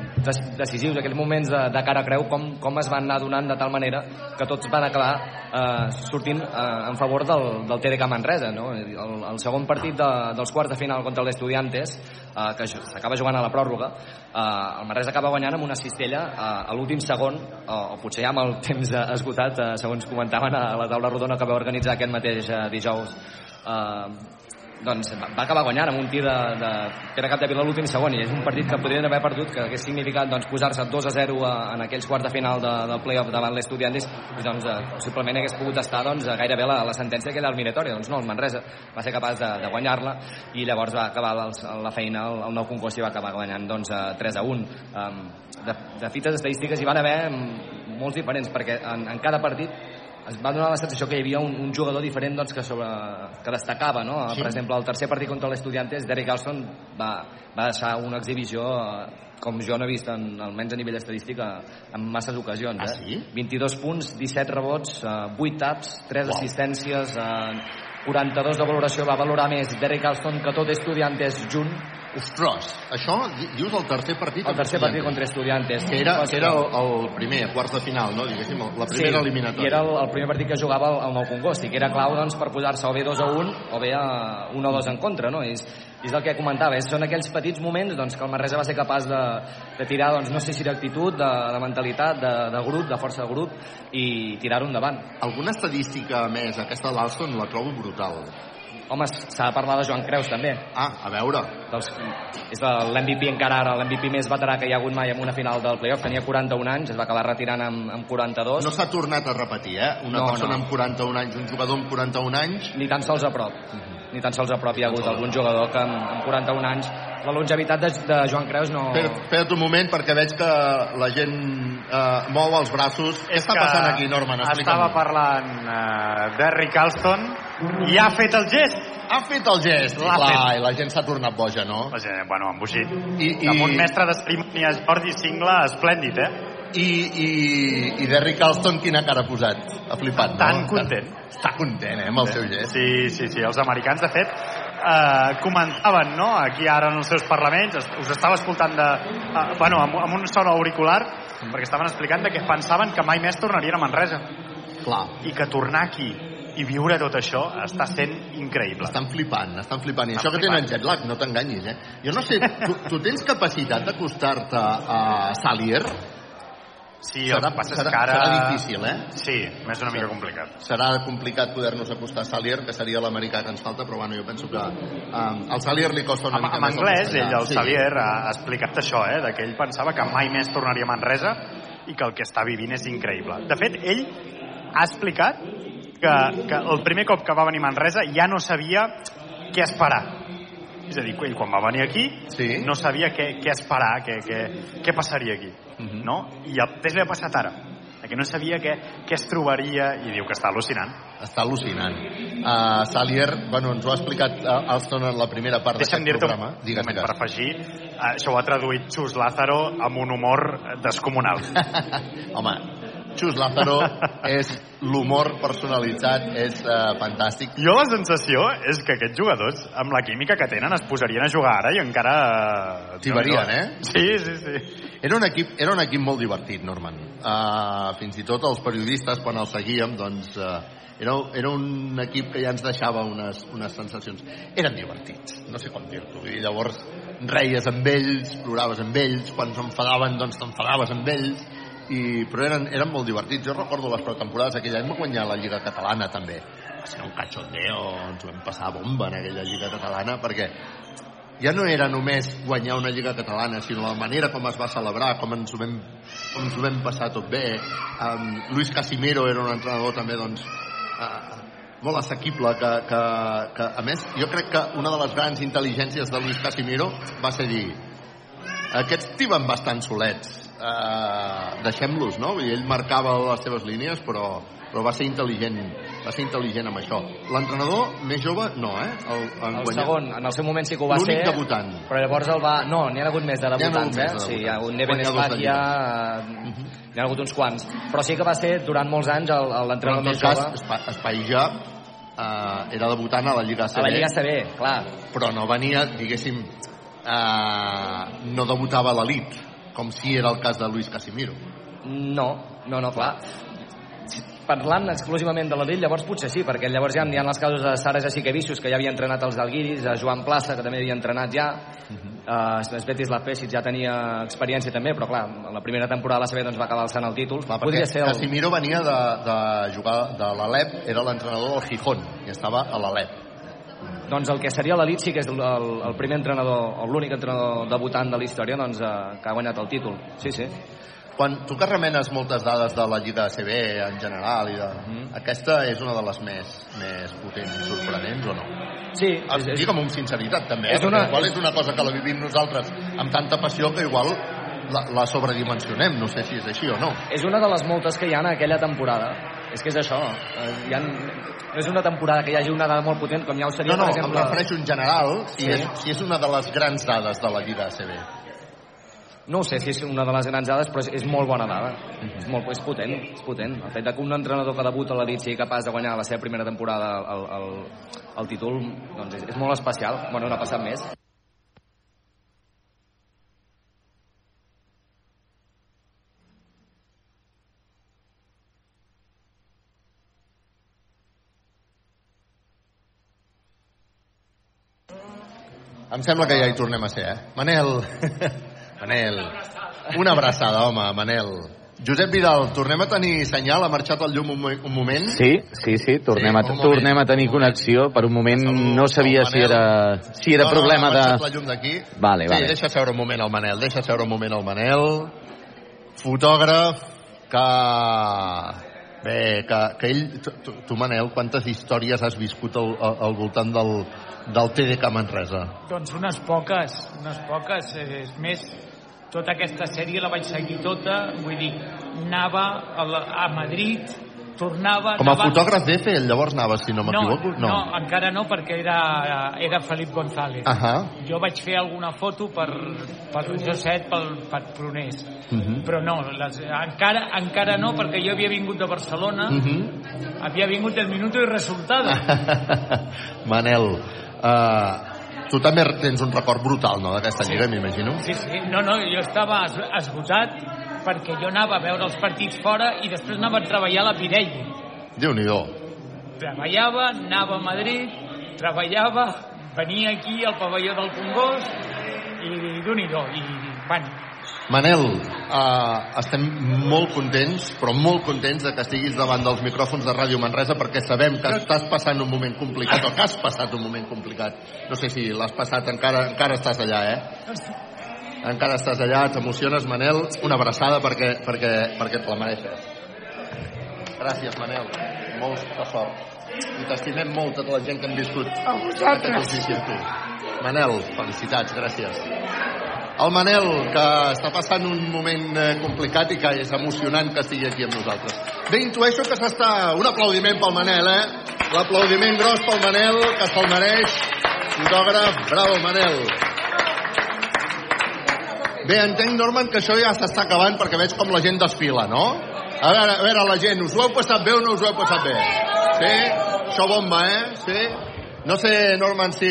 decisius, aquells moments de, de cara a creu, com, com es van anar donant de tal manera que tots van acabar eh, sortint eh, en favor del, del TDK Manresa. No? El, el segon partit de, dels quarts de final contra l'Estudiantes, eh, que s'acaba jugant a la pròrroga, eh, el Manresa acaba guanyant amb una cistella eh, a l'últim segon, o, o potser ja amb el temps eh, esgotat, eh, segons comentaven a la taula rodona que va organitzar aquest mateix eh, dijous. Eh, doncs va acabar guanyant amb un tir de, de Pere Capdevila a l'últim segon i és un partit que podrien haver perdut que hagués significat doncs, posar-se 2 a 0 a, en aquells quarts de final de, del playoff davant l'Estudiantes i doncs eh, possiblement hagués pogut estar doncs, a gairebé la, la sentència aquella eliminatòria doncs no, el Manresa. Va ser capaç de, de guanyar-la i llavors va acabar el, la feina el, el nou concurs i va acabar guanyant doncs, eh, 3 a 1 um, de, de fites estadístiques hi van haver molts diferents perquè en, en cada partit es va donar la sensació que hi havia un, un jugador diferent doncs, que, sobre, que destacava, no? Sí. Per exemple, el tercer partit contra l'Estudiantes, Derek Alston va, va deixar una exhibició eh, com jo no he vist, en, almenys a nivell estadístic, eh, en masses ocasions. Eh? Ah, sí? 22 punts, 17 rebots, eh, 8 taps, 3 Uau. assistències, eh, 42 de valoració, va valorar més Derek Alston que tot Estudiantes junt. Ostres, això di- dius el tercer partit? El tercer partit contra Estudiantes. Que era, que era el, el primer, quarts de final, no? Diguéssim, la primera sí, eliminatòria. i era el, el primer partit que jugava el, el Nou Congost i que era clau doncs, per posar-se o bé 2 a 1 o bé a 1 o 2 en contra no? és, és el que comentava, és, són aquells petits moments doncs, que el Manresa va ser capaç de, de tirar, doncs, no sé si d'actitud, de, de mentalitat, de, de grup, de força de grup, i tirar-ho endavant. Alguna estadística més, aquesta de l'Alston la trobo brutal. Home, s'ha de parlar de Joan Creus, també. Ah, a veure. Dels, és l'MVP encara ara, l'MVP més veterà que hi ha hagut mai en una final del playoff. Tenia 41 anys, es va acabar retirant amb, amb 42. No s'ha tornat a repetir, eh? Una No, persona no. amb 41 anys, un jugador amb 41 anys... Ni tan sols a prop. Ni tan sols a prop hi ha hagut algun jugador que amb, amb 41 anys... La longevitat de, de Joan Creus no... Espera't un moment, perquè veig que la gent eh, mou els braços. Què està passant aquí, Norman? Estava parlant uh, d'Harry Carlston i ha fet el gest. Ha fet el gest, L'ha clar, fet. i la gent s'ha tornat boja, no? La gent, bueno, embogit. I, i... Amb un mestre de cerimònies, Jordi Singla, esplèndid, eh? I, i, i Derrick Carlston quina cara ha posat? Ha flipat, no? Tan content. Està, està content, eh, amb el seu gest. Sí, sí, sí. Els americans, de fet, eh, comentaven, no?, aquí ara en els seus parlaments, us estava escoltant de... Eh, bueno, amb, amb un son auricular, perquè estaven explicant que pensaven que mai més tornarien a Manresa. Clar. I que tornar aquí i viure tot això està sent increïble. Estan flipant, estan flipant. I Estan això que tenen jet lag, no t'enganyis, eh? Jo no sé, tu, tu tens capacitat d'acostar-te a Salier? Sí, serà, el que passa és serà, que ara... serà difícil, eh? Sí, és una mica complicat. Serà complicat poder-nos acostar a Salier, que seria l'americà que ens falta, però bueno, jo penso que um, al Salier li costa una En, mica en més. anglès, castellà. ell, el Sí. Xavier, ha, ha explicat això, eh, de que ell pensava que mai més tornaria a Manresa i que el que està vivint és increïble. De fet, ell ha explicat que, que el primer cop que va venir a Manresa ja no sabia què esperar. És a dir, ell quan va venir aquí sí. no sabia què, què esperar, què, què, què passaria aquí. Uh Mhm. -huh. no? I el mateix li ha passat ara, que no sabia què, què es trobaria i diu que està al·lucinant. Està al·lucinant. Uh, Salier, bueno, ens ho ha explicat uh, Alston en la primera part Deixa'm d'aquest dir-te un programa. moment per afegir, eh, això ho ha traduït Xus Lázaro amb un humor descomunal. Home, Xus Lázaro és l'humor personalitzat, és uh, fantàstic. Jo la sensació és que aquests jugadors, amb la química que tenen, es posarien a jugar ara i encara... S'hi varien, eh? Sí, sí, sí. Era un equip, era un equip molt divertit, Norman. Uh, fins i tot els periodistes, quan els seguíem, doncs... Uh, era, era un equip que ja ens deixava unes, unes sensacions. Eren divertits, no sé com dir-t'ho. I llavors reies amb ells, ploraves amb ells, quan s'enfadaven, doncs t'enfadaves amb ells, i, però eren, eren molt divertits. Jo recordo les pretemporades, aquell any va guanyar la Lliga Catalana, també. Va ser un cachondeo, ens vam passar bomba en aquella Lliga Catalana, perquè ja no era només guanyar una Lliga Catalana, sinó la manera com es va celebrar, com ens ho vam, com ens ho vam passar tot bé. Um, Luis Casimiro era un entrenador també, doncs, uh, molt assequible, que, que, que, a més, jo crec que una de les grans intel·ligències de Luis Casimiro va ser dir aquests tiben bastant solets, uh, deixem-los, no? I ell marcava les seves línies, però, però va ser intel·ligent va ser intel·ligent amb això. L'entrenador més jove, no, eh? El, en El guanyar- segon, en el seu moment sí que ho va ser. L'únic debutant. Però llavors el va... No, n'hi ha hagut més de debutants, més eh? de Sí, hi ha hagut debutants. Neven Espatia, eh, n'hi ha hagut uns quants. Però sí que va ser durant molts anys el- el- l'entrenador en tot més cas, jove. Espa- Espailla eh, era debutant a la Lliga ACB. A la Lliga ACB, clar. Però no venia, diguéssim, eh, no debutava a l'elit, com si era el cas de Luis Casimiro. No, no, no, clar. Parlant exclusivament de l'Elit, llavors potser sí, perquè llavors ja hi ha els casos de Sara Jessiquevicius, que ja havia entrenat els d'Alguiris, a Joan Plaça, que també havia entrenat ja, uh, Svetis Lapesic ja tenia experiència també, però clar, la primera temporada la CB doncs, va acabar alçant el títol. Clar, Podria ser el... Casimiro venia de, de jugar de l'Alep, era l'entrenador del Gijón, i estava a l'Alep. Doncs el que seria l'elit sí que és el, el primer entrenador, o l'únic entrenador debutant de la història doncs, eh, que ha guanyat el títol. Sí, sí. Quan tu que remenes moltes dades de la Lliga ACB en general, i de... Mm. aquesta és una de les més, més potents i sorprenents, o no? Sí. És, és, Digue'm amb sinceritat, també, eh? és una- Perquè igual és una cosa que la vivim nosaltres amb tanta passió que igual la, la sobredimensionem, no sé si és així o no. És una de les moltes que hi ha en aquella temporada. És que és això. eh, Hi ha, no és una temporada que hi hagi una dada molt potent, com ja ho seria, No, no, per exemple... em refereixo en general, si, Sí. és, si és una de les grans dades de la Lliga ACB. No sé si és una de les grans dades, però és, és molt bona dada. És, molt, és potent, és potent. El fet que un entrenador que debuta a l'elit sigui capaç de guanyar la seva primera temporada el, el, el títol, doncs és, és molt especial. Bueno, no ha passat més. Em sembla que ja hi tornem a ser, eh? Manel, Manel, una abraçada, home, Manel. Josep Vidal, tornem a tenir senyal? Ha marxat el llum un, un moment? Sí, sí, sí, tornem, Sí, a, moment. tornem a tenir connexió. Per un moment no sabia si era, si era no, problema no, ha de... la llum d'aquí. Vale, sí, vale. deixa seure un moment el Manel, deixa seure un moment el Manel. Fotògraf que... Bé, que, que ell... Tu, tu, tu, Manel, quantes històries has viscut al, al, al voltant del, del TDK Manresa? Doncs unes poques, unes poques. Eh, És més, tota aquesta sèrie la vaig seguir tota, vull dir, anava a, la, a Madrid, tornava... Com a anava... fotògraf d'EFE, llavors anaves, si no no, m'equivoco? no, encara no, perquè era, era Felip González. Ahà. Jo vaig fer alguna foto per, per Joset, pel, per Prunés. Mhm. Però no, les, encara, encara no, perquè jo havia vingut de Barcelona, Mhm. havia vingut el minuto i resultado. Manel, uh, tu també tens un record brutal, no?, d'aquesta lliga, m'imagino. Sí, sí, no, no, jo estava es- esgotat perquè jo anava a veure els partits fora i després anava a treballar a la Pirelli. Déu-n'hi-do. Treballava, anava a Madrid, treballava, venia aquí al pavelló del Congost i d'un i do. I, bueno, Manel, uh, estem molt contents, però molt contents de que estiguis davant dels micròfons de Ràdio Manresa perquè sabem que estàs passant un moment complicat o que has passat un moment complicat. No sé si l'has passat, encara, encara estàs allà, eh? Encara estàs allà, t'emociones, Manel. Una abraçada perquè, perquè, perquè et la mereixes. Gràcies, Manel. Molta sort. I t'estimem molt tota la gent que hem viscut A vosaltres. Manel, felicitats, gràcies. El Manel, que està passant un moment eh, complicat i que és emocionant que estigui aquí amb nosaltres. Bé, intueixo que s'està... Un aplaudiment pel Manel, eh? L'aplaudiment gros pel Manel, que se'l mereix. Fotògraf, bravo, Manel. Bé, entenc, Norman, que això ja s'està acabant perquè veig com la gent desfila, no? A veure, a veure, la gent, us ho heu passat bé o no us ho heu passat bé? Sí? Això bomba, eh? Sí? No sé, Norman, si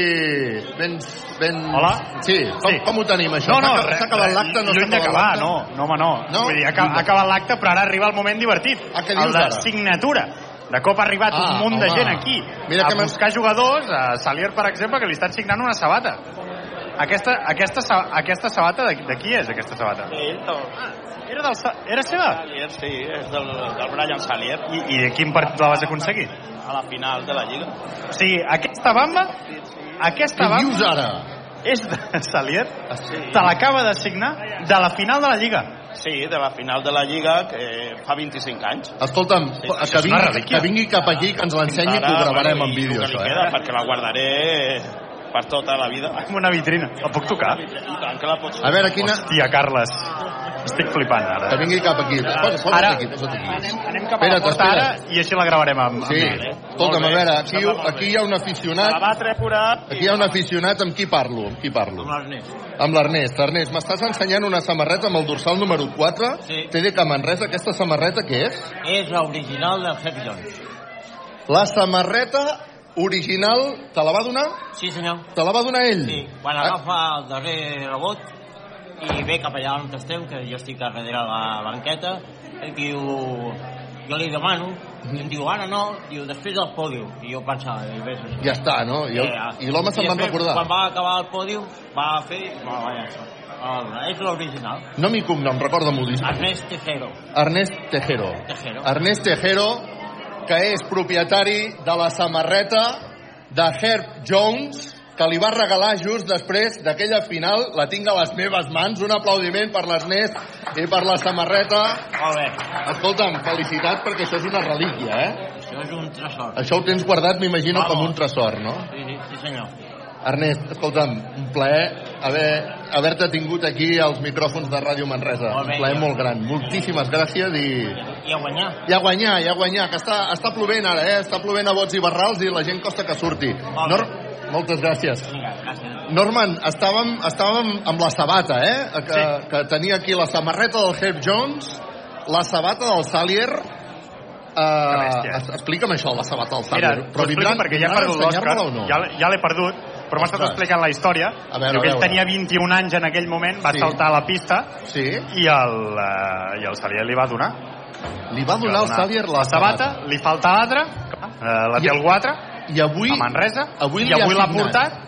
vens... Ben... Hola? Sí, com, com ho tenim, això? No, no, S'ha acabat- l'acte? No s'ha lluny acabat d'acabar, no, no, home, no. No? Vull dir, ha, ha acabat l'acte, però ara arriba el moment divertit. Ah, què el dius de ara? signatura. De cop ha arribat Ah, un munt de home. gent aquí Mira a buscar jugadors, a Salier, per exemple, que li estan signant una sabata. Aquesta, aquesta, sa- aquesta sabata, de, de qui és, aquesta sabata? Ell, del... Era, del, Sa- era seva? Salier, sí, és del, del Brian Salier. I, I de quin partit la vas aconseguir? A la final de la Lliga. O sigui, aquesta bamba, aquesta Què bamba... dius ara? És de Salier? Sí. Te l'acaba de signar de la final de la Lliga. Sí, de la final de la Lliga, que fa 25 anys. Escolta'm, Sí, que, això és una vingui, relíquia. que vingui cap aquí, que ens l'ensenyi i que ho gravarem en vídeo, això, li queda, eh? perquè la guardaré per tota la vida. Com una vitrina. La puc tocar? I tant que la pots... A veure, quina... Hòstia, Carles. Estic flipant, ara. Que vingui cap aquí. Posa, posa't Ara- aquí, posa't aquí. Anem, anem cap a Espera't, la porta ara i així la gravarem amb... Sí, amb ell. escolta'm, a veure, aquí, aquí hi ha un aficionat... La va treure... Aquí hi ha un aficionat, amb qui parlo? Amb qui parlo? Amb l'Ernest. Amb l'Ernest. Ernest, m'estàs ensenyant una samarreta amb el dorsal número 4? Sí. TDK Manresa, aquesta samarreta què és? És l'original del Happy Jones. La samarreta original, te la va donar? Sí, senyor. Te la va donar ell? Sí, quan Ah, agafa el darrer rebot i ve cap allà on estem, que jo estic a darrere la banqueta, i diu... Jo li demano, i em diu, ara no, diu, després del pòdium. I jo pensava, i ves això. Ja està, no? I, el, Eh, i l'home se'n després, recordar. Quan va acabar el pòdium, va fer... Va, va. Va donar. És l'original. Nom i cognom, recorda-m'ho. Ernest Tejero. Ernest Tejero. Tejero. Ernest Tejero, que és propietari de la samarreta de Herb Jones, que li va regalar just després d'aquella final. La tinc a les meves mans. Un aplaudiment per l'Ernest i per la samarreta. Molt bé. Escolta'm, felicitats perquè això és una relíquia, eh? Això és un tresor. Això ho tens guardat, m'imagino, com un tresor, no? Sí, sí, sí senyor. Ernest, escolta'm, un plaer haver- haver-te tingut aquí als micròfons de Ràdio Manresa. Molt bé, un plaer jo. molt gran. Moltíssimes gràcies i... I a guanyar. I a guanyar, i a guanyar, que està, està plovent ara, eh? Està plovent a bots i barrals i la gent costa que surti. Nor Moltes gràcies. Norman, estàvem, estàvem amb la sabata, eh? Que, sí. que tenia aquí la samarreta del Herb Jones, la sabata del Salier... Uh, explica'm això, la sabata del Mira, Salier. t'ho explico perquè ja he perdut l'Òscar, o no? ja, ja l'he perdut, però m'ha estat explicant la història. A veure, Diu que ell tenia 21 anys en aquell moment, va Sí. saltar a la pista sí. i, el, uh, i el Salier li va donar. Li va donar al Salier la, la sabata, li falta l'altra, uh, la té I- algú altre, i avui, a Manresa, avui i avui l'ha portat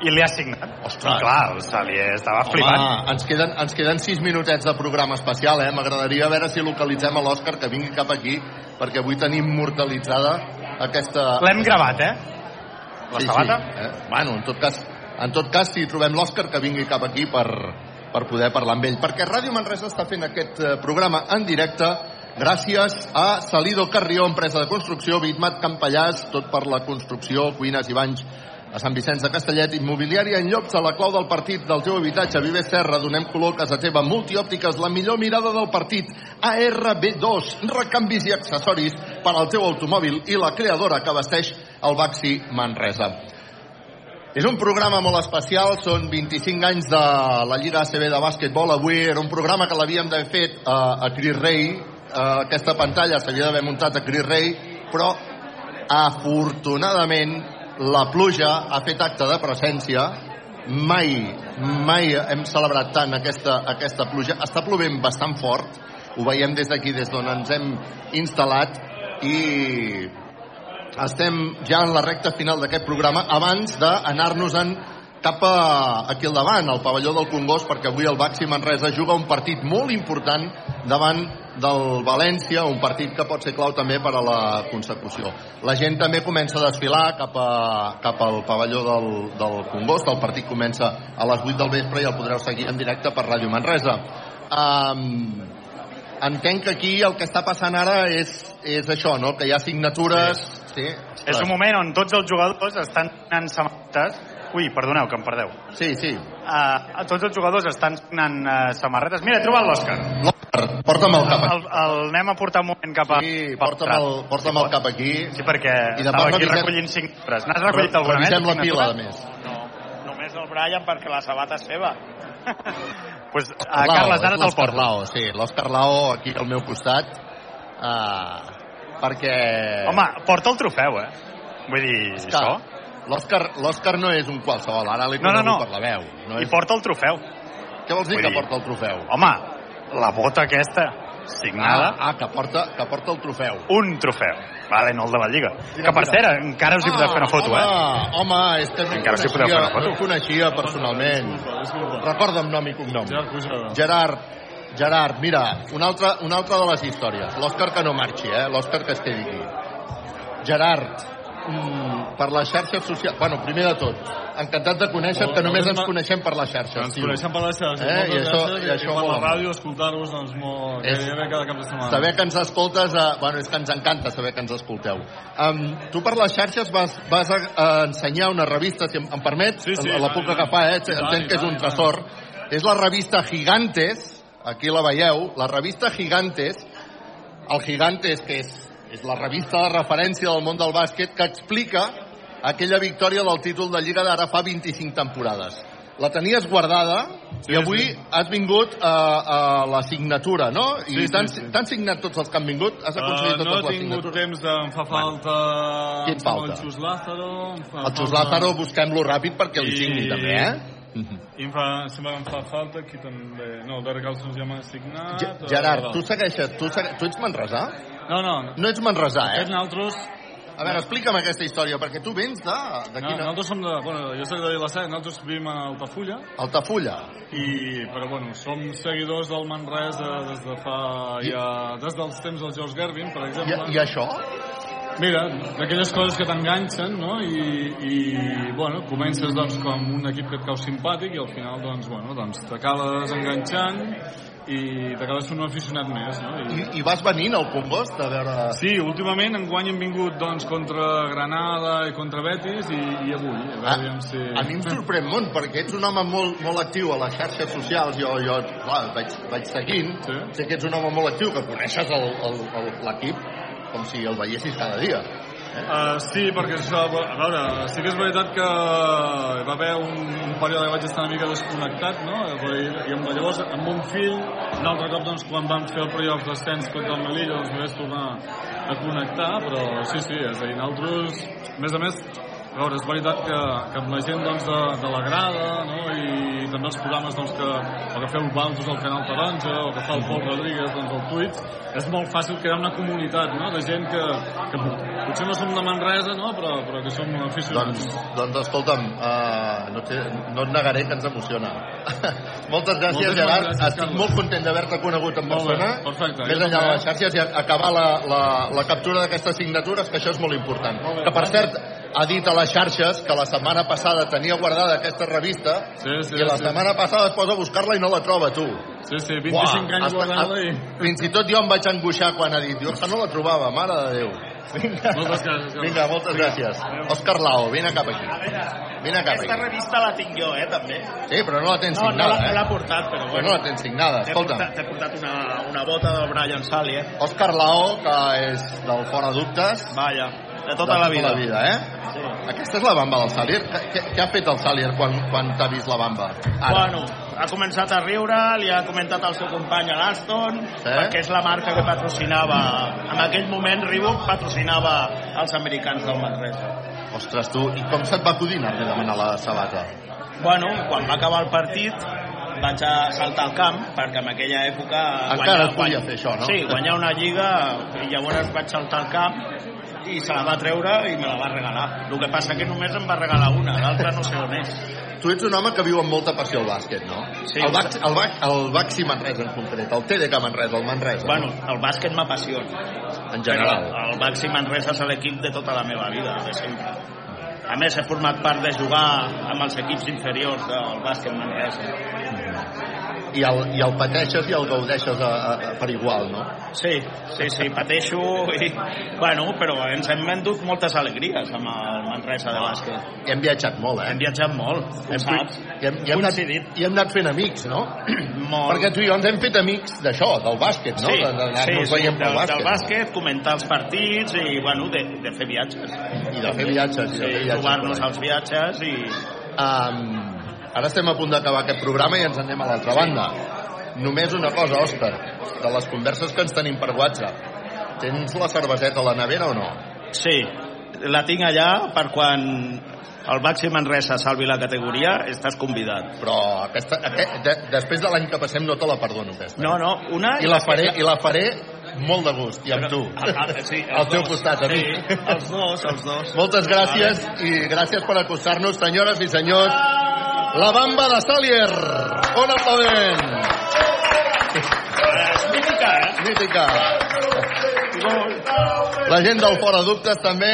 i li ha signat. Ostres. Clar, el Salier estava flipant. Home, ens queden, ens queden 6 minutets de programa especial, eh? M'agradaria veure si localitzem a l'Òscar que vingui cap aquí, perquè avui tenim mortalitzada aquesta... L'hem gravat, eh? La sabata? Sí, eh? Bueno, en tot cas, en tot cas, si trobem l'Òscar, que vingui cap aquí per, per poder parlar amb ell. Perquè Ràdio Manresa està fent aquest eh, programa en directe gràcies a Salido Carrió, empresa de construcció, Bitmat Campallàs, tot per la construcció, cuines i banys a Sant Vicenç de Castellet, immobiliària en llocs a la clau del partit del teu habitatge, Viver Serra, donem color a casa teva, multiòptiques, la millor mirada del partit, ARB2, recanvis i accessoris per al teu automòbil i la creadora que vesteix el Baxi Manresa. És un programa molt especial, són 25 anys de la Lliga ACB de bàsquetbol. Avui era un programa que l'havíem d'haver fet a, a Cris Rei, uh, aquesta pantalla s'havia d'haver muntat a Cris Rei, però afortunadament la pluja ha fet acte de presència. Mai, mai hem celebrat tant aquesta, aquesta pluja. Està plovent bastant fort. Ho veiem des d'aquí, des d'on ens hem instal·lat. I estem ja en la recta final d'aquest programa abans d'anar-nos-en cap a, aquí al davant, al pavelló del Congost, perquè avui el Baxi Manresa juga un partit molt important davant del València, un partit que pot ser clau també per a la consecució. La gent també comença a desfilar cap, a, cap al pavelló del, del Congost, el partit comença a les 8 del vespre i el podreu seguir en directe per Ràdio Manresa. Um, entenc que aquí el que està passant ara és, és això, no? que hi ha signatures... Sí. sí és un moment on tots els jugadors estan en samarretes Ui, perdoneu, que em perdeu. Sí, sí. Uh, tots els jugadors estan signant uh, samarretes. Mira, he trobat l'Òscar. L'Òscar, porta'm el cap aquí. El, el, el anem a portar un moment cap a... Sí, porta'm el, porta'm el cap aquí. Sí, perquè I estava aquí revisem- recollint signatures. N'has recollit alguna més? Revisem la pila, a més. No, només el Brian perquè la sabata és seva. pues, uh, Carles, ara te'l porto. Lao, sí, l'Òscar Lao aquí al meu costat. Uh, perquè... Home, porta el trofeu, eh? Vull dir, que això... L'Òscar l'Òscar no és un qualsevol, ara l'he No, no, no. per la veu. No I és... porta el trofeu. Què vols dir Vull que dir- porta el trofeu? Home, la bota aquesta, signada... Ah, ah que, porta, que porta el trofeu. Un trofeu. Vale, no el de la Lliga. que per cert, encara us hi podeu fer una foto, home, eh? Home, és que no Encara us hi podeu fer coneixia, una foto. coneixia personalment. Recorda'm nom i cognom. Gerard. Gerard, Gerard, mira, una altra, una altra de les històries. L'Òscar que no marxi, eh? L'Òscar que es quedi aquí. Gerard, mm, per les xarxes socials... Bueno, primer de tot, encantat de conèixer que només ens coneixem per les xarxes. Ens coneixem per les xarxes. Eh? I això, gràcies, i això per la ràdio, escoltar-vos, doncs molt... És- Gairebé cada cap de setmana. Saber que ens escoltes, eh, bueno, és que ens encanta saber que ens escolteu. Um, tu per les xarxes vas, vas a, a ensenyar una revista, si em, em permets, Sí, sí, la, la puc agafar, eh? entenc que és un tresor. És la revista Gigantes, aquí la veieu, la revista Gigantes, el Gigantes, que és, és la revista de referència del món del bàsquet, que explica aquella victòria del títol de Lliga d'ara fa 25 temporades. La tenies guardada Sí, i avui sí. has vingut a, a la signatura, no? I Sí, sí, t'han sí. t'han signat tots els que han vingut? Has aconseguit Uh, no totes he les tingut signatures? temps de... Em fa falta... Qui et falta? El Xus Lázaro... fa El Xus falta- Lázaro busquem-lo ràpid perquè li I- signi també, eh? I em fa, sembla que em fa falta aquí també... No, el Carlson ja m'ha signat... Ge- eh, Gerard, tu segueixes... Tu, segue... tu ets manresà? No, no. No ets manresà, eh? Aquests naltros... A veure, explica'm aquesta història, perquè tu vens de... de No, quina... nosaltres som de... Bueno, jo soc de Vilassar, nosaltres vivim a Altafulla, Altafulla. i, però bueno, som seguidors del Manresa des de fa... Ja, des dels temps del George Gervin, per I, exemple. I això? Mira, d'aquelles coses que t'enganxen, no? I, I, bueno, comences, doncs, com un equip que et cau simpàtic i al final, doncs, bueno, doncs t'acabes enganxant i t'acabes fent un aficionat més, no? I, I vas venint al Congost a veure... Sí, últimament enguany hem vingut doncs, contra Granada i contra Betis i, i avui. A veure, si... A mi em sorprèn molt, perquè ets un home molt, molt actiu a les xarxes socials. Jo, jo clar, vaig, vaig seguint. Sí. Sé que ets un home molt actiu, que coneixes l'equip com si el veiessis cada dia. Uh, sí, perquè això, a veure, sí que és veritat que va haver un, un període que vaig estar una mica desconnectat, no? I, i amb, llavors, amb un fill, un altre cop, doncs, quan vam fer el playoff d'ascens contra el Melilla, doncs, vaig tornar a connectar, però sí, sí, és a dir, nosaltres, a més a més, A veure, és veritat que, que amb la gent doncs, de, de la grada no? i també els programes doncs, que, o que feu Baltos al Canal Taronja o que fa el Pol Rodríguez doncs, al Twitch, és molt fàcil crear una comunitat no? de gent que, que potser no som de Manresa, no? però, però que som aficionats. Doncs, doncs escolta'm, uh, no, té, no et negaré que ens emociona. Moltes gràcies, Moltíssimes Gerard. gràcies, Estic Carles. molt content d'haver-te conegut en persona. perfecte. Més enllà de les xarxes i acabar la, la, la captura d'aquestes signatures, que això és molt important. Molt bé, que, per cert, ha dit a les xarxes que la setmana passada tenia guardada aquesta revista Sí, sí, i la sí. setmana passada es posa a buscar-la i no la troba, tu. Sí, sí, 25 anys guardant-la i... Fins i tot jo em vaig angoixar quan ha dit jo que no la trobava, mare de Déu. Vinga, Moltes gràcies. Vinga moltes gràcies. Òscar Lao, vine cap aquí. Vine cap Aquesta aquí. revista la tinc jo, eh, també. Sí, però no la tens No, no signada, l'ha- no eh? l'ha portat, però Però bueno. no la tens signada, escolta. portat, t'he portat una, una bota del Brian Salier. Òscar Lao, que és del Fora Dubtes. Vaja, de tota la vida. la vida, eh? Sí. Aquesta és la bamba del Salier. Què, què, ha fet el Salier quan, quan t'ha vist la bamba? Bueno, ha començat a riure, li ha comentat al seu company a l'Aston, Sí? perquè és la marca que patrocinava, en aquell moment Reebok patrocinava els americans del Manresa. Ostres, tu, i com se't va acudir anar-li a demanar la sabata? Bueno, quan va acabar el partit vaig a saltar al camp, perquè en aquella època... Encara es podia fer això, no? Sí, guanyar una lliga, i llavors vaig saltar al camp i se la va treure i me la va regalar. El que passa que només em va regalar una, l'altra no sé on és. Tu ets un home que viu amb molta passió al bàsquet, no? Sí. El, Bax, el, Bax, el Baxi Manresa en concret, el TDK Manresa, el Manresa. Bueno, el bàsquet m'apassiona. En general. Però el Baxi Manresa és l'equip de tota la meva vida, de sempre. A més, he format part de jugar amb els equips inferiors del bàsquet Manresa. I el, i el pateixes i el gaudeixes a, a, a, per igual, no? Sí, sí, sí, pateixo i... Bueno, però ens hem vendut moltes alegries amb el Manresa de bàsquet. I hem viatjat molt, eh? Hem viatjat molt, ho Hem, saps? I hem, i, hem anat, I hem anat fent amics, no? Molt. Perquè tu i jo ens hem fet amics d'això, del bàsquet, no? Sí, De- d'anar-nos sí, sí, veient pel del, bàsquet. del bàsquet, comentar els partits i, bueno, de, de fer viatges. I de fer viatges, i de Sí, fer viatges trobar-nos per ahí. als viatges i... Um, ara estem a punt d'acabar aquest programa i ens en anem a l'altra banda. Només una cosa, Òscar, de les converses que ens tenim per WhatsApp. Tens la cerveseta a la nevera o no? Sí, la tinc allà per quan el Baxi Manresa salvi la categoria, estàs convidat. Però aquesta, aquest, de, després de l'any que passem no te la perdono, aquesta. No, no, una... I la faré, i la faré molt de gust, i amb tu. Ah, ah, sí, al teu dos. costat, Sí, amic. els dos, els dos. Moltes gràcies i gràcies per acostar-nos, senyores i senyors. La bamba de Salier. Un aplaudiment. Mítica, eh? Mítica. La gent del Fora Dubtes també.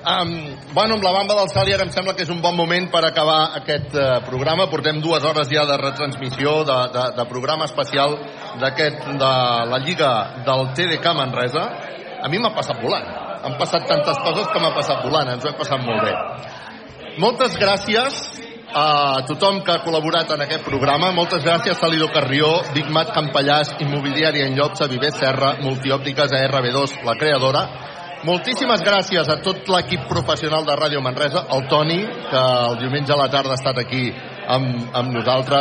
Um, bueno, amb la bamba del Salier em sembla que és un bon moment per acabar aquest uh, programa. Portem dues hores ja de retransmissió, de, de, de programa especial d'aquest de la Lliga del TDK Manresa. A mi m'ha passat volant. Han passat tantes coses que m'ha passat volant. Ens ho hem passat molt bé. Moltes gràcies a tothom que ha col·laborat en aquest programa. Moltes gràcies, Salido Carrió, Big Mat Campallàs, Immobiliària en Llotja, Viver Serra, Multiòptiques a RB2, la creadora. Moltíssimes gràcies a tot l'equip professional de Ràdio Manresa, el Toni, que el diumenge a la tarda ha estat aquí amb, amb nosaltres,